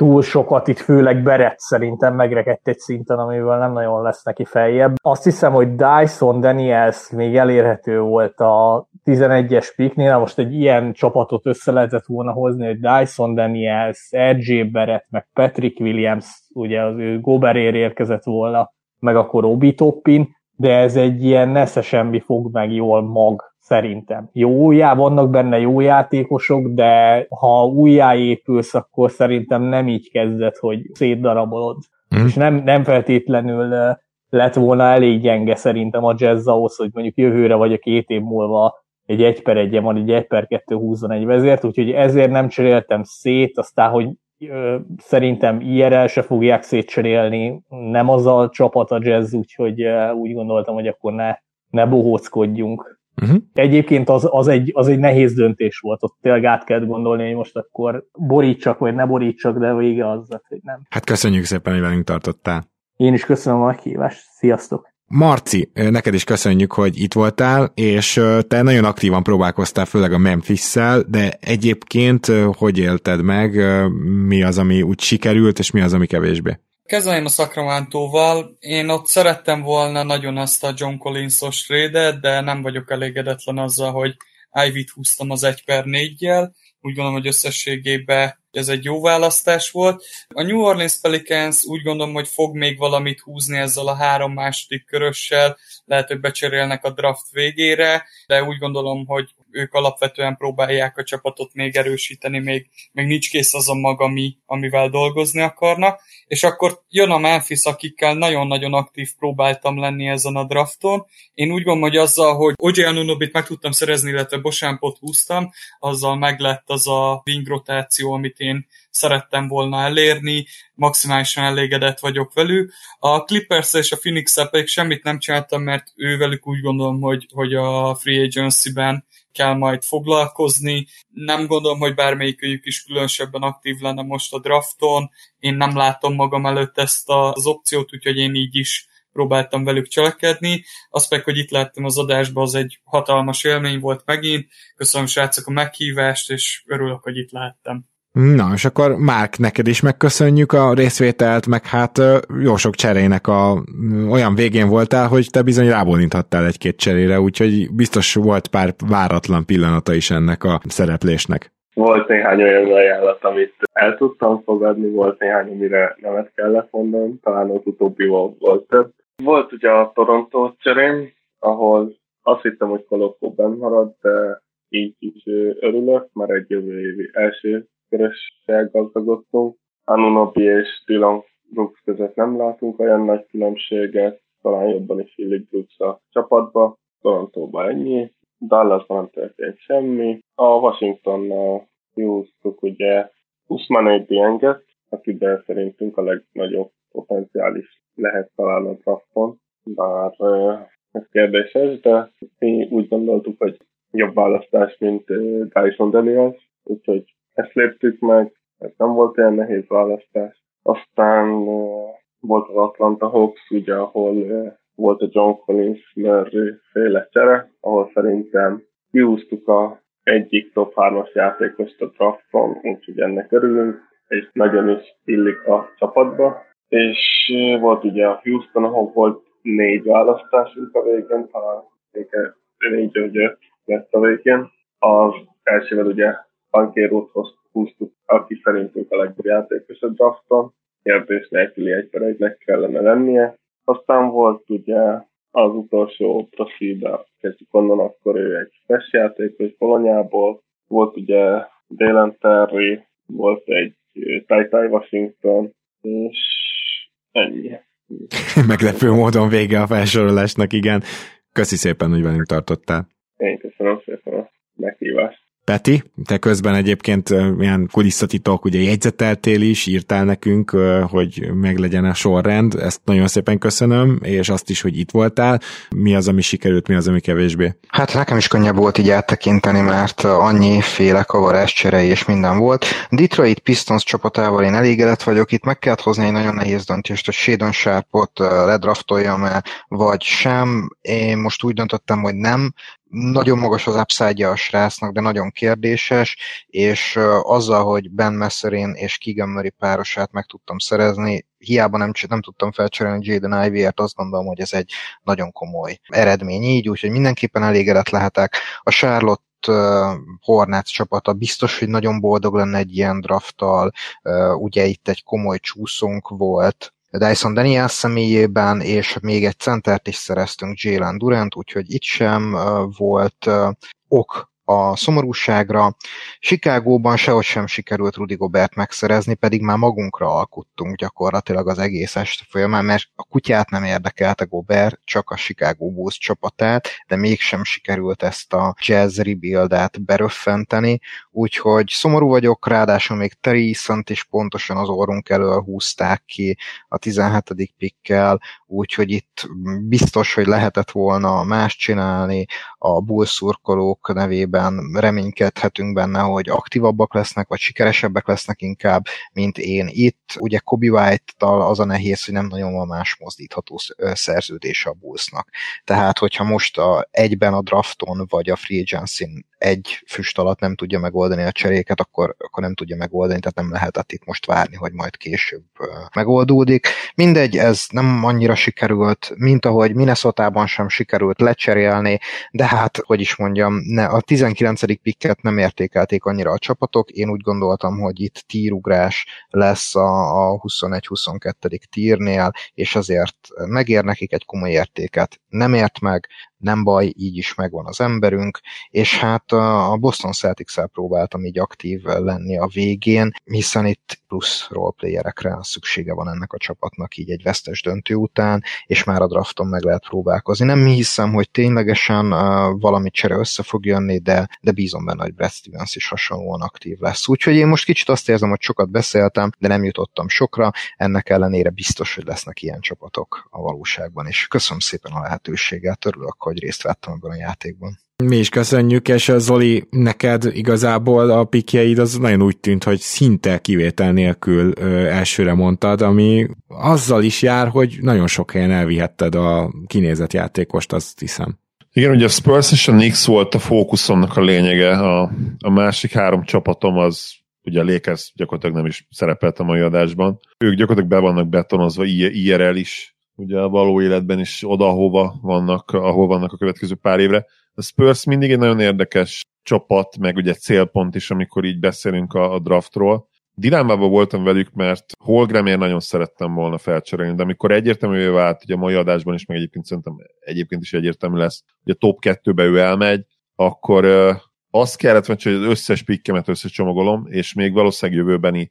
túl sokat, itt főleg Beret szerintem megrekedt egy szinten, amivel nem nagyon lesz neki feljebb. Azt hiszem, hogy Dyson Daniels még elérhető volt a 11-es piknél, most egy ilyen csapatot össze lehetett volna hozni, hogy Dyson Daniels, RJ Beret, meg Patrick Williams, ugye az ő Goberér érkezett volna, meg akkor Obi Toppin, de ez egy ilyen nesze semmi fog meg jól mag szerintem. Jó, já, vannak benne jó játékosok, de ha újjáépülsz, akkor szerintem nem így kezdett, hogy szétdarabolod. Mm. És nem, nem feltétlenül lett volna elég gyenge szerintem a jazz ahhoz, hogy mondjuk jövőre vagy a két év múlva egy 1 per 1 van, egy 1 per 2 húzzon egy vezért, úgyhogy ezért nem cseréltem szét, aztán, hogy ö, szerintem IRL se fogják szétcserélni, nem az a csapat a jazz, úgyhogy ö, úgy gondoltam, hogy akkor ne, ne bohóckodjunk. Uh-huh. Egyébként az, az, egy, az egy nehéz döntés volt, ott tényleg át kellett gondolni, hogy most akkor borítsak, vagy ne borítsak, de vége az, hogy nem. Hát köszönjük szépen, hogy velünk tartottál. Én is köszönöm a meghívást, sziasztok! Marci, neked is köszönjük, hogy itt voltál, és te nagyon aktívan próbálkoztál, főleg a Memphis-szel, de egyébként hogy élted meg, mi az, ami úgy sikerült, és mi az, ami kevésbé? Kezdeném a Sacramento-val. Én ott szerettem volna nagyon azt a John Collins-os trade de nem vagyok elégedetlen azzal, hogy Ivy-t húztam az 1 per 4-jel. Úgy gondolom, hogy összességében ez egy jó választás volt. A New Orleans Pelicans úgy gondolom, hogy fog még valamit húzni ezzel a három második körössel, lehet, hogy becserélnek a draft végére, de úgy gondolom, hogy ők alapvetően próbálják a csapatot még erősíteni, még, még nincs kész az a maga, ami, amivel dolgozni akarnak. És akkor jön a Memphis, akikkel nagyon-nagyon aktív próbáltam lenni ezen a drafton. Én úgy gondolom, hogy azzal, hogy OJ Anunobit meg tudtam szerezni, illetve Bosámpot húztam, azzal meg lett az a wing rotáció, amit én szerettem volna elérni, maximálisan elégedett vagyok velük. A clippers és a phoenix pedig semmit nem csináltam, mert ővelük úgy gondolom, hogy, hogy a free agency-ben kell majd foglalkozni. Nem gondolom, hogy bármelyikőjük is különösebben aktív lenne most a drafton. Én nem látom magam előtt ezt az opciót, úgyhogy én így is próbáltam velük cselekedni. Az meg, hogy itt láttam az adásban, az egy hatalmas élmény volt megint. Köszönöm srácok a meghívást, és örülök, hogy itt láttam. Na, és akkor Márk, neked is megköszönjük a részvételt, meg hát jó sok cserének a olyan végén voltál, hogy te bizony rábólinthattál egy-két cserére, úgyhogy biztos volt pár váratlan pillanata is ennek a szereplésnek. Volt néhány olyan ajánlat, amit el tudtam fogadni, volt néhány, amire nemet kellett mondanom, talán az utóbbi volt több. Volt ugye a Toronto cserém, ahol azt hittem, hogy Kolokó benn marad, de így is örülök, mert egy jövő évi első kerességgel gazdagodtunk. Anunobi és Dylan Brooks között nem látunk olyan nagy különbséget, talán jobban is Philip Brooks a csapatba, Torontóban ennyi, Dallasban nem történt semmi. A Washingtonnal húztuk ugye Usman Dienget, akiben szerintünk a legnagyobb potenciális lehet talán a drafton, bár ez kérdéses, de mi úgy gondoltuk, hogy jobb választás, mint Dyson Daniels, úgyhogy ezt léptük meg, ez nem volt ilyen nehéz választás. Aztán volt az Atlanta Hawks, ugye, ahol volt a John Collins Murray féle csere, ahol szerintem kiúztuk a egyik top 3-as játékost a drafton, úgyhogy ennek örülünk, és nagyon is illik a csapatba. És volt ugye a Houston, ahol volt négy választásunk a végén, talán négy vagy öt lett a végén. Az elsővel ugye Bankérót húztuk, aki szerintünk a legjobb játékos a drafton. Kérdés nélküli egy per egynek kellene lennie. Aztán volt ugye az utolsó profibe, kezdjük onnan, akkor ő egy fes játékos Bolonyából. Volt ugye Dalen Terry, volt egy Tai Washington, és ennyi. Meglepő módon vége a felsorolásnak, igen. Köszi szépen, hogy velünk tartottál. Én köszönöm szépen a meghívást. Peti, te közben egyébként ilyen kulisszatitok, ugye jegyzeteltél is, írtál nekünk, hogy meglegyen a sorrend, ezt nagyon szépen köszönöm, és azt is, hogy itt voltál. Mi az, ami sikerült, mi az, ami kevésbé? Hát nekem is könnyebb volt így áttekinteni, mert annyi féle kavarás cserei és minden volt. Detroit Pistons csapatával én elégedett vagyok, itt meg kellett hozni egy nagyon nehéz döntést, hogy Shadon Sharpot ledraftoljam el, vagy sem. Én most úgy döntöttem, hogy nem, nagyon magas az upside a srácnak, de nagyon kérdéses, és azzal, hogy Ben Messerin és Keegan Murray párosát meg tudtam szerezni, hiába nem, nem tudtam felcserélni Jaden Ivy-ért, azt gondolom, hogy ez egy nagyon komoly eredmény így, úgyhogy mindenképpen elégedett lehetek. A Charlotte Hornets csapata biztos, hogy nagyon boldog lenne egy ilyen drafttal, ugye itt egy komoly csúszónk volt, Dyson Daniels személyében, és még egy centert is szereztünk Jalen Durant, úgyhogy itt sem volt ok a szomorúságra. Chicagóban sehogy sem sikerült Rudy Gobert megszerezni, pedig már magunkra alkuttunk gyakorlatilag az egész este folyamán, mert a kutyát nem érdekelte Gobert, csak a Chicago Bulls csapatát, de mégsem sikerült ezt a jazz rebuildet beröffenteni, úgyhogy szomorú vagyok, ráadásul még Terry is pontosan az orrunk elől húzták ki a 17. pikkel, úgyhogy itt biztos, hogy lehetett volna más csinálni a Bulls szurkolók nevében, reménykedhetünk benne, hogy aktívabbak lesznek, vagy sikeresebbek lesznek inkább, mint én itt. Ugye Kobe White-tal az a nehéz, hogy nem nagyon van más mozdítható szerződése a Bullsnak. Tehát, hogyha most a, egyben a drafton, vagy a free agency egy füst alatt nem tudja megoldani a cseréket, akkor, akkor nem tudja megoldani, tehát nem lehetett itt most várni, hogy majd később megoldódik. Mindegy, ez nem annyira sikerült, mint ahogy Minnesota-ban sem sikerült lecserélni, de hát, hogy is mondjam, ne, a 19. pikket nem értékelték annyira a csapatok, én úgy gondoltam, hogy itt tírugrás lesz a, a 21-22. tírnél, és azért megér nekik egy komoly értéket. Nem ért meg, nem baj, így is megvan az emberünk, és hát a Boston celtics próbáltam így aktív lenni a végén, hiszen itt plusz roleplayerekre szüksége van ennek a csapatnak így egy vesztes döntő után, és már a drafton meg lehet próbálkozni. Nem hiszem, hogy ténylegesen valami csere össze fog jönni, de, de bízom benne, hogy Brad Stevens is hasonlóan aktív lesz. Úgyhogy én most kicsit azt érzem, hogy sokat beszéltem, de nem jutottam sokra, ennek ellenére biztos, hogy lesznek ilyen csapatok a valóságban, és köszönöm szépen a lehetőséget, örülök, hogy részt vettem ebben a játékban. Mi is köszönjük, és Zoli, neked igazából a pikjeid az nagyon úgy tűnt, hogy szinte kivétel nélkül ö, elsőre mondtad, ami azzal is jár, hogy nagyon sok helyen elvihetted a kinézett játékost, azt hiszem. Igen, ugye a Spurs és a Knicks volt a fókuszomnak a lényege, a, a másik három csapatom az ugye a Lakers gyakorlatilag nem is szerepelt a mai adásban. Ők gyakorlatilag be vannak betonozva IRL is, ugye a való életben is oda, ahova vannak, ahol vannak a következő pár évre. A Spurs mindig egy nagyon érdekes csapat, meg ugye célpont is, amikor így beszélünk a, a draftról. Dilemmában voltam velük, mert Holgramért nagyon szerettem volna felcserélni, de amikor egyértelművé vált, ugye a mai adásban is, meg egyébként szerintem egyébként is egyértelmű lesz, hogy a top 2-be ő elmegy, akkor azt kellett hogy az összes pikkemet összecsomagolom, és még valószínűleg jövőbeni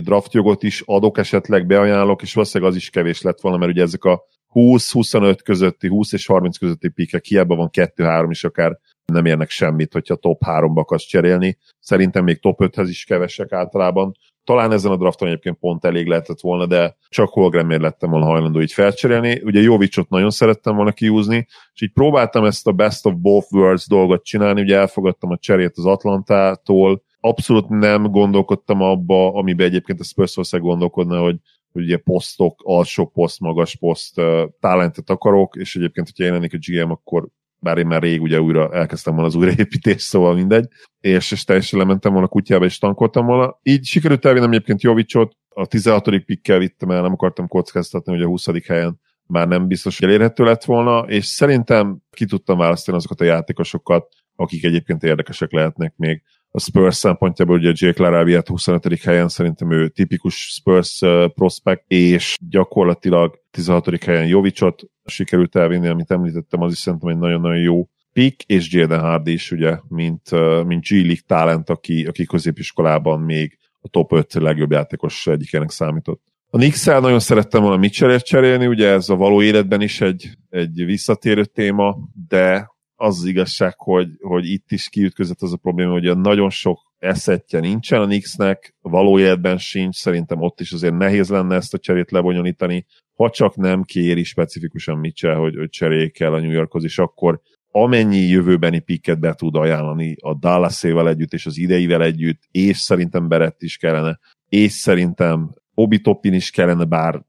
draftjogot is adok, esetleg beajánlok, és valószínűleg az is kevés lett volna, mert ugye ezek a 20-25 közötti, 20 és 30 közötti pikek, hiába van 2-3 is akár nem érnek semmit, hogyha top 3-ba akarsz cserélni. Szerintem még top 5-hez is kevesek általában. Talán ezen a drafton egyébként pont elég lehetett volna, de csak Holgrenmér lettem volna hajlandó így felcserélni. Ugye Jovicsot nagyon szerettem volna kiúzni, és így próbáltam ezt a best of both worlds dolgot csinálni, ugye elfogadtam a cserét az Atlantától, abszolút nem gondolkodtam abba, amiben egyébként a Spurs gondolkodna, hogy hogy ugye posztok, alsó poszt, magas poszt, talentet akarok, és egyébként, hogyha jelenik a GM, akkor bár én már rég ugye újra elkezdtem volna az újraépítést, szóval mindegy, és, és teljesen lementem volna kutyába, és tankoltam volna. Így sikerült elvinnem egyébként Jovicsot, a 16. pikkel vittem el, nem akartam kockáztatni, hogy a 20. helyen már nem biztos, hogy elérhető lett volna, és szerintem ki tudtam választani azokat a játékosokat, akik egyébként érdekesek lehetnek még a Spurs szempontjából, ugye Jake Laraviat 25. helyen, szerintem ő tipikus Spurs prospect, és gyakorlatilag 16. helyen Jovicsot sikerült elvinni, amit említettem, az is szerintem egy nagyon-nagyon jó pick, és Jaden Hardy is ugye, mint, mint G-League talent, aki, aki középiskolában még a top 5 legjobb játékos egyikének számított. A knicks nagyon szerettem volna Mitchell-ért cserélni, ugye ez a való életben is egy, egy visszatérő téma, de az az igazság, hogy, hogy itt is kiütközött az a probléma, hogy a nagyon sok eszettje nincsen a Knicksnek, való életben sincs, szerintem ott is azért nehéz lenne ezt a cserét lebonyolítani, ha csak nem kéri specifikusan Mitchell, hogy, hogy cseréljék el a New Yorkhoz, és akkor amennyi jövőbeni pikket be tud ajánlani a dallas együtt, és az ideivel együtt, és szerintem Berett is kellene, és szerintem Obi Toppin is kellene, bár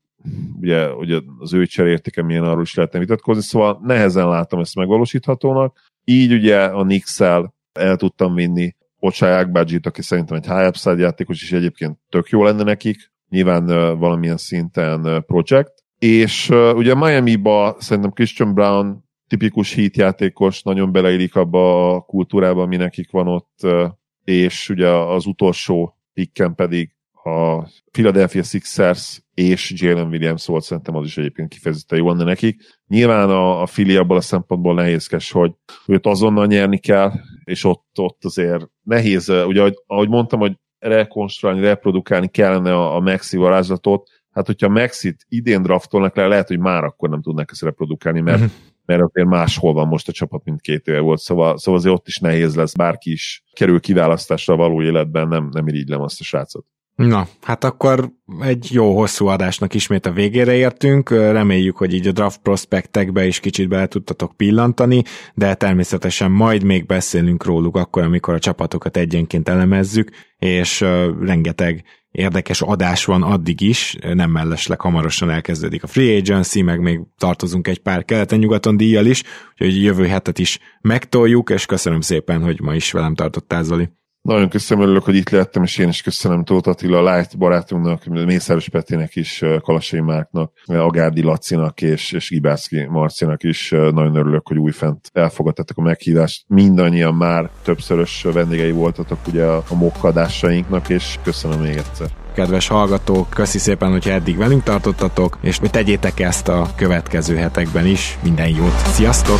ugye, ugye az ő cserértéke milyen arról is lehetne vitatkozni, szóval nehezen látom ezt megvalósíthatónak. Így ugye a nix el tudtam vinni Ocsáják Badzsit, aki szerintem egy high upside játékos, és egyébként tök jó lenne nekik, nyilván uh, valamilyen szinten uh, project. És uh, ugye Miami-ba szerintem Christian Brown tipikus hit játékos, nagyon beleillik abba a kultúrába, ami nekik van ott, és ugye az utolsó pikken pedig a Philadelphia Sixers és Jalen Williams volt, szerintem az is egyébként kifejezetten jó lenne nekik. Nyilván a, a Philly abból a szempontból nehézkes, hogy őt azonnal nyerni kell, és ott, ott azért nehéz, ugye ahogy, ahogy mondtam, hogy rekonstruálni, reprodukálni kellene a, a Maxi varázslatot, hát hogyha Maxit idén draftolnak le, lehet, hogy már akkor nem tudnak ezt reprodukálni, mert, uh-huh. mert azért máshol van most a csapat, mint két éve volt, szóval, szóval azért ott is nehéz lesz, bárki is kerül kiválasztásra a való életben, nem, nem irigylem azt a srácot. Na, hát akkor egy jó hosszú adásnak ismét a végére értünk, reméljük, hogy így a draft prospektekbe is kicsit bele tudtatok pillantani, de természetesen majd még beszélünk róluk akkor, amikor a csapatokat egyenként elemezzük, és rengeteg érdekes adás van addig is, nem mellesleg hamarosan elkezdődik a free agency, meg még tartozunk egy pár keleten-nyugaton díjjal is, úgyhogy jövő hetet is megtoljuk, és köszönöm szépen, hogy ma is velem tartottál, Zoli. Nagyon köszönöm, örülök, hogy itt lettem, és én is köszönöm Tóth Attila, Light barátunknak, Mészáros Petinek is, Kalasai Márknak, Agárdi Lacinak és, és Gibászki Marcinak is. Nagyon örülök, hogy újfent elfogadtatok a meghívást. Mindannyian már többszörös vendégei voltatok ugye a, a mokkadásainknak, és köszönöm még egyszer kedves hallgatók, köszi szépen, hogy eddig velünk tartottatok, és mi tegyétek ezt a következő hetekben is. Minden jót, sziasztok!